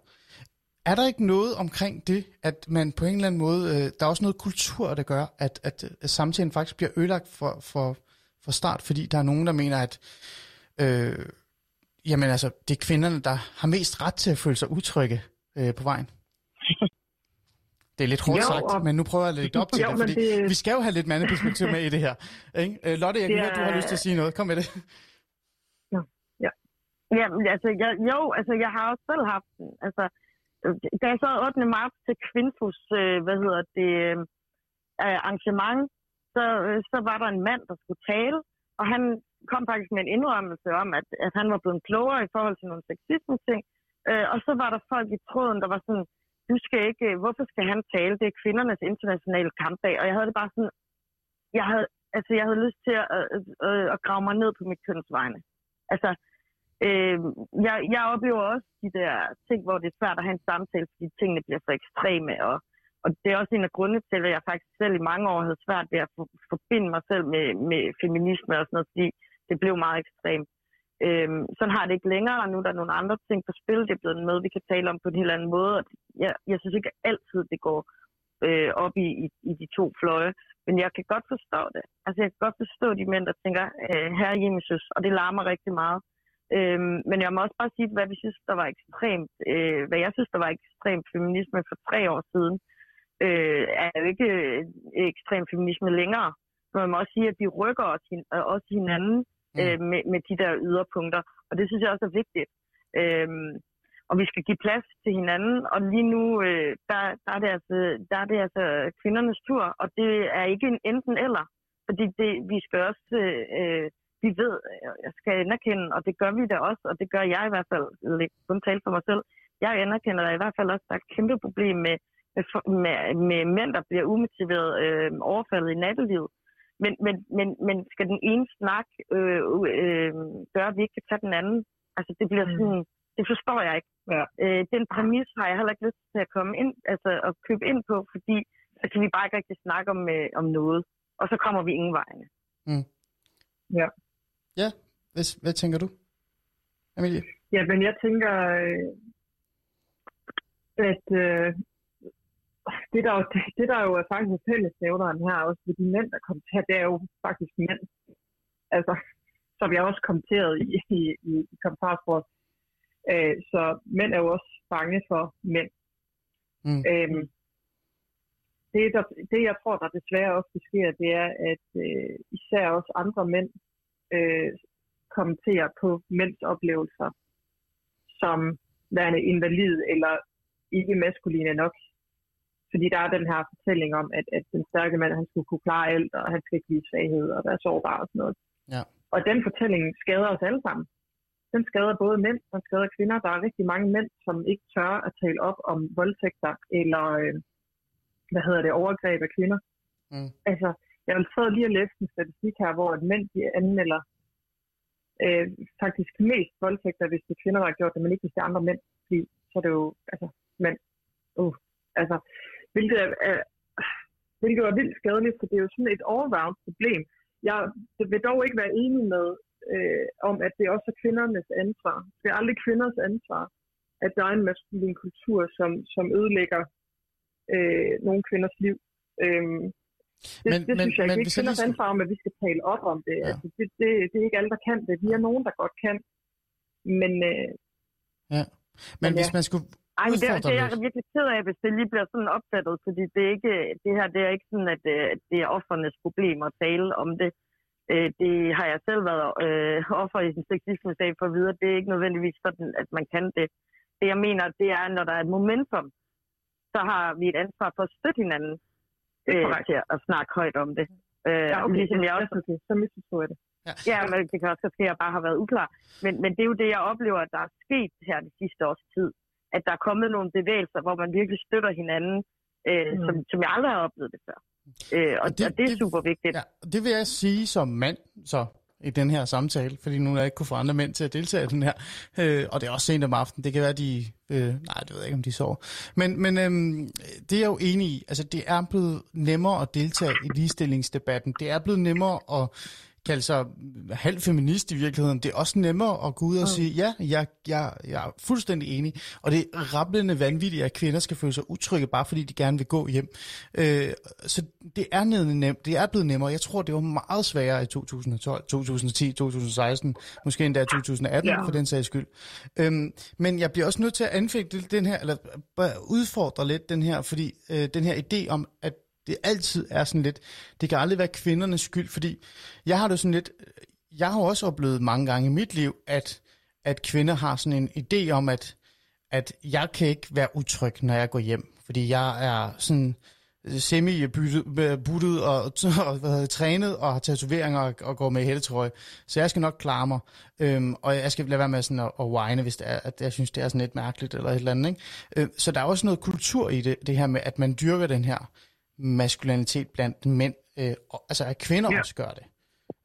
Er der ikke noget omkring det, at man på en eller anden måde, øh, der er også noget kultur, der gør, at, at, at samtalen faktisk bliver ødelagt for, for, for start, fordi der er nogen, der mener, at øh, jamen altså, det er kvinderne, der har mest ret til at føle sig utrygge øh, på vejen. Det er lidt hårdt Jo, sagt, og- men nu prøver jeg at lægge op til Jo, det, fordi det- vi skal jo have lidt mandeperspektiv med i det her. Ikke? Øh, Lotte, jeg kan høre, at du har lyst til at sige noget. Kom med det. Ja, altså, jeg, jo, altså, jeg har også selv haft den. Altså, øh, da jeg så 8. marts til Kvinfos, øh, hvad hedder det, øh, arrangement, så, øh, så var der en mand, der skulle tale, og han kom faktisk med en indrømmelse om, at, at han var blevet klogere i forhold til nogle sexisme-ting. Øh, og så var der folk i tråden, der var sådan, du skal ikke, øh, hvorfor skal han tale? Det er kvindernes internationale kampdag. Og jeg havde det bare sådan, jeg havde, altså, jeg havde lyst til at, øh, øh, at grave mig ned på mit kønsvegne. Altså, øh, jeg, jeg oplever også de der ting, hvor det er svært at have en samtale, fordi tingene bliver så ekstreme, og, og det er også en af grundene til, at jeg faktisk selv i mange år havde svært ved at for, forbinde mig selv med, med feminisme og sådan noget, fordi det blev meget ekstremt. Øhm, sådan har det ikke længere, og nu er der nogle andre ting på spil. Det er blevet en måde, vi kan tale om på en helt anden måde. Jeg, jeg synes ikke altid, det går øh, op i, i, i de to fløje, men jeg kan godt forstå det. Altså, jeg kan godt forstå de mænd, der tænker, øh, herre Jesus, og det larmer rigtig meget. Øhm, men jeg må også bare sige, hvad vi synes, der var ekstremt, øh, hvad jeg synes, der var ekstremt feminisme for tre år siden, øh, er jo ikke øh, ekstrem feminisme længere. Men man må også sige, at vi rykker os, hin- øh, også hinanden Mm. øh, med, med de der yderpunkter, og det synes jeg også er vigtigt. Øhm, og vi skal give plads til hinanden, og lige nu, øh, der, der, er det altså, der er det altså kvindernes tur, og det er ikke en enten eller, fordi det, vi skal også, øh, vi ved, jeg skal anerkende, og det gør vi da også, og det gør jeg i hvert fald, lidt kun tale for mig selv, jeg anerkender i hvert fald også, at der er et kæmpe problem med, med, med, med mænd, der bliver umotiveret øh, overfaldet i nattelivet. Men, men, men, men skal den ene snak øh, øh, gøre, at vi ikke kan tage den anden? Altså, det bliver sådan, mm. det forstår jeg ikke. Ja. Øh, den præmis har jeg heller ikke lyst til at komme ind, altså at købe ind på, fordi så kan vi bare ikke rigtig snakke om, øh, om noget, og så kommer vi ingen vegne. Mm. Ja. Ja, hvad, hvad tænker du, Emilie? Ja, men jeg tænker, øh, at øh, det, der, det, det, der jo er faktisk fællesnævneren her, også ved de mænd, der kommenterer, det er jo faktisk mænd. Altså, som jeg også kommenteret i, i, i, i kommentarsporet. Øh, så mænd er jo også bange for mænd. Mm. Øhm, det, der, det, jeg tror, der desværre også sker, det er, at øh, især også andre mænd øh, kommenterer på mænds oplevelser som værende invalid eller ikke maskuline nok. Fordi der er den her fortælling om, at, at den stærke mand, han skulle kunne klare alt, og han skal ikke vise svaghed, og være sårbar og sådan noget. Ja. Og den fortælling skader os alle sammen. Den skader både mænd, og skader kvinder. Der er rigtig mange mænd, som ikke tør at tale op om voldtægter, eller øh, hvad hedder det, overgreb af kvinder. Mm. Altså, jeg sidde lige og læse en statistik her, hvor et mænd de anmelder øh, faktisk mest voldtægter, hvis det er kvinder, der har gjort det, men ikke hvis det er andre mænd. Fordi så er det jo, altså, mænd. Uh, altså, hvilket er, er, hvilket er vildt skadeligt, for det er jo sådan et all-round problem. Jeg vil dog ikke være enig med, øh, om at det også er kvindernes ansvar. Det er aldrig kvinders ansvar, at der er en maskulin kultur, som, som ødelægger øh, nogle kvinders liv. Øhm, det, men, det synes men, jeg ikke. Det er kvinders ansvar om, at vi skal tale op om det. Ja. Altså, det, det. Det er ikke alle, der kan det. Vi er nogen, der godt kan. Men, øh, ja. men, men hvis ja. man skulle ej, men det, det er jeg virkelig ked af, hvis det lige bliver sådan opfattet, fordi det, er ikke, det her det er ikke sådan, at det, øh, det er offernes problem at tale om det. Øh, det har jeg selv været øh, offer i en sexisme-sag for videre. Det er ikke nødvendigvis sådan, at man kan det. Det jeg mener, det er, når der er et momentum, så har vi et ansvar for at støtte hinanden øh, til at snakke højt om det. Øh, ja, okay, ligesom jeg også, okay. så misforstår jeg det. Ja. ja, men det kan også ske, at jeg bare har været uklar. Men, men det er jo det, jeg oplever, at der er sket her de sidste års tid at der er kommet nogle bevægelser, hvor man virkelig støtter hinanden, øh, mm. som, som jeg aldrig har oplevet det før. Øh, og, og, det, og det er super vigtigt. Ja, det vil jeg sige som mand, så i den her samtale, fordi nu er jeg ikke kunne få andre mænd til at deltage i den her. Øh, og det er også sent om aftenen. Det kan være, de... Øh, nej, det ved jeg ikke, om de sover. Men, men øh, det er jeg jo enig i. Altså, det er blevet nemmere at deltage i ligestillingsdebatten. Det er blevet nemmere at kalde sig halv feminist i virkeligheden. Det er også nemmere at gå ud og sige, ja, jeg, jeg, jeg er fuldstændig enig. Og det er rablende vanvittigt, at kvinder skal føle sig utrygge, bare fordi de gerne vil gå hjem. Øh, så det er, nemt, det er blevet nemmere. Jeg tror, det var meget sværere i 2012, 2010, 2016, måske endda 2018 ja. for den sags skyld. Øhm, men jeg bliver også nødt til at anfægte den her, eller udfordre lidt den her, fordi øh, den her idé om, at det altid er sådan lidt, det kan aldrig være kvindernes skyld, fordi jeg har det sådan lidt, jeg har også oplevet mange gange i mit liv, at, at kvinder har sådan en idé om, at, at jeg kan ikke være utryg, når jeg går hjem, fordi jeg er sådan semi-buttet øh, og, og hvad hedder, trænet og har tatoveringer og, og går med hættetrøje. Så jeg skal nok klare mig. Øhm, og jeg skal lade være med sådan at, at whine, hvis det er, at jeg synes, det er sådan lidt mærkeligt eller et eller andet. Ikke? Øh, så der er også noget kultur i det, det her med, at man dyrker den her maskulinitet blandt mænd, øh, altså at kvinder ja. også gør det.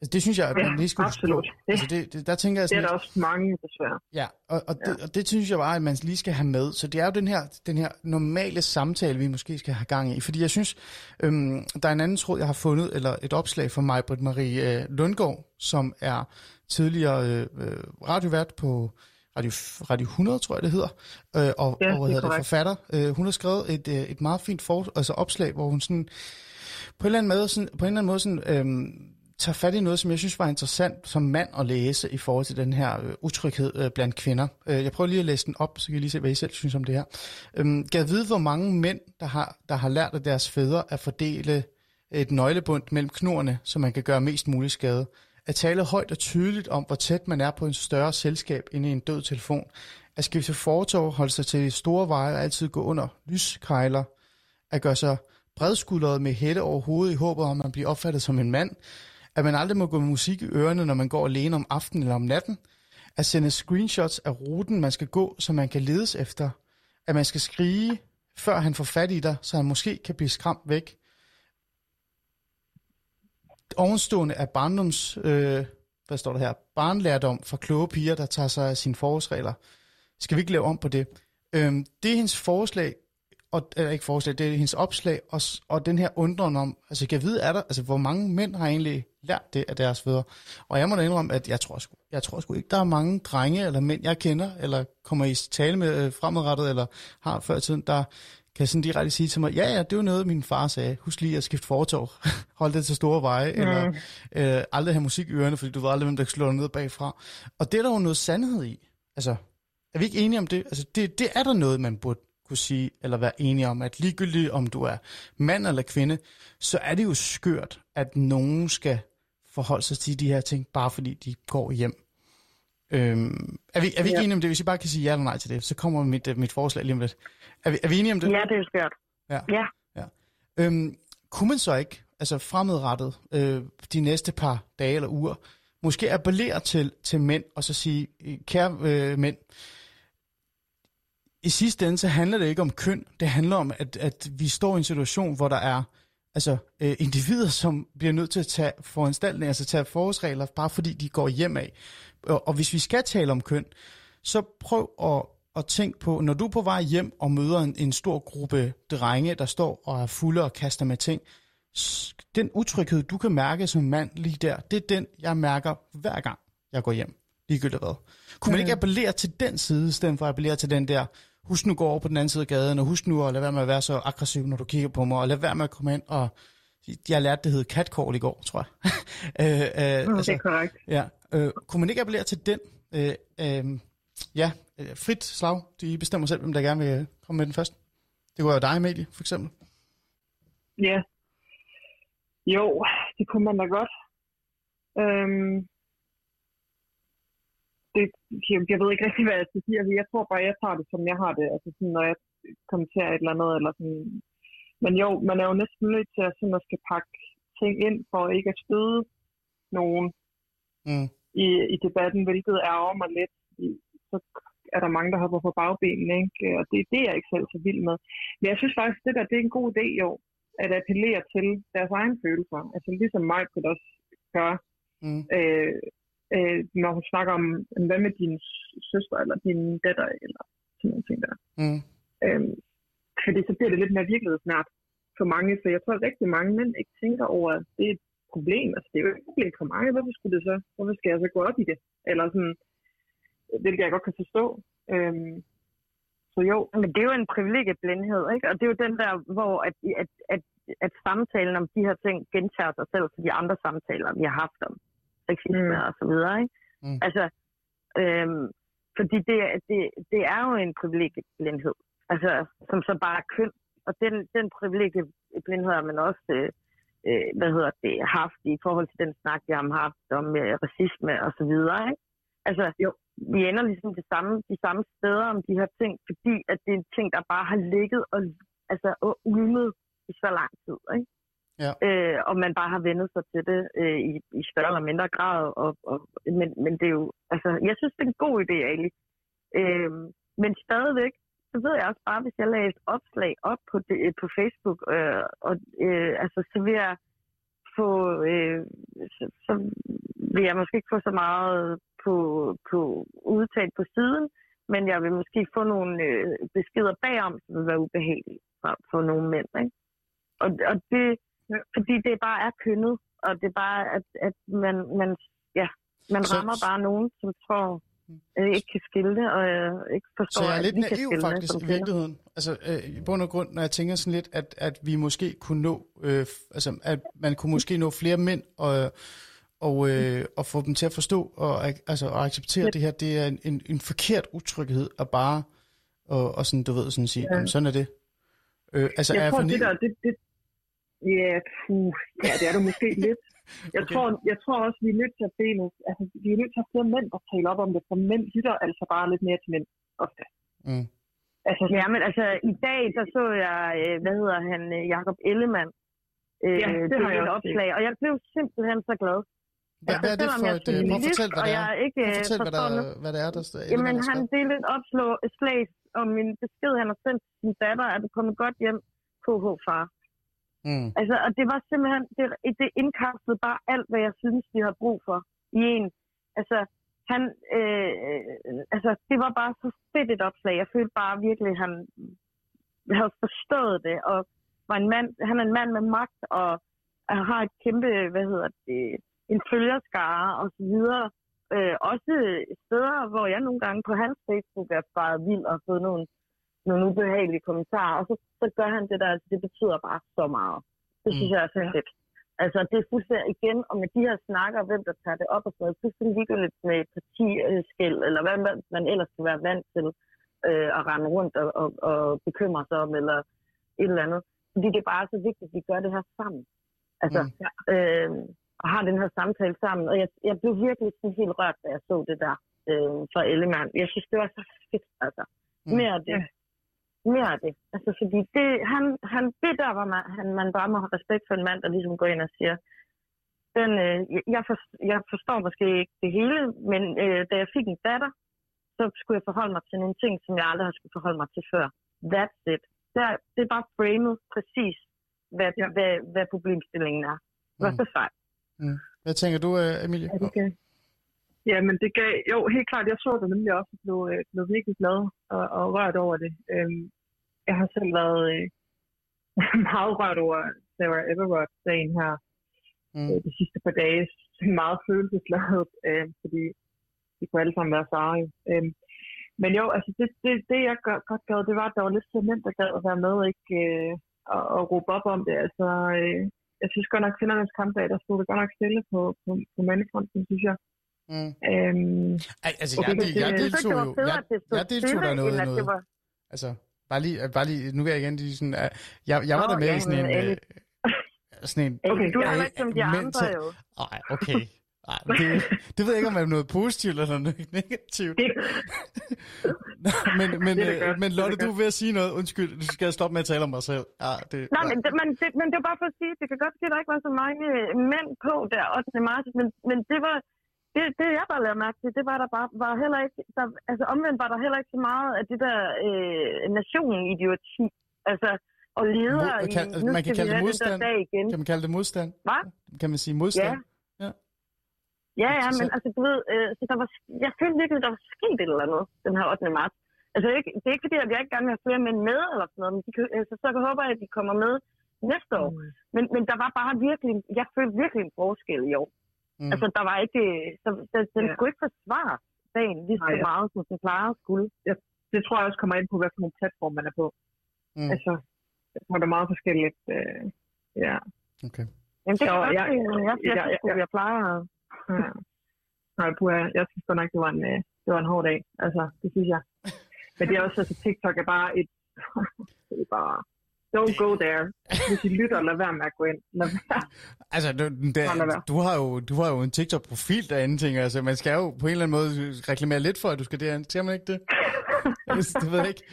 Altså, det synes jeg, at man lige skulle absolut. Altså, det, det, der tænker jeg sådan, det er der også mange, desværre. Ja, og, og, ja. Det, og det synes jeg bare, at man lige skal have med. Så det er jo den her, den her normale samtale, vi måske skal have gang i. Fordi jeg synes, øhm, der er en anden tråd, jeg har fundet, eller et opslag fra mig, Britt Marie øh, Lundgaard, som er tidligere øh, øh radiovært på Radio, Radio 100, tror jeg det hedder, øh, og, ja, og hvad hedder det, forfatter. Øh, hun har skrevet et, øh, et meget fint for, altså opslag, hvor hun sådan, på en eller anden måde, sådan, på en eller anden måde sådan, øh, tager fat i noget, som jeg synes var interessant som mand at læse i forhold til den her øh, utryghed øh, blandt kvinder. Øh, jeg prøver lige at læse den op, så kan I lige se, hvad I selv synes om det her. Øh, kan jeg vide, hvor mange mænd, der har, der har lært af deres fædre at fordele et nøglebund mellem knurrene, så man kan gøre mest mulig skade? At tale højt og tydeligt om, hvor tæt man er på en større selskab end i en død telefon. At skifte fortov, holde sig til store veje og altid gå under lyskejler. At gøre sig bredskuldret med hætte over hovedet i håbet om, at man bliver opfattet som en mand. At man aldrig må gå med musik i ørerne, når man går alene om aftenen eller om natten. At sende screenshots af ruten, man skal gå, så man kan ledes efter. At man skal skrige, før han får fat i dig, så han måske kan blive skræmt væk. Ovenstående er barndoms, øh, hvad står der her, barnlærdom for kloge piger, der tager sig af sine forårsregler. Skal vi ikke lave om på det? Øhm, det er hendes forslag, og, eller ikke forslag, det er hendes opslag, og, og den her undren om, altså kan jeg vide, er der, altså hvor mange mænd har egentlig lært det af deres fædre? Og jeg må da indrømme, at jeg tror sgu, jeg tror sgu ikke, der er mange drenge eller mænd, jeg kender, eller kommer i tale med øh, fremadrettet, eller har før i tiden, der kan sådan direkte sige til mig, ja, ja, det var noget, min far sagde. Husk lige at skifte fortov. Hold det til store veje. Mm. Eller øh, aldrig have musik i ørerne, fordi du ved aldrig, hvem der slår ned bagfra. Og det er der jo noget sandhed i. Altså, er vi ikke enige om det? Altså, det, det er der noget, man burde kunne sige, eller være enige om, at ligegyldigt om du er mand eller kvinde, så er det jo skørt, at nogen skal forholde sig til de her ting, bare fordi de går hjem. Øhm, er vi, er vi ikke Ja. enige om det? Hvis I bare kan sige ja eller nej til det, så kommer mit, øh, mit forslag lige om lidt. Er vi, er vi enige om det? Ja, det er skørt. Ja. Ja. Øhm, kunne man så ikke, altså fremadrettet, øh, de næste par dage eller uger, måske appellere til, til mænd, og så sige, kære øh, mænd, i sidste ende, så handler det ikke om køn. Det handler om, at, at vi står i en situation, hvor der er altså, øh, individer, som bliver nødt til at tage foranstaltninger, altså tage forårsregler, bare fordi de går hjem af. Og, og hvis vi skal tale om køn, så prøv at, at tænke på, når du er på vej hjem og møder en, en stor gruppe drenge, der står og er fulde og kaster med ting, den utryghed, du kan mærke som mand lige der, det er den, jeg mærker hver gang, jeg går hjem. Ligegyldigt hvad. Kunne man ikke appellere til den side, i stedet for at appellere til den der, husk nu gå over på den anden side af gaden, og husk nu at lade være med at være så aggressiv, når du kigger på mig, og lad være med at komme ind og... Jeg lærte, det hed catcall i går, tror jeg. øh, øh, Mm, det er korrekt. Ja, øh, kunne man ikke appellere til den? Øh, øh, ja, øh, frit slag. De bestemmer selv, hvem der gerne vil komme med den først. Det kunne være dig, Emilie, for eksempel. Ja. Jo, det kunne man da godt. Øhm, det, jeg, jeg ved ikke rigtig, hvad jeg skal sige. Altså, jeg tror bare, jeg tager det, som jeg har det. Altså, sådan, når jeg kommenterer et eller andet. Eller sådan. Men jo, man er jo næsten nødt til at, sådan, at skal pakke ting ind, for ikke at støde nogen Mm. i, i debatten, hvilket ærger mig lidt. Så er der mange, der hopper på bagbenene, ikke? og det, det er jeg ikke selv så vild med. Men jeg synes faktisk, det der det er en god idé jo, at appellere til deres egne følelser. Altså ligesom mig kunne også gøre, Mm. øh, øh, når hun snakker om, hvad med din søster, eller din datter, eller sådan nogle ting der. Mm. Øhm, fordi så bliver det lidt mere virkelighedsnært for mange, så jeg tror, at rigtig mange mænd ikke tænker over, at det er et problem. Altså, det er jo ikke et problem for mig. Hvorfor skulle det så? Hvorfor skal jeg så gå op i det? Eller sådan, hvilket jeg godt kan forstå. Øhm, så jo, Men det er jo en privilegieblindhed, ikke? Og det er jo den der, hvor at, at, at, at samtalen om de her ting gentager sig selv for de andre samtaler, vi har haft om sexisme Mm. og så videre, ikke? Mm. Altså, øhm, fordi det, det, det er jo en privilegieblindhed, altså, som så bare er køn. Og den, den privilegieblindhed har man også, øh, øh, hvad hedder det, haft i forhold til den snak, vi har haft om øh, racisme og så videre, ikke? Altså, jo, vi ender ligesom det samme, de samme steder om de her ting, fordi at det er en ting, der bare har ligget og, altså, og ulmet i så lang tid, ikke? Ja. Øh, og man bare har vendet sig til det øh, i, i større eller mindre grad. Og, og, men, men det er jo, altså, jeg synes, det er en god idé, egentlig. Øh, men stadigvæk, så ved jeg også bare, hvis jeg lagde et opslag op på, det, på Facebook, øh, og, øh, altså, så vil jeg få, øh, så, så vil jeg måske ikke få så meget på, på udtalt på siden, men jeg vil måske få nogle øh, beskeder bagom, som vil være ubehagelige for, for nogle mænd. Ikke? Og, og det, fordi det bare er kønnet, og det er bare, at, at man, man, ja, man Så- rammer bare nogen, som tror, øh, ikke kan skille det, og øh, ikke forstår, Så jeg er at lidt kan naiv det faktisk i virkeligheden. Altså øh, i bund og grund, når jeg tænker sådan lidt, at, at vi måske kunne nå, øh, altså at man kunne måske nå flere mænd og, og, øh, og få dem til at forstå og, altså, og acceptere Ja. det her. Det er en, en, en forkert utryghed at bare, og, og sådan, du ved, sådan sige, ja. sådan er det. Øh, altså er jeg jeg tror, for det naiv? der, det, det, ja, puh, ja, det er du måske lidt. Jeg, Okay. tror, jeg tror også, vi er nødt til at se nu, altså, vi er nødt til at få mænd, der taler op om det, for mænd lytter altså bare lidt mere til mænd ofte. Mm. Altså, Ja, men altså, i dag, der så jeg, øh, hvad hedder han, øh, Jakob Ellemann. Øh, Ja, det dele har jeg opslag, og jeg blev simpelthen så glad. Hvad, hvad er det for er et... øh, Prøv at fortælle, hvad og det er. ikke Prøv at fortælle, hvad, der, noget. hvad det er, der står. Jamen, han delte et opslag slag om min besked, han har sendt til sin datter, at du kommet godt hjem, KH far. Mm. Altså, og det var simpelthen, det, det indkapslede bare alt, hvad jeg synes, vi har brug for i en. Altså, han, øh, altså, det var bare så fedt et opslag. Jeg følte bare virkelig, at han havde forstået det, og var en mand, han er en mand med magt, og har et kæmpe, hvad hedder det, en følgerskare og så videre. Øh, også steder, hvor jeg nogle gange på hans Facebook er bare vild og fået nogle, nogle ubehagelige kommentarer, og så, så gør han det der, altså, det betyder bare så meget. Det synes Mm. jeg er så fedt. Altså, det er fuldstændig igen, og med de her snakker, hvem der tager det op og sådan noget, fuldstændig ligegyldigt med partiskæld, eller hvad man, man ellers skal være vant til øh, at rende rundt og, og, og bekymre sig om, eller et eller andet. Fordi det er bare så vigtigt, at vi gør det her sammen. Altså, Mm. mm. øh, og har den her samtale sammen. Og jeg, jeg blev virkelig sådan helt rørt, da jeg så det der øh, fra Ellemann. Jeg synes, det var så fedt, altså. Mm. Mere af det. Ja. Mere af det. Altså, fordi det, han, han, det der, hvor man, han, man bare må have respekt for en mand, der ligesom går ind og siger, den, øh, jeg- for, jeg forstår måske ikke det hele, men øh, da jeg fik en datter, så skulle jeg forholde mig til nogle ting, som jeg aldrig har skulle forholde mig til før. That's it. Der, det er bare framet præcis, hvad, ja. hvad, hvad problemstillingen er. Var Mm. så sejt. Hvad tænker du, øh, Emilie? Ja, men det gav, jo, helt klart, jeg så det nemlig også, og blev, øh, blev virkelig glad og, og rørt over det. Øhm, jeg har selv været øh, meget rørt over Sarah Everard-sagen her Mm. øh, de sidste par dage. Meget følelsesladet, øh, fordi de kunne alle sammen være seje. Øh, men jo, altså det, det, det jeg godt, godt gad, det var, at der var lidt for nemt, der gad at være med, ikke? Øh, og, og råbe op om det. Altså, øh, jeg synes godt nok, at kvindernes kampdag, der stod det godt nok stille på, på, på mandefronten, synes jeg. Mm. Øhm, Ej, altså, Okay, jeg, det- jeg det- Jeg deltog det jo... Jeg, det jeg deltog der noget, noget. det var... Altså, bare lige, bare lige, nu vil jeg igen lige sådan, uh, jeg, jeg var Nå, der med ja, i sådan en, men uh, sådan en, Okay, du er ja, heller ikke som de men andre, til- jo. Ej, okay. Ej, det, det ved jeg ikke, om det er noget positivt eller noget negativt. det, Nå, men, men, Det er øh, godt, men det er Lotte, da du er ved at sige noget. Undskyld, du skal stoppe med at tale om mig selv. Ja, det, Nej, men, det, men, det, men det var bare for at sige, det kan godt ske, at der ikke var så mange øh, mænd på der 8. marts, men, men det var, det, det jeg bare lavede mærke til, det var der bare, var heller ikke, der, altså omvendt var der heller ikke så meget af det der øh, nationen-idioti, altså, og ledere i, kan- nu man kan kalde det den modstand. dag igen. Kan man kalde det modstand? Hvad? Kan man sige modstand? Ja. Ja, ja, men Så- altså, du ved, øh, så der var, jeg følte virkelig, der var sket et eller andet den her 8. marts. Altså, det er ikke, det er ikke fordi, at jeg ikke gerne vil have flere mænd med, eller sådan noget, men de, altså, så jeg håber jeg, at de kommer med næste år. Men, men der var bare virkelig, jeg følte virkelig en forskel i år. Mm. Altså, der var ikke, så, den, den Ja. skulle ikke forsvare dagen lige så Nej, ja. meget, som den plejer at skulle. det tror jeg også kommer ind på, hvad for nogle platform man er på. Mm. Altså, jeg tror, der er meget forskelligt. Øh, ja. Okay. Jamen, det godt jeg- jeg, jeg, jeg, ja, jeg, ja, jeg, jeg plejer at... ja. Nej, puha, jeg synes godt nok, det var en, øh, det var en hård dag. Altså, det synes jeg. Men det er også, altså, TikTok er bare et... det er bare... Don't go there. Hvis I lytter, lad være med at gå ind. Lad være. Altså, du, der, du, har jo, du har jo en TikTok-profil derinde, tænker. Altså, man skal jo på en eller anden måde reklamere lidt for, at du skal derinde. Skal man ikke det? det ved jeg ikke.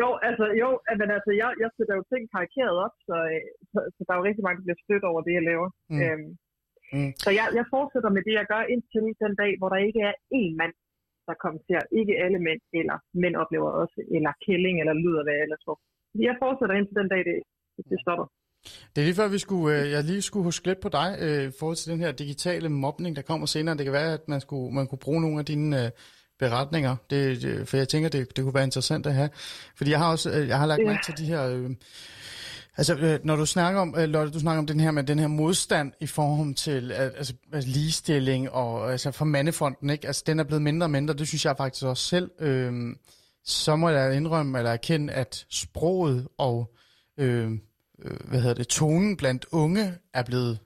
Jo, altså, jo, men altså, jeg, jeg sætter jo ting karikeret op, så, øh, så, så der er jo rigtig mange, der bliver stødt over det, jeg laver. Mm. Øhm, Mm. Så jeg, jeg fortsætter med det, jeg gør indtil den dag, hvor der ikke er én mand, der kommenterer. Ikke alle mænd, eller mænd oplever også, eller kælling, eller lyder, hvad jeg ellers tror. Jeg fortsætter indtil den dag, det, det stopper. Det er lige før, vi skulle, øh, jeg lige skulle huske lidt på dig øh, i forhold til den her digitale mobning, der kommer senere. Det kan være, at man, skulle, man kunne bruge nogle af dine øh, beretninger, det, det, for jeg tænker, det, det kunne være interessant at have. Fordi jeg har også øh, jeg har lagt Ja. mærke til de her... Øh, Altså, når du snakker om, Lotte, du snakker om den her med den her modstand i forhold til altså, ligestilling og altså for mandefronten, ikke? Altså, den er blevet mindre og mindre. Det synes jeg faktisk også selv. Øh, så må jeg indrømme eller erkende, at sproget og øh, øh, hvad hedder det, tonen blandt unge er blevet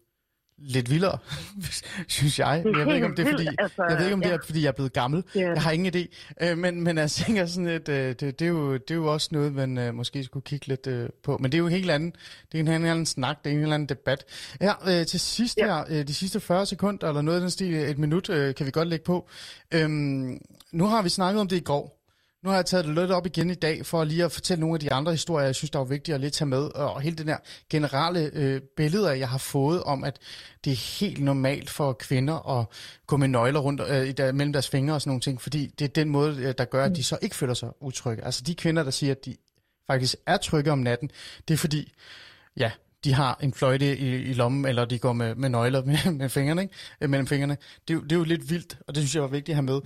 lidt vildere, synes jeg. Er jeg ved ikke, om det er, fordi, altså, jeg ved ikke, om det er, fordi jeg er blevet gammel. Jeg har ingen idé. Øh, men, men jeg tænker sådan lidt, øh, det, det, er jo, det er jo også noget, man øh, måske skulle kigge lidt øh, på. Men det er jo en helt anden, det er en helt anden snak, det er en helt anden debat. Ja, øh, til sidst Ja. her, øh, de sidste 40 sekunder, eller noget af den stil, et minut, øh, kan vi godt lægge på. Øhm, nu har vi snakket om det i går. Nu har jeg taget det lidt op igen i dag, for lige at fortælle nogle af de andre historier, jeg synes, der var vigtige at lidt tage med. Og hele den der generelle øh, billeder, jeg har fået om, at det er helt normalt for kvinder at gå med nøgler rundt øh, i der, mellem deres fingre og sådan nogle ting, fordi det er den måde, øh, der gør, at de så ikke føler sig utrygge. Altså de kvinder, der siger, at de faktisk er trygge om natten, det er fordi, ja, de har en fløjte i, i lommen, eller de går med, med nøgler med, med fingrene, ikke? Øh, mellem fingrene. Det, det er jo lidt vildt, og det synes jeg var vigtigt at have med.